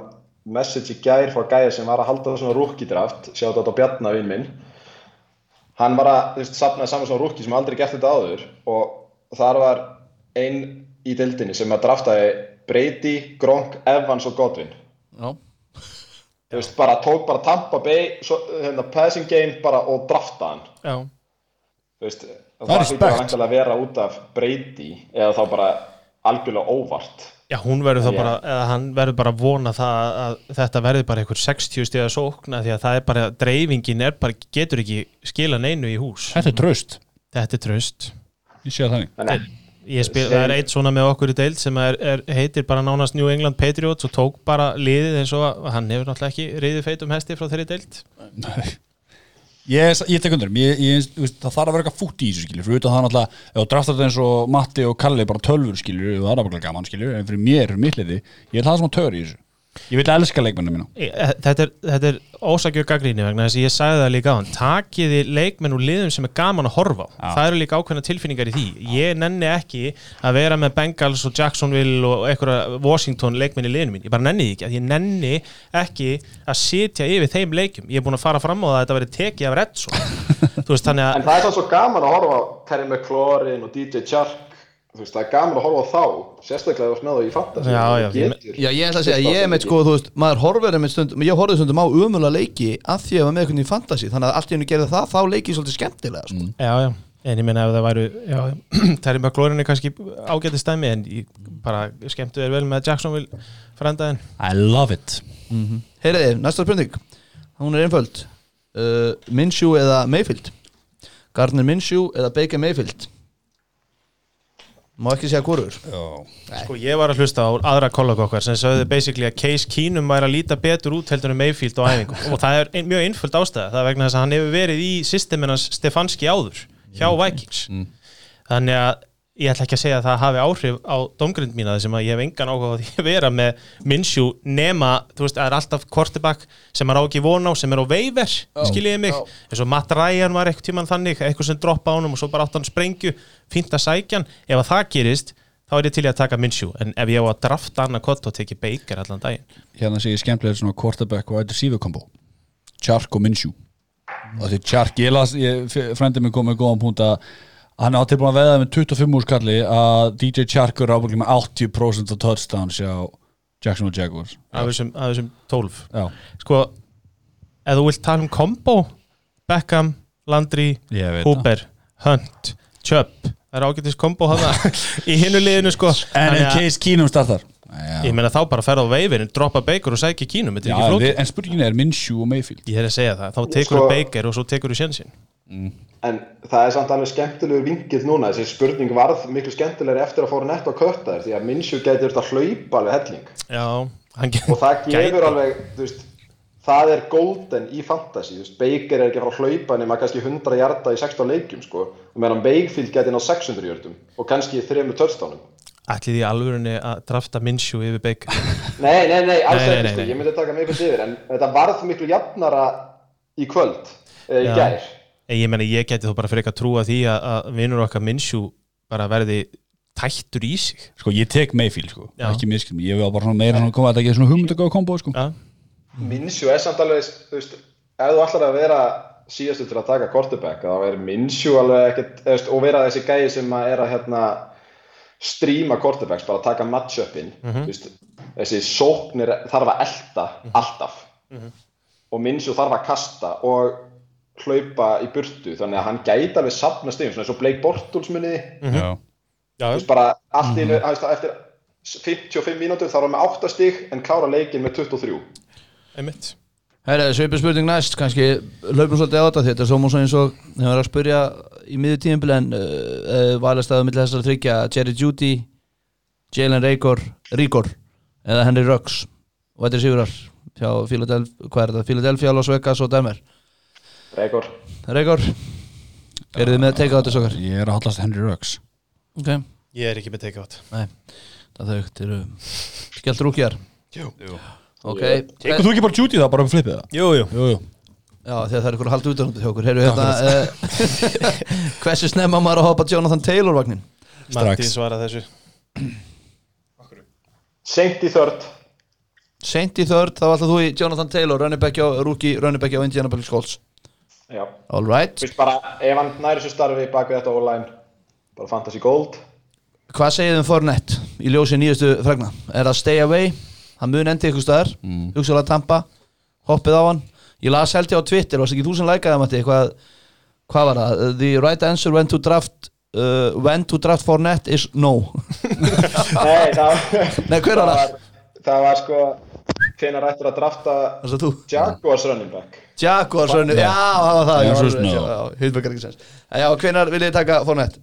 message í gær frá gæja sem var að halda svona rookie draft, sjátt á Bjarna vinn minn. Hann var að, þú veist, sapnaði saman svona rookie sem aldrei gert þetta áður og þar var einn í dildinni sem að draftaði Brady, Gronk, Evans og Godwin. já, Þú veist, bara tók bara Tampa Bay, svo, hérna, passing game bara og draftaði hann. Já, Þú veist, Það er það hlýtur respekt. að vera út af Brady eða þá bara algjörlega óvart. Já, hún verður þá bara, eða hann verður bara vona það að þetta verður bara einhver 60 stiga sókna því að það er bara, dreifingin er bara, getur ekki skila neinu í hús. Þetta er traust, Þetta er tröst. ég sé það þannig Þannig, Ég spil, það er eitt svona með okkur í deild sem er, er, heitir bara nánast New England Patriots og tók bara liðið eins og að- hann hefur náttúrulega ekki riðið feitum hesti frá þeirri deild. Nei. Ég, ég tek undir, ég, ég, það þarf að vera eitthvað fútt í þessu skilur, fyrir utan það náttúrulega, ef þú draftar þetta eins og Matti og Kalli bara tölfur skilur, það er bara gaman skilur, en fyrir mér, mitt liði, ég er það sem að töður í þessu. Ég vil elska leikmennu mína. Ég- eh, Þetta er, þetta er ósakjör gaggríni vegna þess að ég sagði það líka á hann takiði leikmenn úr liðum sem er gaman að horfa á. Já. það eru líka ákveðna tilfinningar í því. Ég nenni ekki að vera með Bengals og Jacksonville og einhverja Washington leikmenn í liðinu mín, ég bara nenni því ekki ég nenni ekki að sitja yfir þeim leikum, ég er búin að fara fram á það að þetta veri tekið af Redson (laughs) þú veist þannig En að það er svo gaman að horfa á Terry McLaurin og DJ Chark þú veist, það er gaman að horfa á þá sérstaklega ef þú snöðu í fantasy Já, já, getur Já, ég ætla að segja, ég er með sko, þú veist, maður horfir með stundum, ég horfði stundum á umöla leiki að því að ég var með einhvern veginn fantasy, þannig að allt í henni gerði það, þá leiki ég svolítið skemmtilega, sko. já, já, en ég meina ef það væru já, (clears throat) Terry McLaurin er kannski ágæti stæmi en ég bara skemmtu þér vel með Jacksonville frendaðin I love it. Heyriði, næsta spurning, hún er einföld, uh, Minshew eða Mayfield? Gardner Minshew eða Baker Mayfield? Má ekki segja hvorur? Já. Sko ég var að hlusta á aðra kollega okkar sem sögðu basically að Case Keenum væri að líta betur út heldur en Mayfield á æfingum. Og það er ein, mjög einföld ástæða, það er vegna þess að hann hefur verið í systeminans Stefanski áður hjá Vikings. Þannig að ég ætla ekki að segja að það hafi áhrif á domgrind mína þessum að ég hef engan áhuga á því að vera með Minshew nema, þú veist, það er alltaf quarterback sem er á ekki von á, sem er á veiver skiljiði mig, eins og Matt Ryan var eitthvað tíman þannig, eitthvað sem droppa á honum og svo bara átt hann sprengju, fínt að sækja hann. Ef að það gerist, þá er ég til að taka Minshew, en ef ég á að drafta annað kott og teki Baker allan daginn. Hérna sé ég skemmtilega svona quarterback og að hann er átti búin að veða með 25 úr skalli að DJ Chark er ábygglega með 80% af touchdowns hjá Jacksonville Jaguars. af þessum, af þessum 12 Já, sko, ef þú vilt tala um kombo Beckham, Landry Hooper, Hunt, Chubb það er ágætis kombo hana (laughs) í hinnu liðinu sko En en að- Case Keenum startar. Já. ég meina þá bara ferða á veifin droppa Baker og sækja kínum, þetta er ekki við, en spurningin er Minshew og Mayfield. ég er að segja það, þá tekur Sko- Baker og svo tekur þú sjensin en það er samt alveg skemmtilegur vingill núna. Þessi spurning varð miklu skemmtilegri eftir að fóra nett á kötta þér því að gæti þurft að hlaupa alveg helling. Já, og það gefur alveg veist, það er golden í fantasy Baker er ekki að fara að hlaupa nema kannski 100 hjarta í 16 leikjum sko. og meðan Bakefield gæti ná 600 hjartum og kannski þremur törstánum ætlið í alvörunni að drafta Minshew yfir Baker? (laughs) Nei, nei, nei, alls nei, sko, ég myndi taka mig fyrir yfir en þetta varð miklu jafnara í kvöld eða í Já. gær en ég meina ég geti þó bara fyrir að trúa því að, að vinnur okkar Minshew bara verði tættur í sig Sko, ég tek Mayfield, sko. Já. Ekki miskilum. Ég vil bara svona meira svona koma að þetta ekki svona hugmyndagóð kombo, sko. já, Minshew er samt alveg, þú veist, ef þú ætlar að vera síðastu til að taka quarterback, þá er Minshew alveg ekkert, veist, og vera þessi gæði sem að er að hérna stríma quarterbacks, bara taka match-upin, þú veist, þessi sóknir þarf að elta alltaf og Minshew þarf að kasta og hlaupa í burtu, þannig að hann gæti alveg safna stigum, svona eins og Blake Bortles muniði, Já. já, þú veist, bara allt í þú veist, eftir 55 mínútur þá er hann með 8 stig en klára leikin með 23 einmitt. Herra, svipur spurning næst, kannski hlaupum svolítið á þetta þetta er svo múið eins og þegar var að spurja í miður tíðinbili en uh, uh, valast að milli þessar þryggja Jerry Judy, Jalen Rigor Rigor eða Henry Ruggs. Og þetta er Sigurar hvað er þetta? Philadelphia, Las Vegas og Denver Reykjur Rigor, eru þið með á þetta sokkar? Ég er að hallast Henry Ruggs. Ok, Ég er ekki með take out nei, það þau, þetta eru skellt rúkjar. Jú, Ok, Tekur þú ekki bara Judy það bara um flipið það? jú, jú. Jú, jú. Já, þegar það er ykkur að halda utan út hjá okkur. Heyrðu hérna uh, (laughs) Hversu snemma á maður að hoppa Jonathan Taylor vagnin? Matti svara þessu. Seint í þörd. Seint í þörd, þá alltaf þú í Jonathan Taylor running back á, rookie running back á Indianapolis Colts Já All right Þú veist bara, ef hann næri svo starfi bak við þetta online bara fantasy gold Hvað segið þið um Fournette í ljósi nýjastu frægna? Er það stay away? Hann mun endi ykkur staðar mm. Hugsalega tampa Hoppið á hann Ég las held ég á Twitter Varst ekki þú sem lækaði Matti Hvað, hvað var það? The right answer when to draft uh, When to draft Fournette is no (laughs) Nei, það Nei, hver var það? var, það var sko hvenær ættir að drafta Jaguars running back Jaguars running Já, það var það Hildberg er ekki sens. En Já, hvenær vil ég taka Fournette?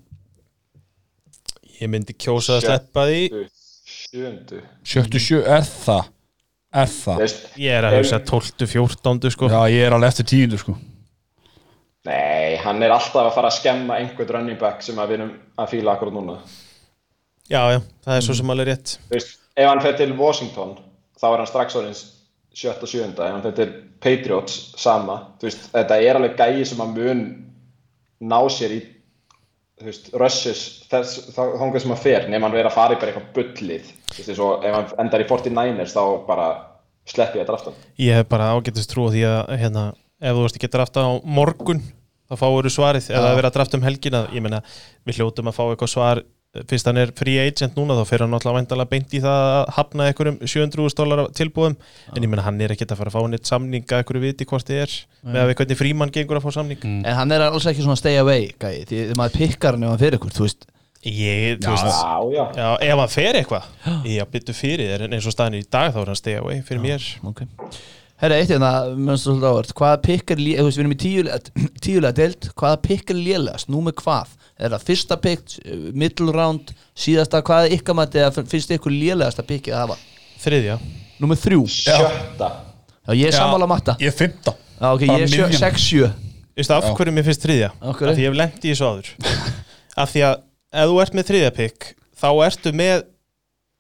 Ég myndi kjósa að sleppa því. Sjöndu Sjöttu sjö, er það? Er það? Ég er að hugsa 12, 14 sko. Já, ég er alveg eftir tíundu sko. Nei, hann er alltaf að fara að skemma einhvern running back sem að við erum að fíla akkurat núna. Já, já, það er svo sem alveg rétt. Ef hann fer til Washington þá er hann strax orðins sjötta sjönda ef hann fer til Patriots sama þú veist, þetta er alveg gæi sem að mun ná sér í þú veist, rushes þess, þá þangað sem hann fer nema hann verið að fara í bara eitthvað bullið. Þú veist, eins og ef hann endar í 49ers þá bara sleppi ég að drafta hann. Ég hef bara ágætist trú á því að hérna, ef þú ert ekki að drafta á morgun þá fáur þú svarið, eða að vera að drafta um helgina ég meina, við hljótum að fá eitthvað svar fyrst hann er free agent núna þá fyrir hann alltaf væntalega beint í það að hafna einhverjum 700.000 dólar tilbúðum en ég meina hann er ekki að fara að fá neitt samninga einhverju viti hvort þið er með að við hvernig frímann gengur að fá samning. En hann er alls ekki svona stay away gæi Því maður pikkar hann ef hann fyrir ykkur Þú veist. Ég, þú veist Já, já, Já, ef hann fer eitthvað. Já, byttu fyrir þér en eins og staðin í dag þá er hann stay away fyrir mér. Ok. Herra, eitt hérna, mjögst svolítið ávart Hvaða pikkar, þú veist, við erum í tíulega, tíulega deild Hvaða pikkar Er það fyrsta pikk, middle round Síðasta, hvað er ykkar mati Eða finnst ykkur lélegast að pikkið að hafa? Þriðja. Nú með þrjú. Sjötta. Já, ég er sammála matta Ég er fymta Já, ok, ég er sjö- miðjan. sex, sjö. Veistu af hverju mér finnst þriðja? Af hverju? Af því ég hef lent í þessu áður. (laughs) Af því að ef þú ert með þriðja pikk þá ertu með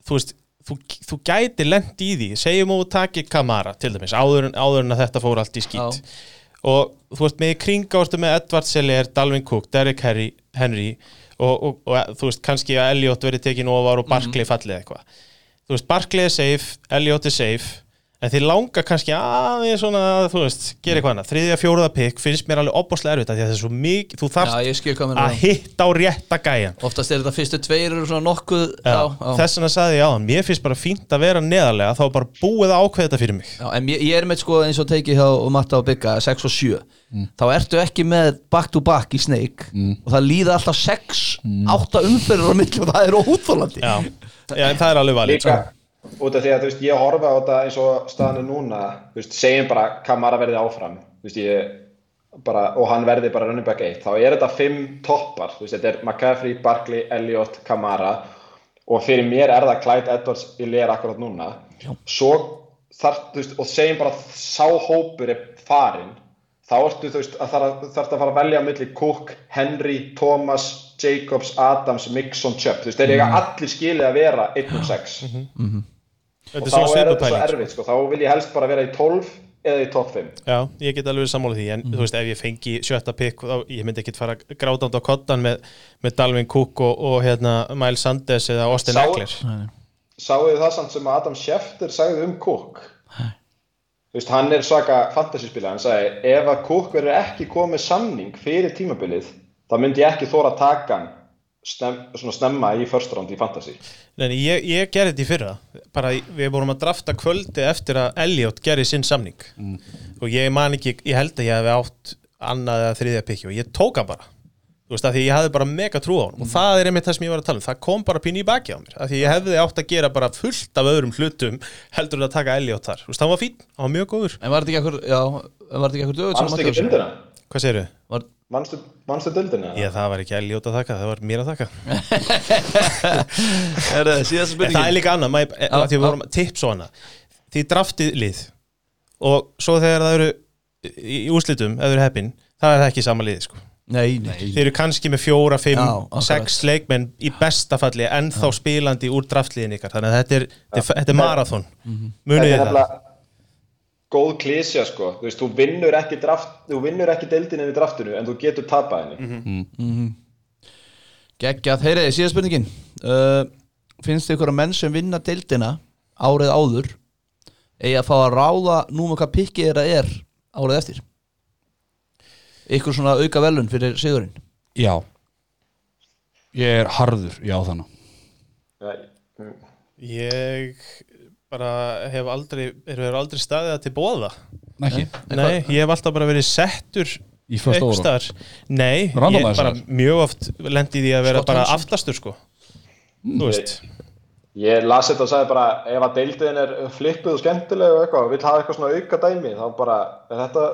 þú veist, þú, þú gæti lent í því. Segjum og þú takir Kamara til dæmis áður, en- áður en að þetta fór allt í skýt og þú veist með í kringa varstu með Edvard Seller, Dalvin Cook, Derrick Henry, Henry og, og, og þú veist kannski að Elliot verið tekin ofar og Barkley fallið eitthvað. Þú veist Barkley er safe, Elliot er safe en þið langar kannski aðeins svona, þú veist, gera eitthvað annað. Þriðja, fjóruða pikk finnst mér alveg opbáslega erfitt af því að það er svo mikið, þú Já, skil hvað að hitta á rétta gæjan Oftast er þetta fyrstu tveir eru svona nokkuð Já, þess vegna sagði ég á hann, mér finnst bara fínt að vera neðarlega, þá bara búið að ákveða þetta fyrir mig. Já, en ég, ég er með sko eins og tekið hjá Matta og Bygga 6 og 7 þá ertu ekki með back to back í Snake og það líða alltaf 6 8 umferður á milli og það er óþólandi Já, Já en það er alveg valið út af því að veist, ég horfa á þetta eins og staðan er núna veist, segjum bara Kamara verði áfram veist, ég bara, og hann verði bara running back 1, þá er þetta 5 toppar, þetta er McCaffrey, Barkley, Elliot, Kamara og fyrir mér er það Clyde Edwards í leir akkurat núna. Svo veist, og segjum bara sá hópur er farin þá ertu, þú veist, að þarf þarf að fara að velja á milli Cook, Henry, Thomas Jacobs, Adams, Mixon, Chubb þú veist, þeir eiga allir skilið að vera 1 og 6 Þetta og er þá svona er þetta svo svipupæling sko. erfitt sko. þá vil ég helst bara vera í 12 eða í top 5 Já, ég get alveg sammála því, en þú veist, ef ég fengi sjötta pikk, þá ég myndi ekkit fara grátand á kottan með, með Dalvin Cook og, og hérna, Miles Sanders eða Austin Eckler. Sáu þið það samt sem Adam Schefter sagði um Cook? Þú veist, hann er svaka fantasyspila, hann sagði ef að Cook verður ekki komið samning fyrir tímabilið, þá myndi ég ekki þóra að taka hann snem, svona snemma í first round í fantasy. Nei, ég, ég gerði þetta í fyrra. Bara við vorum að drafta kvöldi eftir að Elliot gerði sinn samning. Og ég man ekki, ég held að ég hefði átt annað eða þriðja pikki og ég tók hann bara. Þú veist, að því ég hafði bara mega trú á hann og það er einmitt það sem ég var að tala um, það kom bara pínu í baki á mér, að því ég hefði átt að gera bara fullt af öðrum hlutum heldur en að taka Elliot þar, þú veist, hann var fín, hann var mjög góður. En var þetta ekki ekkur, já, var þetta ekki ekkur dögut Hvað segirðu? Var, Manstu, manstu dildina? Já, það var ekki Elliot að þakka, það var mér að þakka. (laughs) Er það En það er líka annað, maður, að því við vorum tips og annað því draftið lið og svo þegar það eru í í úrslitum, ef þau eru heppin það er það ekki sama lið, sko. Nei, nei. Þeir eru kannski með fjóra, fimm, Já, sex leikmenn í besta falli ennþá spilandi úr draftliðin ykkar. Þannig að þetta er, þetta er, þetta er marathon. Mhm. munið er það góð klísja sko, þú veist, þú vinnur ekki draft, þú vinnur ekki deildin í draftinu en þú getur tapað henni. Geggjað, heyriði, síðasta spurningin. Uh, Finnst þið ykkur að menn sem vinna deildina árið áður eigi að fá að ráða núma hvað pikkið þeirra er árið eftir? Ykkur svona auka velun fyrir sigurinn? Já. Ég er harður, já þannig. Nei, ég bara hef aldrei hefur aldrei staðið það til bóða Ekki, nei, ég hef alltaf bara verið settur í fyrsta óra nei, ég Randomizer. bara mjög oft lendi því að vera Scott bara aftastur sko. Þú veist. Ég las þetta og sagði bara ef að deildin er flippuð og skemmtileg og eitthvað og vill hafa eitthvað svona auka dæmi þá bara er þetta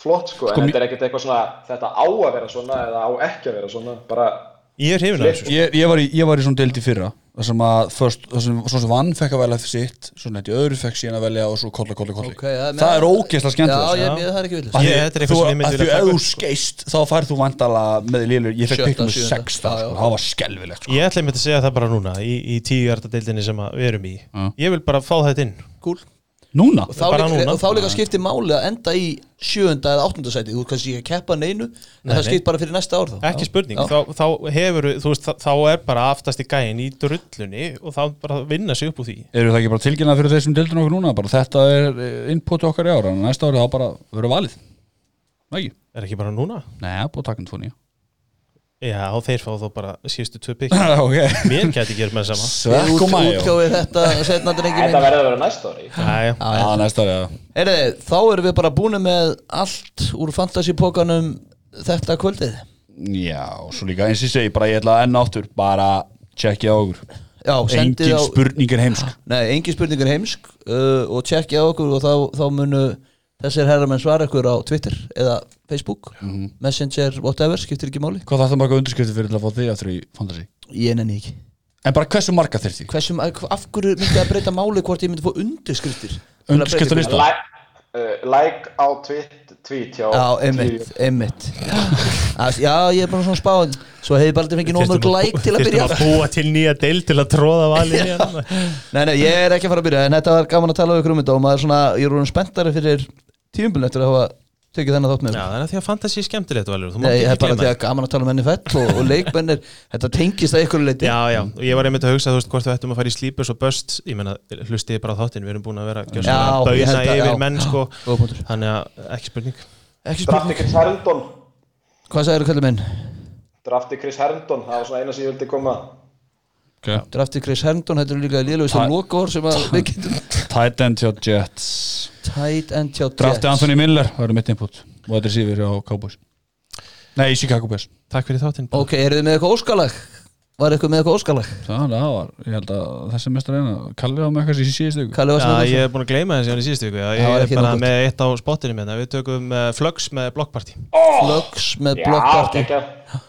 flott sko, Sko, en þetta er ekkert eitthvað svona þetta á að vera svona eða á ekki að vera svona bara ég er hrifin af þessu ég, ég, var í, ég var í svona deild í fyrra þar sem að först, þar sem, svo sem vann fekk að velja sitt svo nætti öðru fekk síðan að velja og svo kolla, kolla, kolla Ok, það er með- það er ógeðslega skemmtilegt Já, ég, Já. ég, það er ekki því- Ég- þetta er eitthvað sem ég myndi vilja taka ef þú upp, sko. skeist þá færð þú vandala með lélur ég fekk Sjötta, pikk með sjöunda. 6 Já, já. sko. það var skelvilegt sko. Ég ætla einmitt að segja það bara núna í, í tíu hjarta deildinni sem að við erum í Já. Ég vil bara fá þetta inn Cool núna og þá, líka, núna. og þá líka skiptir máli að enda í sjöunda eða áttunda sæti þú kannski ekki að keppa neinu en Nei, það nei. skipt bara fyrir næsta ár þá Ekki Já. spurning, Já. þá, þá hefur þú veist, þá, er bara aftast í gæin í drullunni og þá bara vinna sig upp úr því eru það ekki bara tilgjörnað fyrir þeir sem deildin okkur núna bara þetta er eh, input okkar í ára en næsta ári þá bara verður valið ekki, Er ekki bara núna? neða, búið að taka um tvo nýja Já, þeir fá þá bara síðustu tvö pikk (laughs) ok. Mér gæti gert með sama. Svekk og mæjó þetta þetta verður að vera næsta ári Æja, Já, næsta ári, já. Heyriði, þá erum við bara búin með allt úr fantasípokanum þetta kvöldið. Já, og svo líka eins og ég segi bara ég ætla enn áttur bara tjekkja á okkur. Já, sendið Engin á spurning er heimsk. Nei, engin spurning er heimsk uh, og tjekkja á okkur og þá, þá munu þessir herramenn svara ykkur á Twitter eða Facebook Messenger, whatever, skiptir ekki máli. Hvað það það marga undirskriftir fyrir til að fá þig aftur í fantasy? Ég nenni ekki. En bara hversu marga? Hversum, af hverju myndi það breyta máli hvort ég myndi undirskriftir? Að breyta Undirskriftalista? ykkur? like, uh, like á tweet, tweet hjá Já, einmitt, einmitt. Já, Já, ég er bara svona spáð Svo hefði bara aldrei fengið nómur glæk til að byrja að búa til nýja deil til að tróða valið í hann Nei, nei, ég er ekki að fara að byrja En þetta var gaman að tala um ykkur um þetta Og maður er svona, ég er orðin spenntari fyrir tíumbilin Eftir að hafa tekið þennan þátt með Já, það er því að fantasi er skemmtilegt valur. Þú Nei, það er bara því að gaman að tala um NFL og, og (laughs) leikmennir Þetta tengist að ykkur leiti Já, já, og ég var einmitt að hugsa, þú veist, hvort við ættum að fara í sleepers og bust Ég menna, hlustið bara á þáttinn, við erum búin að vera Já, gjörsamlega ég að að- yfir já. menn, sko. Punktur. Þannig að, ekki spurning. Ekki drafti Chris Herndon Hvað sagður kallið minn? drafti Chris Herndon, það var svona eina sem ég vildi koma Okay. Drafti Chris Herndon, þetta er líka liðlugist Ta- og lokor sem að við getum Tight end hjá Jets. Tight end hjá Drafti Jets. Anthony Miller, það eru mitt input. Og þetta er síður hjá Cowboys. Nei, Chicago Bears. Takk fyrir þáttinn Ok, eru þið með eitthvað óskalag? Var eitthvað með eitthvað óskalag? Það var, ég held að þessi mestar eina Kalli á með eitthvað í síðustu ykkur Kalli var Já, sem ég er búin að gleyma þessi hann í síðustu viku. Já, Það Ég er bara nokkuð. með eitt á spottinu með Við tökum uh, Flux með blokkparti Flux með blokkparti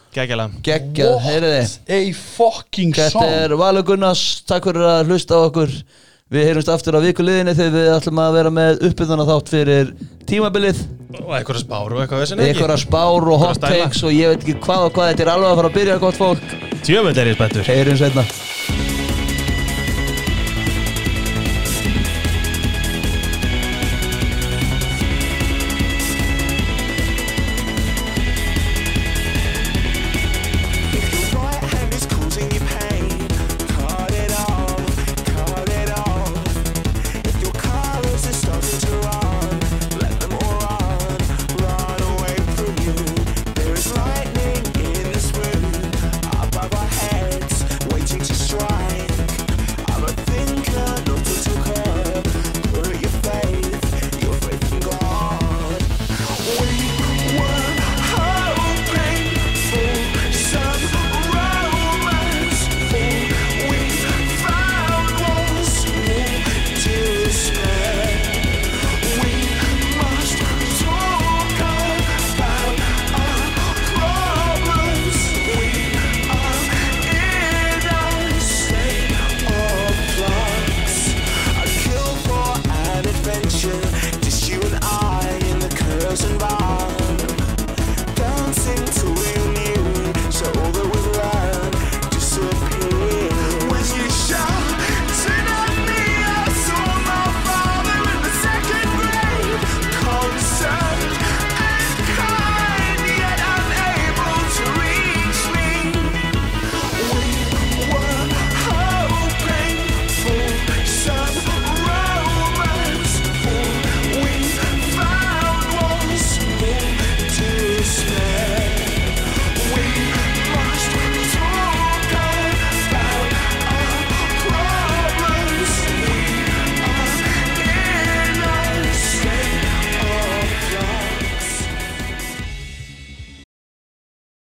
ekki Gægjalega Geggjað, heyriði A fucking Þetta song. er Valur Gunnars, takk fyrir að hlusta á okkur. Við heyrumst aftur á vikuliðinni þegar við ætlum að vera með uppbyðuna þátt fyrir tímabilið. Og eitthvað spár og eitthvað þessin Eitthvað spár og hot stæla. takes og ég veit ekki hvað og hvað. Þetta er alveg að fara að byrja gott fólk. Tjöfum er ég spenntur. Heyrumst einna